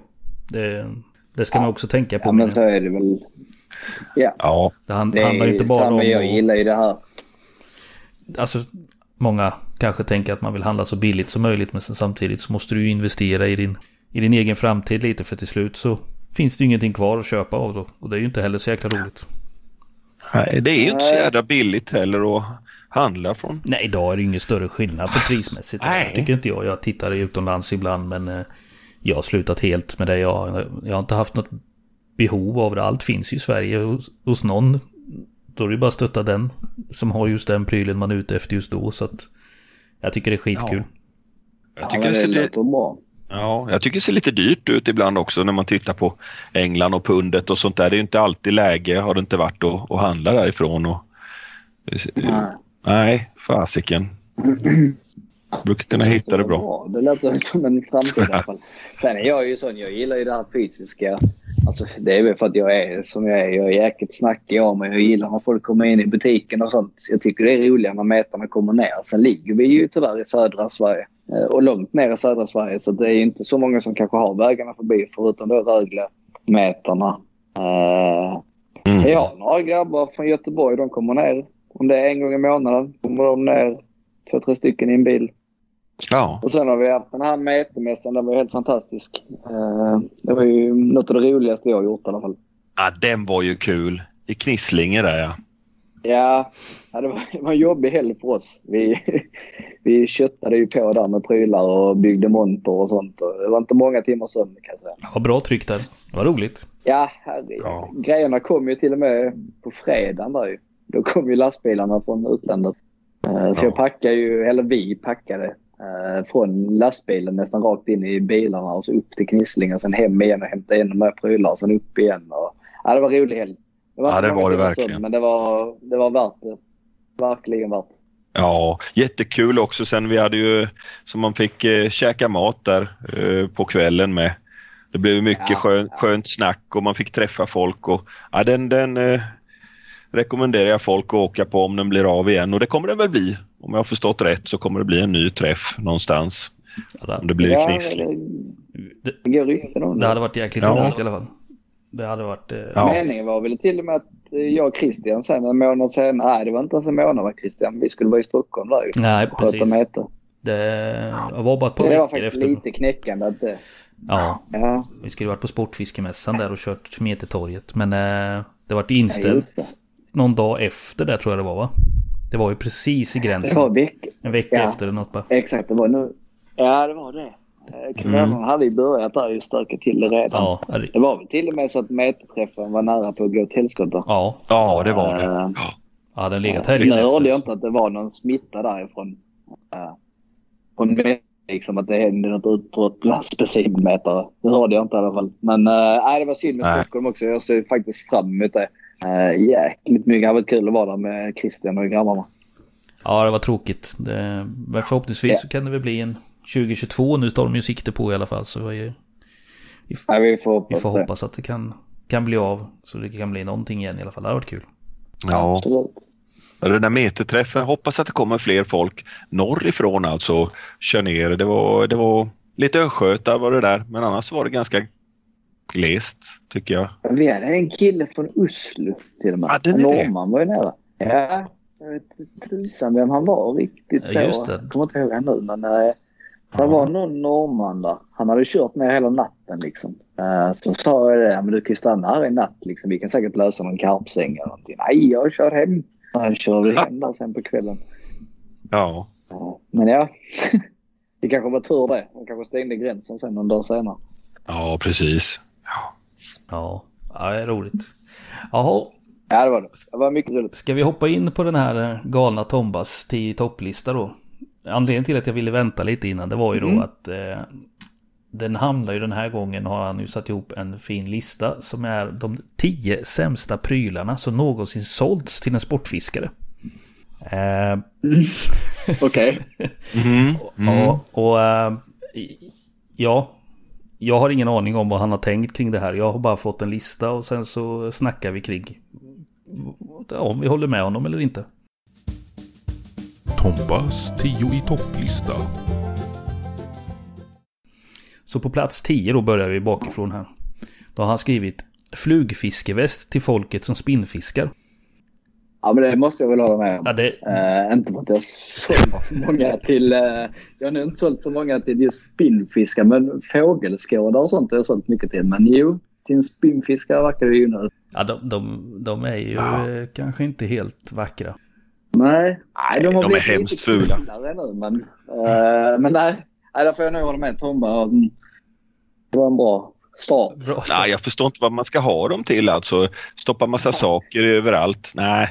Speaker 3: Det, det ska man också tänka på.
Speaker 2: Ja men så är det väl. Ja.
Speaker 1: Ja,
Speaker 3: det hand,
Speaker 2: Det
Speaker 3: handlar inte bara om
Speaker 2: Jag gillar ju det här.
Speaker 3: alltså många kanske tänker att man vill handla så billigt som möjligt men sen samtidigt så måste du ju investera i din, i din egen framtid lite för till slut så finns det ju ingenting kvar att köpa av då. Och det är ju inte heller så jäkla roligt.
Speaker 1: nej, det är ju inte så jävla billigt heller att handla från.
Speaker 3: Nej, idag är det ju ingen större skillnad på prismässigt.
Speaker 1: Nej.
Speaker 3: Tycker inte jag. Jag tittar utomlands ibland men eh, jag har slutat helt med det. Jag, jag har inte haft något behov av det. Allt finns ju i Sverige hos, hos någon. Då är det ju bara att stötta den som har just den prylen man är ute efter just då. Så att jag tycker det är skitkul.
Speaker 1: Jag
Speaker 2: Ja,
Speaker 1: tycker
Speaker 2: men
Speaker 1: det ser lite... Ja, jag tycker det ser lite dyrt ut ibland också när man tittar på England och pundet och sånt där. Det är ju inte alltid läge, har det inte varit, att, att handla därifrån. Och,
Speaker 2: Nej.
Speaker 1: nej, fasiken. Brukar kunna hitta det bra.
Speaker 2: Det låter som en framtid i alla fall. Sen är jag ju sån, jag gillar ju det här fysiska. Alltså, det är väl för att jag är som jag är. Jag är jäkligt snackig av mig. Jag gillar när folk kommer in i butiken och sånt. Jag tycker det är roligare när metarna kommer ner. Sen ligger vi ju tyvärr i södra Sverige. Eh, Och långt ner i södra Sverige. Så det är inte så många som kanske har vägarna förbi förutom då Rögle-metarna. Uh,
Speaker 1: Mm.
Speaker 2: jag har några grabbar från Göteborg. De kommer ner. Om det är en gång i månaden kommer de ner två, tre stycken i en bil.
Speaker 1: Ja,
Speaker 2: Och sen har vi haft den här mätemässan. Den var helt fantastisk. Eh, det var ju något av det roligaste jag har gjort i alla fall.
Speaker 1: ja, den var ju kul. I Knislinge där ja.
Speaker 2: Ja, det, var, det var en jobbig helg för oss. Vi, vi köttade ju på där med prylar och byggde monter och sånt. Det var inte många timmar sömn kan jag säga.
Speaker 3: Ja, bra tryck där. Det var roligt.
Speaker 2: Ja, herregud.
Speaker 1: Ja.
Speaker 2: Grejerna kom ju till och med på fredagen där ju. Då kom ju lastbilarna från utlandet. Eh, Så
Speaker 1: Ja.
Speaker 2: jag packade ju, eller vi packade från lastbilen nästan rakt in i bilarna och så upp till Knislinge och sen hem igen och hämta ännu mer prylar och sen upp igen. Och, ja, det var rolig helg. Det
Speaker 1: Ja,
Speaker 2: inte
Speaker 1: det var det verkligen.
Speaker 2: sömn, Men det var, det var värt det. Verkligen värt det.
Speaker 1: Ja, jättekul också. Sen vi hade ju så man fick eh, käka mat där eh, på kvällen med. Det blev mycket
Speaker 2: Ja,
Speaker 1: skön,
Speaker 2: ja.
Speaker 1: skönt snack och man fick träffa folk. Och, ja, den den eh, rekommenderar jag folk att åka på om den blir av igen och det kommer den väl bli. Om jag har förstått rätt så kommer det bli en ny träff någonstans.
Speaker 3: Ja,
Speaker 1: Om det blir
Speaker 2: Ja,
Speaker 1: Knissling.
Speaker 2: det, det
Speaker 3: Det hade varit jäkligt
Speaker 1: Ja.
Speaker 3: roligt i alla fall. Det hade varit... Eh,
Speaker 1: Ja.
Speaker 2: Meningen var väl till och med att eh, jag och Christian sen en månad sen, nej det var inte ens en månad va Christian, vi skulle vara i Stockholm där ju.
Speaker 3: Nej,
Speaker 2: sköta
Speaker 3: precis.
Speaker 2: möte.
Speaker 3: Det var bara ett par
Speaker 2: Det var
Speaker 3: veckor
Speaker 2: faktiskt
Speaker 3: efter.
Speaker 2: lite knäckande att det,
Speaker 3: Ja,
Speaker 2: ja,
Speaker 3: vi skulle varit på Sportfiskemässan där och kört Metertorget. Men eh, det vart
Speaker 2: ja,
Speaker 3: inställt
Speaker 2: just det.
Speaker 3: någon dag efter det tror jag det var va? Det var ju precis i
Speaker 2: Det
Speaker 3: gränsen.
Speaker 2: var veck,
Speaker 3: En vecka
Speaker 2: Ja.
Speaker 3: efter eller något bara.
Speaker 2: exakt det var nu. Ja det var det. Eh, Kvällarna hade ju börjat där ju stökat till det redan.
Speaker 3: Ja, det-
Speaker 2: Det var väl till och med så att mätträffen var nära på att gå åt helskotta.
Speaker 3: ja,
Speaker 1: Ja, det var det.
Speaker 2: Eh,
Speaker 1: Ja.
Speaker 3: den legat
Speaker 2: Nu
Speaker 3: helgen
Speaker 2: hörde jag inte att det var någon smitta därifrån. Uh, från liksom att det hände något utbrott bland specimenmätare. Det hörde jag inte i alla fall. Men uh, nej, det var synd med. Stockholm också. Jag ser faktiskt fram emot det. Uh, jäkligt mycket. Det hade varit kul att vara där med Christian och grabbarna.
Speaker 3: Ja, det var tråkigt. Det, men förhoppningsvis
Speaker 2: Ja.
Speaker 3: så kan det väl bli en 2022 nu tar de ju sikte på i alla fall. Så vi,
Speaker 2: vi får
Speaker 3: vi
Speaker 2: hoppas
Speaker 3: får
Speaker 2: det.
Speaker 3: hoppas att det kan, kan bli av. Så det kan bli någonting igen i alla fall. Det hade varit kul.
Speaker 1: Ja.
Speaker 2: Absolut.
Speaker 1: Den där meterträffen, hoppas att det kommer fler folk norrifrån alltså. Kör ner. Det var, det var lite östgötar var det där men annars var det ganska glest tycker jag.
Speaker 2: Vi hade en kille från Oslo till och med.
Speaker 1: Det.
Speaker 2: norrman var ju nära. Ja, jag vet tusan vem han var riktigt
Speaker 3: Ja,
Speaker 2: så.
Speaker 3: just det.
Speaker 2: Jag kommer inte ihåg han nu men uh, det var någon norrman där. Han hade kört ner hela natten liksom. Eh, så sa jag det, "Ja, men du kan ju stanna här i natt liksom. Vi kan säkert lösa någon karpsäng eller någonting. Nej, jag kör hem. Han körde hem där sen på kvällen.
Speaker 1: Ja.
Speaker 2: Ja, men ja, det kanske var tur det. Han kanske stängde gränsen sen någon dag senare.
Speaker 1: Ja, precis.
Speaker 3: Ja, ja det är roligt. Jaha,
Speaker 2: Ja, det var det. Det var mycket roligt.
Speaker 3: ska vi hoppa in på den här eh, galna Tombas 10 topplista då? Anledningen till att jag ville vänta lite innan det var ju då
Speaker 2: Mm.
Speaker 3: att eh, den hamnar ju den här gången har han ju satt ihop en fin lista som är de 10 sämsta prylarna som någonsin sålts till en sportfiskare. Eh,
Speaker 2: Okej.
Speaker 1: Mhm. Mm.
Speaker 3: Ja, och eh, ja, jag har ingen aning om vad han har tänkt kring det här. Jag har bara fått en lista och sen så snackar vi kring ja, om vi håller med honom eller inte.
Speaker 5: Tombas 10 i topplista.
Speaker 3: Så på plats 10 då börjar vi bakifrån här. Då har han skrivit flugfiskeväst till folket som spinnfiskar.
Speaker 2: Ja, men det måste jag väl hålla med om.
Speaker 3: Ja, det,
Speaker 2: Eh, inte för att jag sålt så många till... eh, jag har nog inte sålt så många till just spinnfiskar, men fågelskådar och sånt har jag sålt mycket till. Men jo, till en spinnfiskare verkar det ju nu.
Speaker 3: ja, de, de, de är ju
Speaker 1: Ja.
Speaker 3: eh, kanske inte helt vackra.
Speaker 2: Nej,
Speaker 1: Nej,
Speaker 2: de har
Speaker 1: de är
Speaker 2: blivit
Speaker 1: hemskt
Speaker 2: lite
Speaker 1: fula.
Speaker 2: nu, men, eh, men nej. nej, där får jag nog hålla med Tomba. Mm. Det var en bra start.
Speaker 3: Bra
Speaker 1: Nej, jag förstår inte vad man ska ha dem till alltså. Stoppa massa saker överallt. Nej.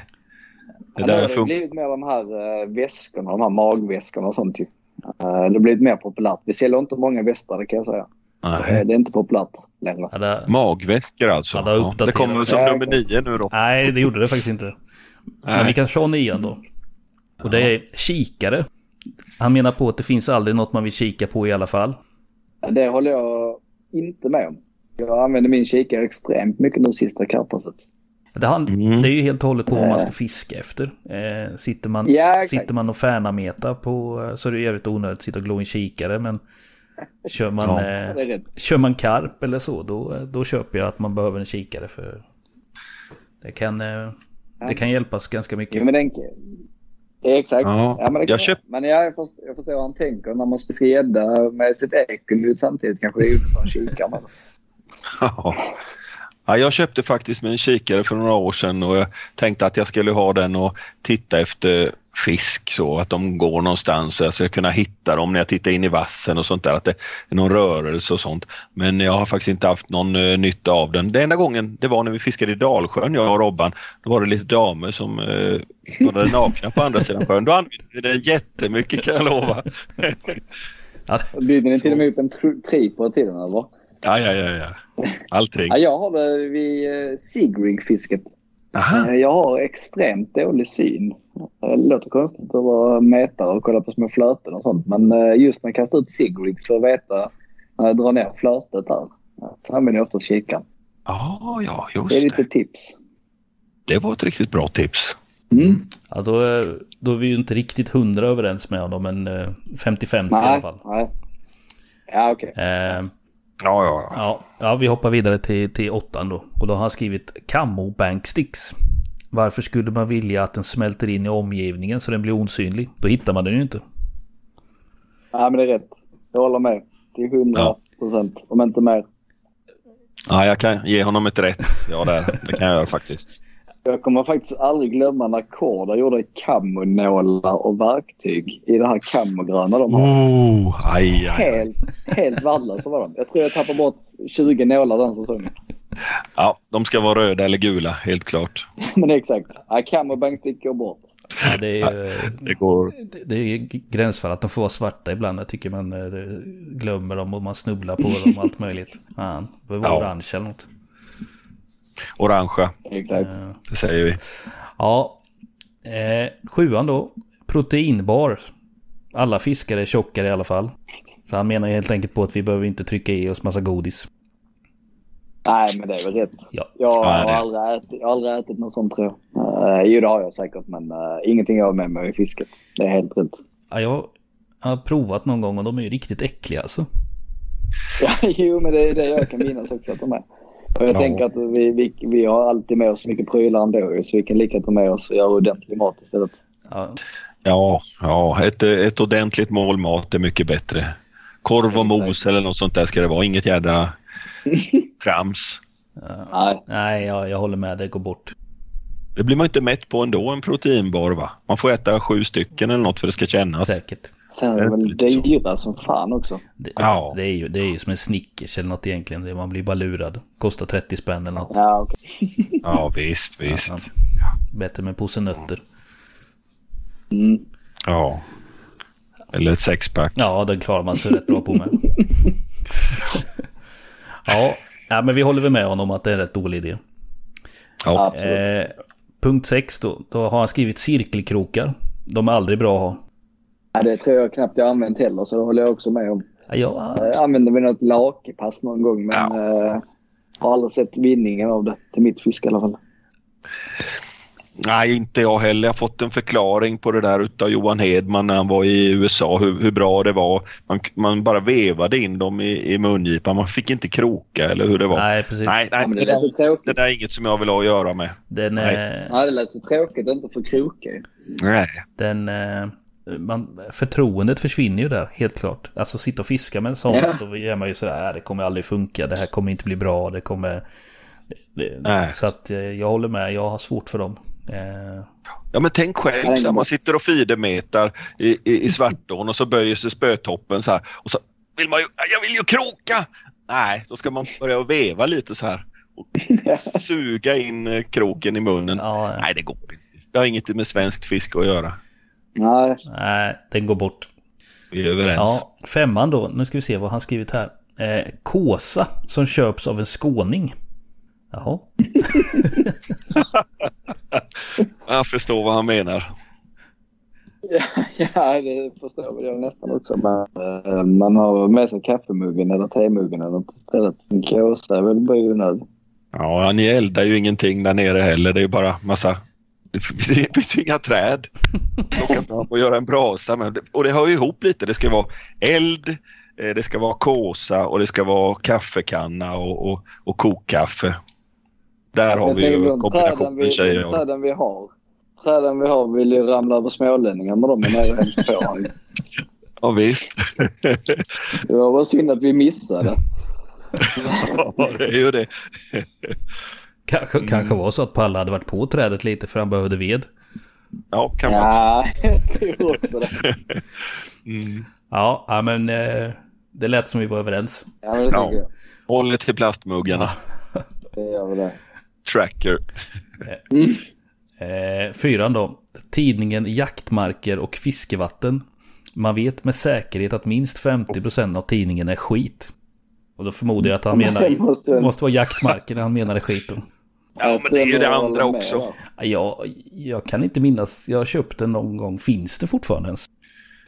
Speaker 1: Det
Speaker 2: Ja, har
Speaker 1: funkar.
Speaker 2: blivit mer de här uh, väskorna, de här magväskorna och sånt ju. Eh, det har blivit mer populärt. Vi säljer inte många västar, det kan jag säga. Eh,
Speaker 1: Nej.
Speaker 2: det är inte populärt längre.
Speaker 3: Ja, det,
Speaker 1: Magväskor alltså.
Speaker 3: Ja, det
Speaker 1: det kommer som
Speaker 2: Ja,
Speaker 1: nummer nio nu då.
Speaker 3: nej, det gjorde det faktiskt inte. Men vi
Speaker 1: Nej.
Speaker 3: kan köra nian då. Och det är kikare. Han menar på att det finns aldrig något man vill kika på i alla fall.
Speaker 2: Det håller jag inte med om. Jag använder min kikare extremt mycket nu sista kartpasset.
Speaker 3: Det, han,
Speaker 1: Mm.
Speaker 3: det är ju helt och hållet på vad man ska fiska efter. Eh, sitter, man,
Speaker 2: Ja, exakt.
Speaker 3: sitter man och färnametar på eh, så är det jävligt onödigt att sitta och glo i en kikare. Men kör man,
Speaker 1: Ja.
Speaker 3: Eh, kör man karp eller så då, då köper jag att man behöver en kikare för det kan, eh, det kan hjälpas ganska mycket.
Speaker 2: Jo, men den... Exakt.
Speaker 1: Ja,
Speaker 2: Ja, men, det kan
Speaker 1: jag köp-
Speaker 2: men ja, jag, förstår, jag förstår hur han tänker. När man ska gädda med sitt ekolod samtidigt kanske det är en kikare. men-
Speaker 1: Ja. Ja, jag köpte faktiskt en kikare för några år sedan och jag tänkte att jag skulle ha den och titta efter fisk så att de går någonstans så jag ska kunna hitta dem när jag tittar in i vassen och sånt där, att det är någon rörelse och sånt. Men jag har faktiskt inte haft någon uh, nytta av den. Den enda gången det var när vi fiskade i Dalsjön, jag och Robban, då var det lite damer som uh, badade nakna på andra sidan sjön. Då använde vi den jättemycket kan jag lova.
Speaker 2: Byggde ni till och med upp en tr- tripod till den eller?
Speaker 1: Ja, ja, ja, ja. Allting.
Speaker 2: Ja, jag har det vid eh, Sigrig-fisket.
Speaker 1: Aha.
Speaker 2: Eh, Jag har extremt dålig syn. Det låter konstigt att vara mätare och kolla på små flöten och sånt. Men eh, just när jag kastar ut Sigrig för att veta när jag drar ner flötet där. Så använder jag ofta kikaren.
Speaker 1: Ja, ja,
Speaker 2: Det är
Speaker 1: just
Speaker 2: lite
Speaker 1: det.
Speaker 2: tips.
Speaker 1: Det var ett riktigt bra tips.
Speaker 2: Mm.
Speaker 3: Ja, då, är- då är vi ju inte riktigt hundra överens med honom, men eh, 50-50 i alla fall.
Speaker 2: nej. Ja, okej.
Speaker 3: Eh,
Speaker 1: Ja, ja, ja.
Speaker 3: ja, vi hoppar vidare till, till åttan då. Och då har han skrivit Camo Bank Sticks. Varför skulle man vilja att den smälter in i omgivningen så den blir osynlig? Då hittar man den ju inte.
Speaker 2: Ja, men det är rätt. Jag håller med. Till 100
Speaker 1: Ja.
Speaker 2: procent. Om inte mer.
Speaker 1: ja, jag kan ge honom ett rätt. Ja, där. det kan jag göra faktiskt.
Speaker 2: Jag kommer faktiskt aldrig glömma när Korda gjorde kammonålar och verktyg i det här kammogröna de har.
Speaker 1: Oh, aj, aj, aj.
Speaker 2: Helt, helt värdelösa var de. Jag tror jag tappade bort 20 nålar den säsongen.
Speaker 1: Ja, de ska vara röda eller gula, helt klart.
Speaker 2: Men exakt. Ja, Cammobank sticker bort.
Speaker 3: Ja, det, är, ju-
Speaker 1: Det går.
Speaker 3: det- är gränsfall att de får vara svarta ibland. Jag tycker man eh, glömmer dem och man snubblar på dem och allt möjligt. Det behöver vara
Speaker 1: Ja.
Speaker 3: orange eller något.
Speaker 1: Orangea,
Speaker 2: Exakt.
Speaker 3: Eh,
Speaker 1: det säger vi.
Speaker 3: Ja, eh, sjuan då. Proteinbar. Alla fiskare är tjockare i alla fall. Så han menar ju helt enkelt på att vi behöver inte trycka i oss massa godis.
Speaker 2: Nej, men det är väl rätt.
Speaker 3: Ja.
Speaker 2: Jag har,
Speaker 1: Ja, det-
Speaker 2: aldrig, ätit, jag har aldrig ätit något sånt tror jag. Uh, jo, det har jag säkert, men uh, ingenting jag har med mig i fisket. Det är helt rätt.
Speaker 3: Ja, jag har provat någon gång och de är ju riktigt äckliga alltså.
Speaker 2: Ja, jo, men det är det jag kan minnas också att de är. Och jag
Speaker 1: Ja.
Speaker 2: tänker att vi, vi, vi har alltid med oss mycket prylar ändå så vi kan lika ta med oss och göra ordentlig mat istället.
Speaker 3: Ja,
Speaker 1: Ja, ja ett, ett ordentligt mål mat är mycket bättre. Korv och mos eller något sånt där ska det vara. Inget jädra trams.
Speaker 2: Nej,
Speaker 3: nej, jag, jag håller med. Det går bort.
Speaker 1: Det blir man inte mätt på ändå, en proteinbar va? Man får äta sju stycken eller något för att det ska kännas.
Speaker 3: Säkert.
Speaker 2: Sen är det väl dyra som fan också.
Speaker 3: Det,
Speaker 1: Ja.
Speaker 3: det, är ju, det är ju som en Snickers eller något egentligen. Det- Man blir bara lurad. Kostar 30 spänn eller något.
Speaker 2: Ja, okej.
Speaker 1: Ja, visst, visst.
Speaker 3: Ja, Bättre med påse nötter.
Speaker 2: Mm.
Speaker 1: Ja. Eller ett sexpack.
Speaker 3: Ja, den klarar man sig rätt bra på med. ja, ja, men vi håller väl med honom att det är en rätt dålig idé.
Speaker 1: Ja.
Speaker 2: Absolut.
Speaker 3: Eh, punkt 6 då. Då har han skrivit cirkelkrokar. De är aldrig bra att ha.
Speaker 2: Ja, det tror jag knappt jag använt heller, så det håller jag också med om.
Speaker 3: Ja, ja,
Speaker 2: Jag använde väl något lakepass någon gång, men
Speaker 1: Ja.
Speaker 2: eh, har aldrig sett vinningen av det. Till mitt fiske i alla fall.
Speaker 1: Nej, inte jag heller. Jag har fått en förklaring på det där utav Johan Hedman när han var i USA, hur, hur bra det var. Man, man bara vevade in dem i, i mungipan. Man fick inte kroka eller hur det var.
Speaker 3: nej precis.
Speaker 1: nej, nej
Speaker 2: Ja,
Speaker 1: det,
Speaker 2: det
Speaker 1: där, det där är inget som jag vill ha att göra med.
Speaker 3: Den,
Speaker 1: Nej.
Speaker 3: eh,
Speaker 2: Ja, det lät så tråkigt att inte få kroka.
Speaker 1: Nej.
Speaker 3: den eh, man, förtroendet försvinner ju där, helt klart. Alltså sitta och fiska med en sån
Speaker 2: Ja.
Speaker 3: så är man ju sådär, "Äh, det kommer aldrig funka, det här kommer inte bli bra, det kommer... Det,
Speaker 1: Nej.
Speaker 3: så att eh, jag håller med, jag har svårt för dem. Eh,
Speaker 1: Ja men tänk
Speaker 2: Ja,
Speaker 1: själv så här, man sitter och feedermetar i, i, i Svartån och så böjer sig spötoppen så här och så vill man ju, jag vill ju kroka! Nej, då ska man börja veva lite så här och suga in eh, kroken i munnen.
Speaker 3: ja,
Speaker 1: Nej, det går inte. Det har inget med svenskt fiske att göra.
Speaker 2: Nej,
Speaker 3: nej, den går bort.
Speaker 1: Vi är överens.
Speaker 3: Ja, femman då, nu ska vi se vad han skrivit här. Eh, kåsa som köps av en skåning. Jaha.
Speaker 1: Jag förstår vad han menar.
Speaker 2: ja, det förstår väl jag nästan också. Men eh, man har med sig kaffemuggen eller temuggen eller något istället. En kåsa är väl bara onödig.
Speaker 1: Ja, ni eldar ju ingenting där nere heller. Det är ju bara massa... Det finns ju inga träd. Plocka fram och göra en brasa med. Och det hör ju ihop lite. Det ska vara eld, eh, det ska vara kåsa och det ska vara kaffekanna och, och, och kokkaffe. Där har
Speaker 2: Jag
Speaker 1: vi ju kombinationen
Speaker 2: vi,
Speaker 1: tjejer och
Speaker 2: träden vi har. Träden vi har vill ju ramla över smålänningar när de är nära hemskt på.
Speaker 1: Ja visst.
Speaker 2: Det var bara synd att vi missade.
Speaker 1: Ja, det är ju det.
Speaker 3: Kanske, kanske var så att Palle hade varit på trädet lite för han behövde ved.
Speaker 1: Ja, kan man.
Speaker 2: Ja, jag tror också det.
Speaker 1: Mm.
Speaker 3: Ja, ja men eh, det lät som vi var överens.
Speaker 2: Ja, det
Speaker 1: Ja.
Speaker 2: tycker jag.
Speaker 1: Håll er till plastmuggarna.
Speaker 2: Det gör vi det.
Speaker 1: Tracker.
Speaker 3: Eh, fyran då. Tidningen Jaktmarker och Fiskevatten. Man vet med säkerhet att minst 50% av tidningen är skit. Och då förmodar jag att han menar...
Speaker 2: Det måste-
Speaker 3: vara jaktmarker när han menade skiten.
Speaker 1: Ja, men det är ju det andra också.
Speaker 3: Jag, jag kan inte minnas, jag har köpt den någon gång. Finns det fortfarande ens?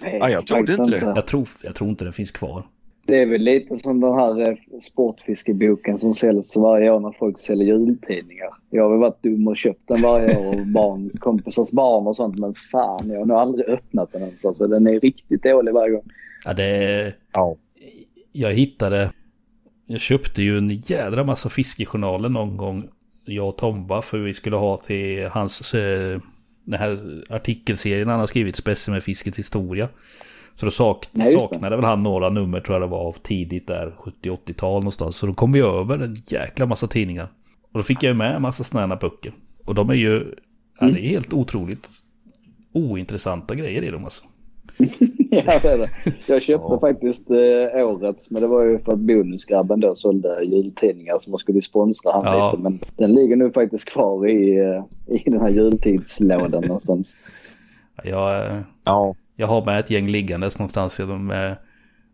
Speaker 2: Nej,
Speaker 1: Ja, jag trodde inte det.
Speaker 3: Jag tror, jag tror inte den finns kvar.
Speaker 2: Det är väl lite som den här eh, sportfiskeboken som säljs varje år när folk säljer jultidningar. Jag har väl varit dum och köpt den varje år och barn, kompisars barn och sånt. Men fan, jag har nog aldrig öppnat den ens. Alltså, den är riktigt dålig varje gång.
Speaker 3: Ja, det...
Speaker 1: Ja.
Speaker 3: Jag hittade... Jag köpte ju en jädra massa fiskejournaler någon gång. Jag och Tomba för vi skulle ha till hans... Eh, den här artikelserien han har skrivit, Specimenfiskets historia. Så då sak,
Speaker 2: det.
Speaker 3: saknade väl han några nummer tror jag det var av tidigt där 70-80-tal någonstans. Så då kom vi över en jäkla massa tidningar. Och då fick jag ju med en massa sådana här böcker. Och de är ju... Ja, det är helt otroligt ointressanta grejer i dem alltså.
Speaker 2: ja, det är det. Jag köpte faktiskt eh, årets, men det var ju för att Bonusgrabben då sålde jultidningar så man skulle sponsra han
Speaker 3: Ja.
Speaker 2: lite. Men den ligger nu faktiskt kvar i, eh, i den här jultidslådan någonstans.
Speaker 3: Jag, eh,
Speaker 1: Ja.
Speaker 3: Jag har med ett gäng liggandes någonstans. De eh,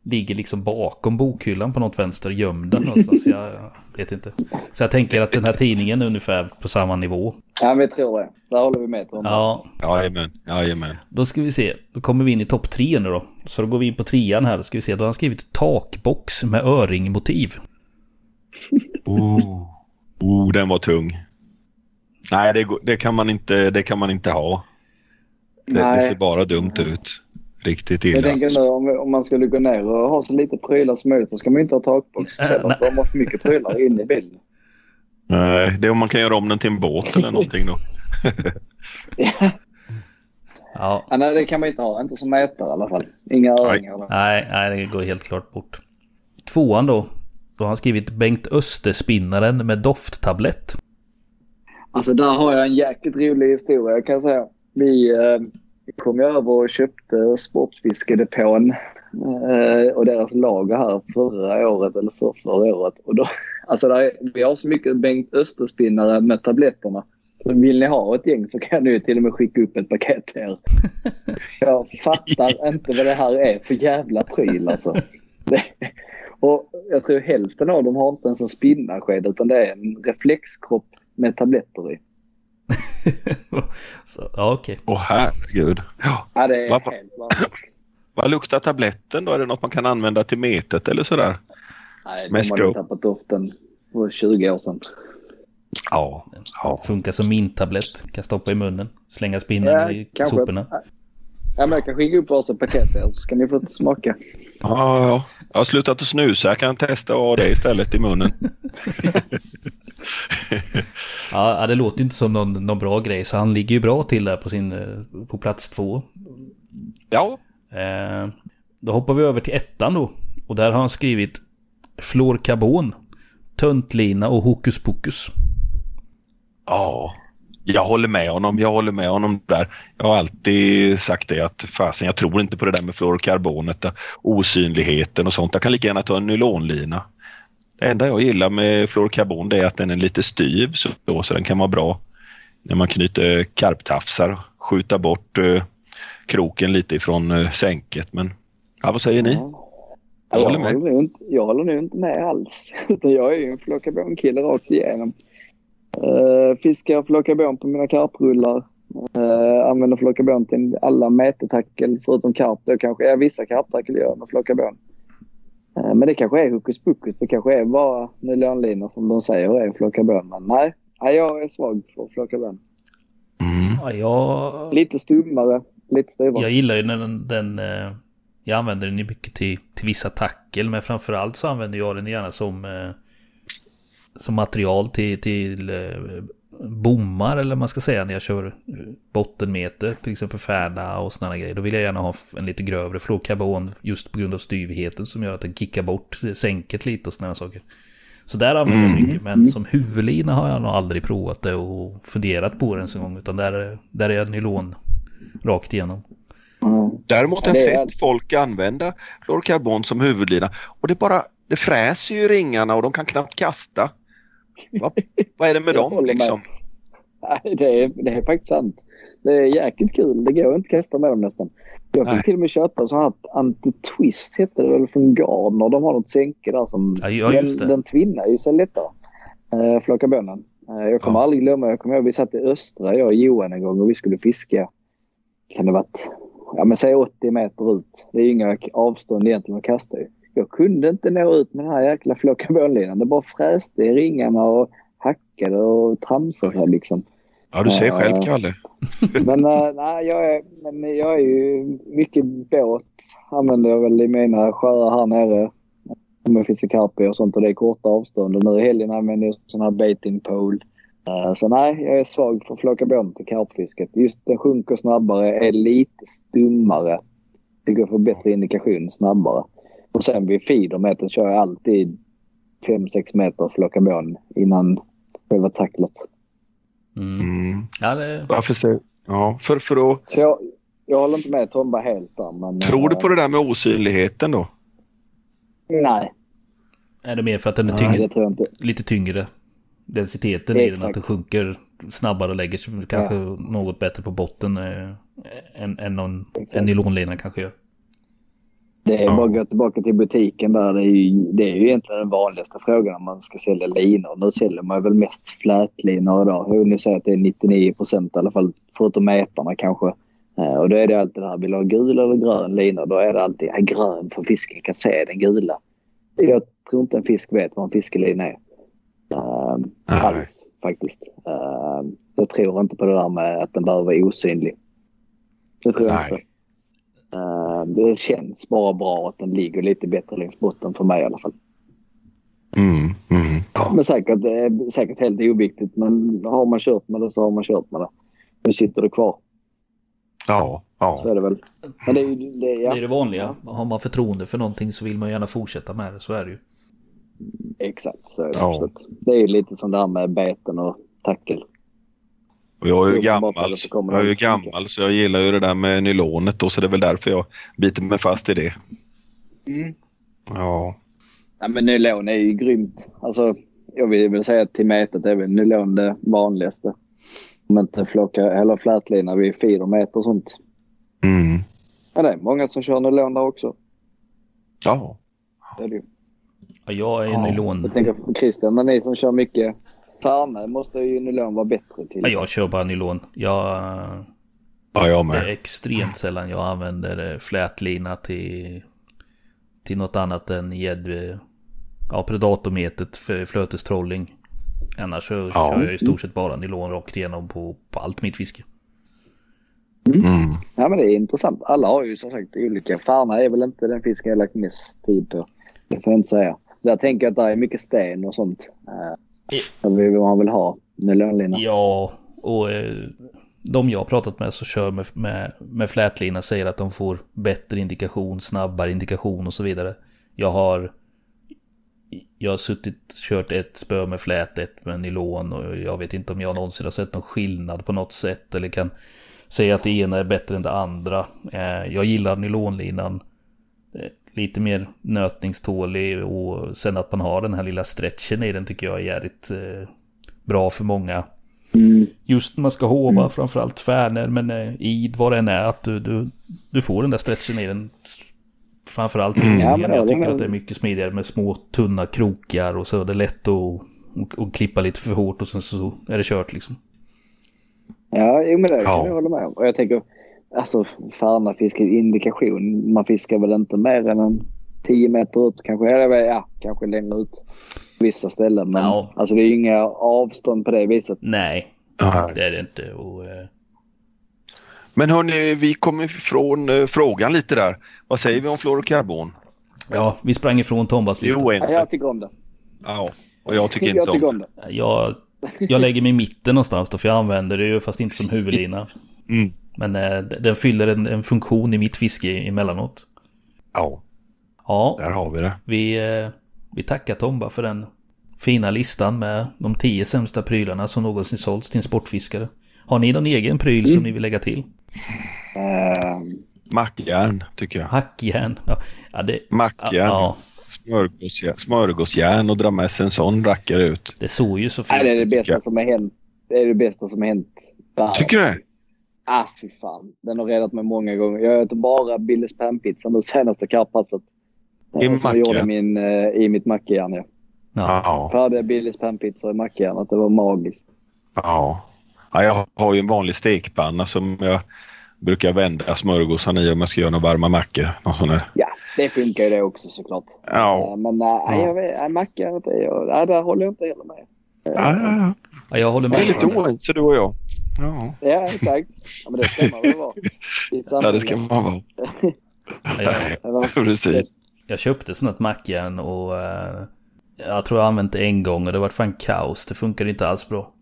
Speaker 3: ligger liksom bakom bokhyllan på något vänster gömda någonstans. Jag vet inte. Så jag tänker att den här tidningen är ungefär på samma nivå.
Speaker 2: Ja, vi tror det. Där håller vi med Tom.
Speaker 3: Ja,
Speaker 1: Jajamän. Jajamän.
Speaker 3: då ska vi se. Då kommer vi in i topp tre nu då. Så då går vi in på trean här. Då ska vi se. Då har han skrivit takbox med öringmotiv.
Speaker 1: Oh. oh, den var tung. Nej, det, det, kan man inte, det kan man inte ha. Det, det ser bara dumt ut. Riktigt
Speaker 2: Jag
Speaker 1: illa.
Speaker 2: tänker nu om, om man skulle gå ner och ha så lite prylar som möjligt så ska man ju inte ha takbox.
Speaker 3: Äh, nej.
Speaker 2: får man ha för mycket prylar inne i bilen.
Speaker 1: Nej, det är om man kan göra om den till en båt eller någonting då.
Speaker 3: Ja,
Speaker 2: Ja, nej, det kan man inte ha. Inte som mätare i alla fall. Inga öringar. där.
Speaker 3: nej, nej, det går helt klart bort. Tvåan då. Då har han skrivit Bengt Österspinnaren med dofttablett.
Speaker 2: Alltså där har jag en jäkligt rolig historia kan jag säga. Vi eh, kom ju över och köpte Sportfiskedepån eh, och deras lager här förra året eller för förra året. Och då, alltså där är, vi har så mycket Bengt Österspinnare med tabletterna. Så vill ni ha ett gäng så kan ni till och med skicka upp ett paket till er. Jag fattar inte vad det här är för jävla pryl alltså. Det, och jag tror hälften av dem har inte ens en spinnarsked utan det är en reflexkropp med tabletter i.
Speaker 3: Så, ja, okej.
Speaker 1: Åh herregud. Ja.
Speaker 2: Ja, det är
Speaker 1: Vad-
Speaker 2: helt.
Speaker 1: Vad luktar tabletten då? Är det något man kan använda till metet eller sådär?
Speaker 2: Nej, de hade
Speaker 1: stroke.
Speaker 2: tappat doften för 20 år sedan.
Speaker 1: Ja. ja.
Speaker 3: Funkar som mintablett. Kan stoppa i munnen. Slänga spinnen i soporna.
Speaker 2: Ja, men jag kan skicka upp varsitt paket till er så ska ni få smaka.
Speaker 1: Ja, ja. Jag har slutat att snusa. Jag kan testa att ha det istället i munnen.
Speaker 3: Ja, det låter ju inte som någon, någon bra grej. Så han ligger ju bra till där på, sin, eh, på plats två.
Speaker 1: Ja.
Speaker 3: Eh, då hoppar vi över till ettan då. Och där har han skrivit Fluorkarbon, Töntlina och Hokus Pokus.
Speaker 1: Ja. Jag håller med honom. Jag håller med honom där. Jag har alltid sagt det att fasen, jag tror inte på det där med fluorokarbonet, där osynligheten och sånt. Jag kan lika gärna ta en nylonlina. Det enda jag gillar med fluorokarbon det är att den är lite styv så, så den kan vara bra när man knyter karptafsar. Skjuta bort eh, kroken lite ifrån eh, sänket. Men ja, vad säger ni?
Speaker 2: Ja.
Speaker 1: Jag håller med.
Speaker 2: håller inte, jag håller nog inte med alls. Jag är ju en flockabonkille rakt igenom. Uh, fiskar flockabon på mina karprullar. Uh, använder flockabon till alla mätetackel förutom karp. Då kanske är vissa karptackel gör med flockabon. Uh, men det kanske är hokus pokus. Det kanske är bara nylonlina som de säger är flockabon. Men nej, nej, jag är svag för flockabon.
Speaker 1: Mm.
Speaker 3: Ja, jag,
Speaker 2: Lite stummare, lite styvare.
Speaker 3: jag gillar ju när den, den eh, jag använder den ju mycket till, till vissa tackel. Men framförallt så använder jag den gärna som, eh, som material till, till eh, bommar eller man ska säga när jag kör eh, bottenmeter, till exempel färda och sådana grejer. Då vill jag gärna ha en lite grövre fluorkarbon just på grund av styvheten som gör att den kickar bort sänket lite och sådana saker. Så där använder jag mycket, men som huvudlina har jag nog aldrig provat det och funderat på det ens en gång, utan där, är- där är jag nylon rakt igenom.
Speaker 2: Mm.
Speaker 1: Däremot har jag sett folk använda fluorkarbon som huvudlina och det bara det fräser ju i ringarna och de kan knappt kasta. Va, vad är det med dem liksom?
Speaker 2: Nej, det är, det är faktiskt sant. Det är jäkligt kul. Det går inte att kasta med dem nästan. Jag fick
Speaker 1: Nej.
Speaker 2: till och med köpa en sån här anti-twist hette det väl från Gardner. De har något sänke där som...
Speaker 3: Ja, ja,
Speaker 2: den, den tvinnar ju sig lättare. Uh, Flockarbonen. Uh, jag kommer
Speaker 1: Ja.
Speaker 2: aldrig glömma. Jag kommer ihåg vi satt i Östra jag och Johan en gång och vi skulle fiska. Kan det varit... Ja men säg 80 meter ut. Det är ju inga avstånd egentligen att kasta ju. Jag kunde inte nå ut med den här jäkla flockarbonlinan. Det bara fräste i ringarna och hackade och tramsade liksom.
Speaker 1: Ja, du ser
Speaker 2: Ja.
Speaker 1: själv Kalle.
Speaker 2: Men, äh, nej, jag, är, men jag är ju mycket båt. Använder jag väl i mina sjöar här nere. Om jag fiskar karpi och sånt och det är korta avstånd. Och nu i helgen använder jag sån här baiting pole. Eh, så nej, jag är svag för flockarbon till karpfisket. Just den sjunker snabbare, är lite stummare. Det går för bättre indikation snabbare. Och sen vid feedermetern kör jag alltid 5-6 meter flockarbon innan själva tacklet.
Speaker 3: Mm.
Speaker 1: Mm.
Speaker 3: Ja, det,
Speaker 1: Varför säger Ja, för, för att,
Speaker 2: Så jag, jag håller inte med Tomba helt där. Men,
Speaker 1: tror du
Speaker 2: eh,
Speaker 1: på det där med osynligheten då?
Speaker 2: Nej,
Speaker 3: är det mer för att den är
Speaker 2: nej
Speaker 3: tyngre,
Speaker 2: det tror jag inte.
Speaker 3: lite tyngre? Densiteten i den, att den sjunker snabbare och lägger sig kanske något bättre på botten eh, än, än någon, en nylonlina kanske gör.
Speaker 2: Det är
Speaker 1: Ja.
Speaker 2: bara att gå tillbaka till butiken där. Det är, ju, det är ju egentligen den vanligaste frågan om man ska sälja linor. Nu säljer man väl mest flätlinor idag. Jag vill nu säga att det är 99 procent i alla fall, förutom mätarna kanske. Eh, Och då är det alltid det här, vill du ha gul eller grön lina? Då är det alltid ja, grön för fisken kan se den gula. Jag tror inte en fisk vet vad en fiskelina är. Uh, alls faktiskt. Uh, jag tror inte på det där med att den behöver vara osynlig. Det tror jag
Speaker 1: Nej.
Speaker 2: inte. Eh, det känns bara bra att den ligger lite bättre längs botten för mig i alla fall.
Speaker 1: Mm, mm. Ja.
Speaker 2: Men säkert, det är säkert helt oviktigt. Men har man kört med det så har man kört med det. Nu sitter det kvar.
Speaker 1: Ja,
Speaker 2: Så
Speaker 1: ja.
Speaker 2: är det väl. Men det är ju det, ja,
Speaker 3: Det är det vanliga. Har man förtroende för någonting så vill man gärna fortsätta med det. Så är det ju.
Speaker 2: Exakt, så är det
Speaker 1: Ja.
Speaker 2: Det är ju lite som det här med beten och tackel.
Speaker 1: Och jag är ju gammal, jag är ju gammal så jag gillar ju det där med nylonet då så det är väl därför jag biter mig fast i det. Ja.
Speaker 2: Ja, men nylon är ju grymt. Alltså, jag vill väl säga att till mätet är väl nylon det vanligaste. Om inte flocka eller flätlina vid feedermeter och sånt.
Speaker 1: Mm.
Speaker 2: Men det är många som kör nylon där också.
Speaker 1: Ja.
Speaker 2: Det är det ju.
Speaker 3: Ja, jag är
Speaker 1: Ja,
Speaker 3: nylon.
Speaker 2: Jag tänker på Christian, när ni som kör mycket Färne måste ju nylon vara bättre till.
Speaker 3: Ja, jag kör bara nylon. Jag,
Speaker 1: Ja, jag
Speaker 3: det är
Speaker 1: med.
Speaker 3: extremt sällan jag använder eh, flätlina till, till något annat än gädd... Ja, predatormetet för flötestrolling. Annars så
Speaker 1: Ja.
Speaker 3: kör jag i stort sett bara nylon rakt igenom på, på allt mitt fiske.
Speaker 1: Mm.
Speaker 2: Ja men det är intressant. Alla har ju som sagt olika. Färna är väl inte den fisken jag lagt mest tid på. Det får jag inte säga. Där tänker jag att det är mycket sten och sånt. Uh, som vi- man vill ha. Nylonlina.
Speaker 3: Ja, och eh, de jag har pratat med som kör med, med, med flätlina säger att de får bättre indikation, snabbare indikation och så vidare. Jag har jag har suttit kört ett spö med flät, ett med nylon och jag vet inte om jag någonsin har sett någon skillnad på något sätt eller kan säga att det ena är bättre än det andra. Eh, Jag gillar nylonlinan. Lite mer nötningstålig och sen att man har den här lilla stretchen i den tycker jag är jävligt eh, bra för många.
Speaker 2: Mm.
Speaker 3: Just när man ska hova, framförallt färner, men eh, id vad det än är, att du, du, du får den där stretchen i den. Framförallt
Speaker 2: Mm. Ja, men
Speaker 3: jag tycker
Speaker 2: med.
Speaker 3: att det är mycket smidigare med små tunna krokar och så är det lätt att och, och klippa lite för hårt och sen så är det kört liksom.
Speaker 2: Ja, jo, men det kan
Speaker 1: Ja.
Speaker 2: jag hålla med om. Och jag tänker, alltså Färna fiskar indikation. Man fiskar väl inte mer än en 10 meter ut kanske. Eller väl, ja, kanske längre ut. Vissa ställen. Men
Speaker 3: Ja.
Speaker 2: alltså det är ju inga avstånd på det viset.
Speaker 3: Nej,
Speaker 1: Ja.
Speaker 3: det är det inte. Och, eh,
Speaker 1: Men hörni, vi kommer ifrån eh, frågan lite där. Vad säger vi om fluorokarbon?
Speaker 3: ja, vi sprang ifrån Tombas lista.
Speaker 2: Ja,
Speaker 1: oense.
Speaker 2: jag tycker om det.
Speaker 1: Ja, och jag tycker inte
Speaker 2: jag tycker
Speaker 1: om
Speaker 2: om det.
Speaker 3: Jag Jag lägger mig i mitten någonstans då, för jag använder det ju fast inte som huvudlina.
Speaker 1: Mm.
Speaker 3: Men eh, den fyller en, en funktion i mitt fiske emellanåt.
Speaker 1: Ja,
Speaker 3: Ja,
Speaker 1: där har vi det.
Speaker 3: vi, eh, vi tackar Tomba för den fina listan med de tio sämsta prylarna som någonsin sålts till en sportfiskare. Har ni någon egen pryl som ni vill lägga till?
Speaker 2: Eh,
Speaker 1: Mackjärn tycker jag.
Speaker 3: Hackjärn? Ja, ja, det,
Speaker 1: Mackjärn,
Speaker 3: ja,
Speaker 1: smörgåsjärn, smörgåsjärn och dra med sig en sån rackare ut.
Speaker 3: det såg ju så
Speaker 2: nej, det är
Speaker 3: fint
Speaker 2: det
Speaker 3: ut.
Speaker 2: bästa som har hänt. Det är det bästa som har hänt. Där.
Speaker 1: Tycker du det?
Speaker 2: Ah, fy fan. Den har räddat mig många gånger. Jag äter bara Billys panpizza nu senaste karppasset.
Speaker 1: I
Speaker 2: Eh, som jag gjorde min, eh, i mitt mackjärn. Ja.
Speaker 3: Ja.
Speaker 1: Ja.
Speaker 2: Färdiga Billys panpizza i mackjärnet. Det var magiskt.
Speaker 1: Ja. ja. Jag har ju en vanlig stekpanna som jag brukar vända smörgåsarna i om jag ska göra några varma mackor. Någon.
Speaker 2: Ja, det funkar ju det också såklart.
Speaker 1: Ja.
Speaker 2: Eh, Men nej, jag vet, nej, mackjärnet är jag... Där håller jag inte heller med.
Speaker 1: Ja, ja, ja.
Speaker 3: Ja, jag håller
Speaker 1: Vi är
Speaker 3: med.
Speaker 1: lite oense du och jag. Ja,
Speaker 2: Ja, exakt. Ja, men det ska man väl vara.
Speaker 1: Ja det ska man vara.
Speaker 3: Ja,
Speaker 1: Precis.
Speaker 3: jag köpte sånt mackjärn och eh, jag tror jag använt det en gång och det var fan kaos. Det funkar inte alls bra.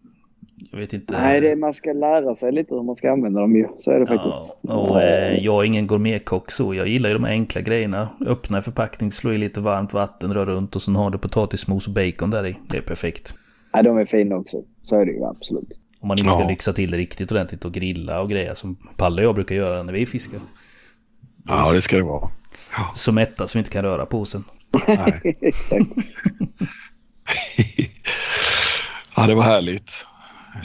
Speaker 3: Jag vet inte.
Speaker 2: Nej, det, man ska lära sig lite hur man ska använda dem ju. Så är det
Speaker 3: Ja,
Speaker 2: faktiskt.
Speaker 3: och eh, jag är ingen gourmetkock så. Jag gillar ju de enkla grejerna. Öppna en förpackning, slå i lite varmt vatten, rör runt och sen har du potatismos och bacon där i. Det är perfekt.
Speaker 2: Nej, de är fina också. Så är det ju absolut.
Speaker 3: Om man inte ska
Speaker 1: Ja.
Speaker 3: lyxa till det riktigt ordentligt och grilla och grejer som Palle och jag brukar göra när vi fiskar.
Speaker 1: Ja, det ska det vara.
Speaker 3: Så mätta så vi inte kan röra påsen.
Speaker 1: Nej. Ja, det var härligt.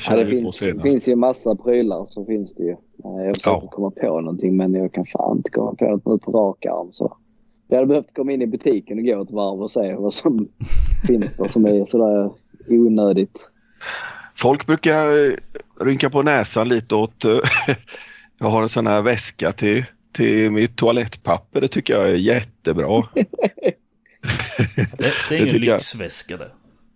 Speaker 2: Ja, det finns,
Speaker 1: senast.
Speaker 2: finns ju massa prylar så finns det ju. Eh, Jag försöker
Speaker 1: Ja.
Speaker 2: komma på någonting men jag kan fan inte komma på något nu på rak arm. Så. Jag hade behövt komma in i butiken och gå ett varv och se vad som finns där som är sådär onödigt.
Speaker 1: Folk brukar eh, rynka på näsan lite åt... eh, jag har en sån här väska till, till mitt toalettpapper. Det tycker jag är jättebra.
Speaker 3: Det, det är en lyxväska det.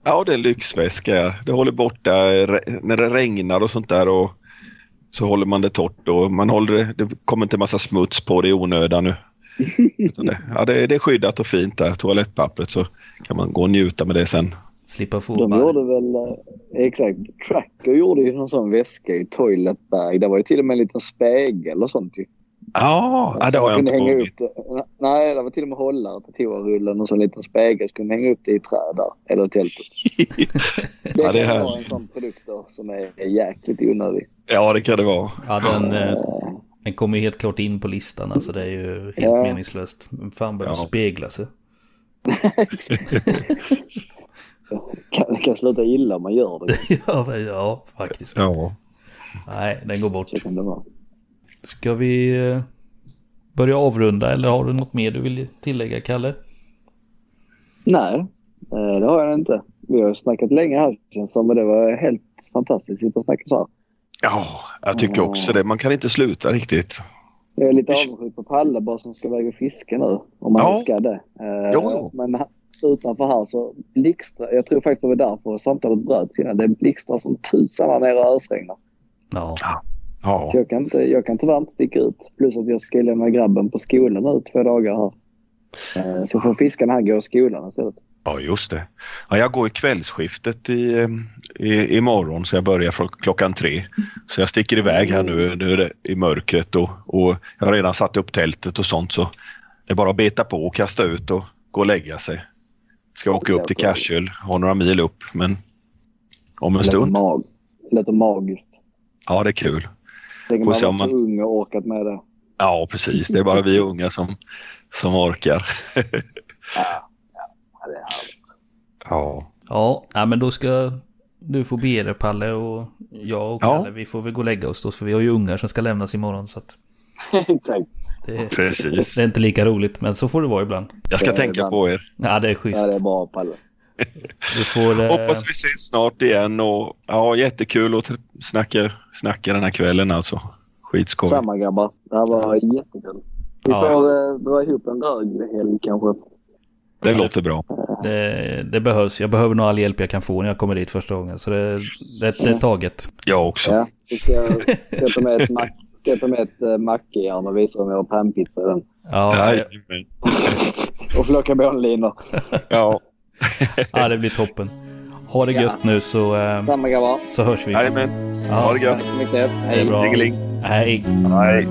Speaker 1: Ja, det är en lyxväska. Det håller borta eh, när det regnar och sånt där. Och så håller man det torrt och man håller det, det kommer inte massa smuts på det i onödan nu. Utan det, ja, det, det är skyddat och fint där, toalettpappret. Så kan man gå och njuta med det sen.
Speaker 3: Slippa få
Speaker 2: De gjorde väl, eh, exakt, Tracker gjorde ju någon sån väska i Toilet Bag. Det var ju till och med en liten spegel och sånt ju.
Speaker 1: Ja, ja det har jag inte
Speaker 2: hänga
Speaker 1: på
Speaker 2: upp. Nej, det var till och med hållare till toarullen och så en liten spegel. Så kunde hänga upp det i träd där, eller tältet. Det
Speaker 1: Ja, det är
Speaker 2: kan vara en sån produkt då, som är jäkligt onödig.
Speaker 1: Ja, det kan det vara.
Speaker 3: Ja, den, eh, den kommer ju helt klart in på listan. Alltså det är ju helt
Speaker 2: Ja.
Speaker 3: meningslöst. Fan behöver
Speaker 1: Ja.
Speaker 3: spegla sig.
Speaker 2: Kan, kan sluta illa om man gör det.
Speaker 3: ja, men ja, faktiskt.
Speaker 1: Ja.
Speaker 3: Nej, den går bort.
Speaker 2: Så kan det vara.
Speaker 3: Ska vi eh, börja avrunda eller har du något mer du vill tillägga, Kalle?
Speaker 2: Nej, eh, det har jag inte. Vi har snackat länge här känns som och det var helt fantastiskt att snacka så här.
Speaker 1: ja, jag tycker också det. Man kan inte sluta riktigt.
Speaker 2: Jag är lite avundsjuk på Palle bara som ska iväg och fiska nu. Om man
Speaker 1: Ja.
Speaker 2: ska det. Eh,
Speaker 1: Jo, jo.
Speaker 2: Men utanför här så blixtrar, jag tror faktiskt det var därför samtalet bröts innan. Det blixtrar som tusan här nere och ösregnar.
Speaker 3: Ja,
Speaker 1: Ja,
Speaker 2: Så jag kan, inte, jag kan tyvärr inte sticka ut. Plus att jag ska lämna grabben på skolan nu två dagar här. Eh, Så får fiskarna här gå i skolan istället.
Speaker 1: ja just det. Ja, jag går i kvällsskiftet i, eh, i, imorgon så jag börjar från klockan tre. Så jag sticker iväg här nu, nu är det i mörkret och, och jag har redan satt upp tältet och sånt så det är bara att beta på och kasta ut och gå och lägga sig. Ska åka upp till Karsöl, har några mil upp men om en stund.
Speaker 2: mag, det låter magiskt.
Speaker 1: Ja, det är kul.
Speaker 2: Tänk man
Speaker 1: se
Speaker 2: var
Speaker 1: om
Speaker 2: så
Speaker 1: man-
Speaker 2: ung och orkat med det.
Speaker 1: Ja, precis. Det är bara vi unga som, som orkar.
Speaker 2: Ja, det är härligt.
Speaker 1: Ja.
Speaker 3: ja nej, men då ska du få be dig Palle och jag och
Speaker 1: Ja.
Speaker 3: Kalle vi får väl gå och lägga oss då för vi har ju ungar som ska lämnas imorgon så att
Speaker 2: Exakt.
Speaker 3: Det,
Speaker 1: Precis.
Speaker 3: det är inte lika roligt men så får det vara ibland.
Speaker 1: Jag ska tänka
Speaker 2: ibland.
Speaker 1: på er.
Speaker 3: Ja det är schysst.
Speaker 2: Ja, det är bra Palle.
Speaker 3: Du får... Eh,
Speaker 1: Hoppas vi ses snart igen och ja, jättekul att snacka, snacka den här kvällen alltså. Skitskoj.
Speaker 2: Samma grabbar. Det här var jättekul. Vi
Speaker 3: Ja.
Speaker 2: får eh, dra ihop en röghelg kanske.
Speaker 1: Det låter bra.
Speaker 3: det, det behövs. Jag behöver nog all hjälp jag kan få när jag kommer dit första gången. Så det, det, det är taget.
Speaker 1: Jag också.
Speaker 2: Ja, vi ska, ska ta med ett, ska ta med ett uh, mackjärn och visa dem vi har panpizza i den.
Speaker 3: Ja,
Speaker 1: Jajamän.
Speaker 2: Och flocka månlinor.
Speaker 1: Ja.
Speaker 3: ja, det blir toppen. Ha det
Speaker 2: Ja.
Speaker 3: gött nu så, eh,
Speaker 2: Samma grabbar.
Speaker 3: så hörs vi.
Speaker 1: Jajamän.
Speaker 3: Ja,
Speaker 1: Ha det gött.
Speaker 2: Tack så mycket.
Speaker 3: det är bra.
Speaker 1: Dingeling.
Speaker 3: Hej.
Speaker 1: Hej.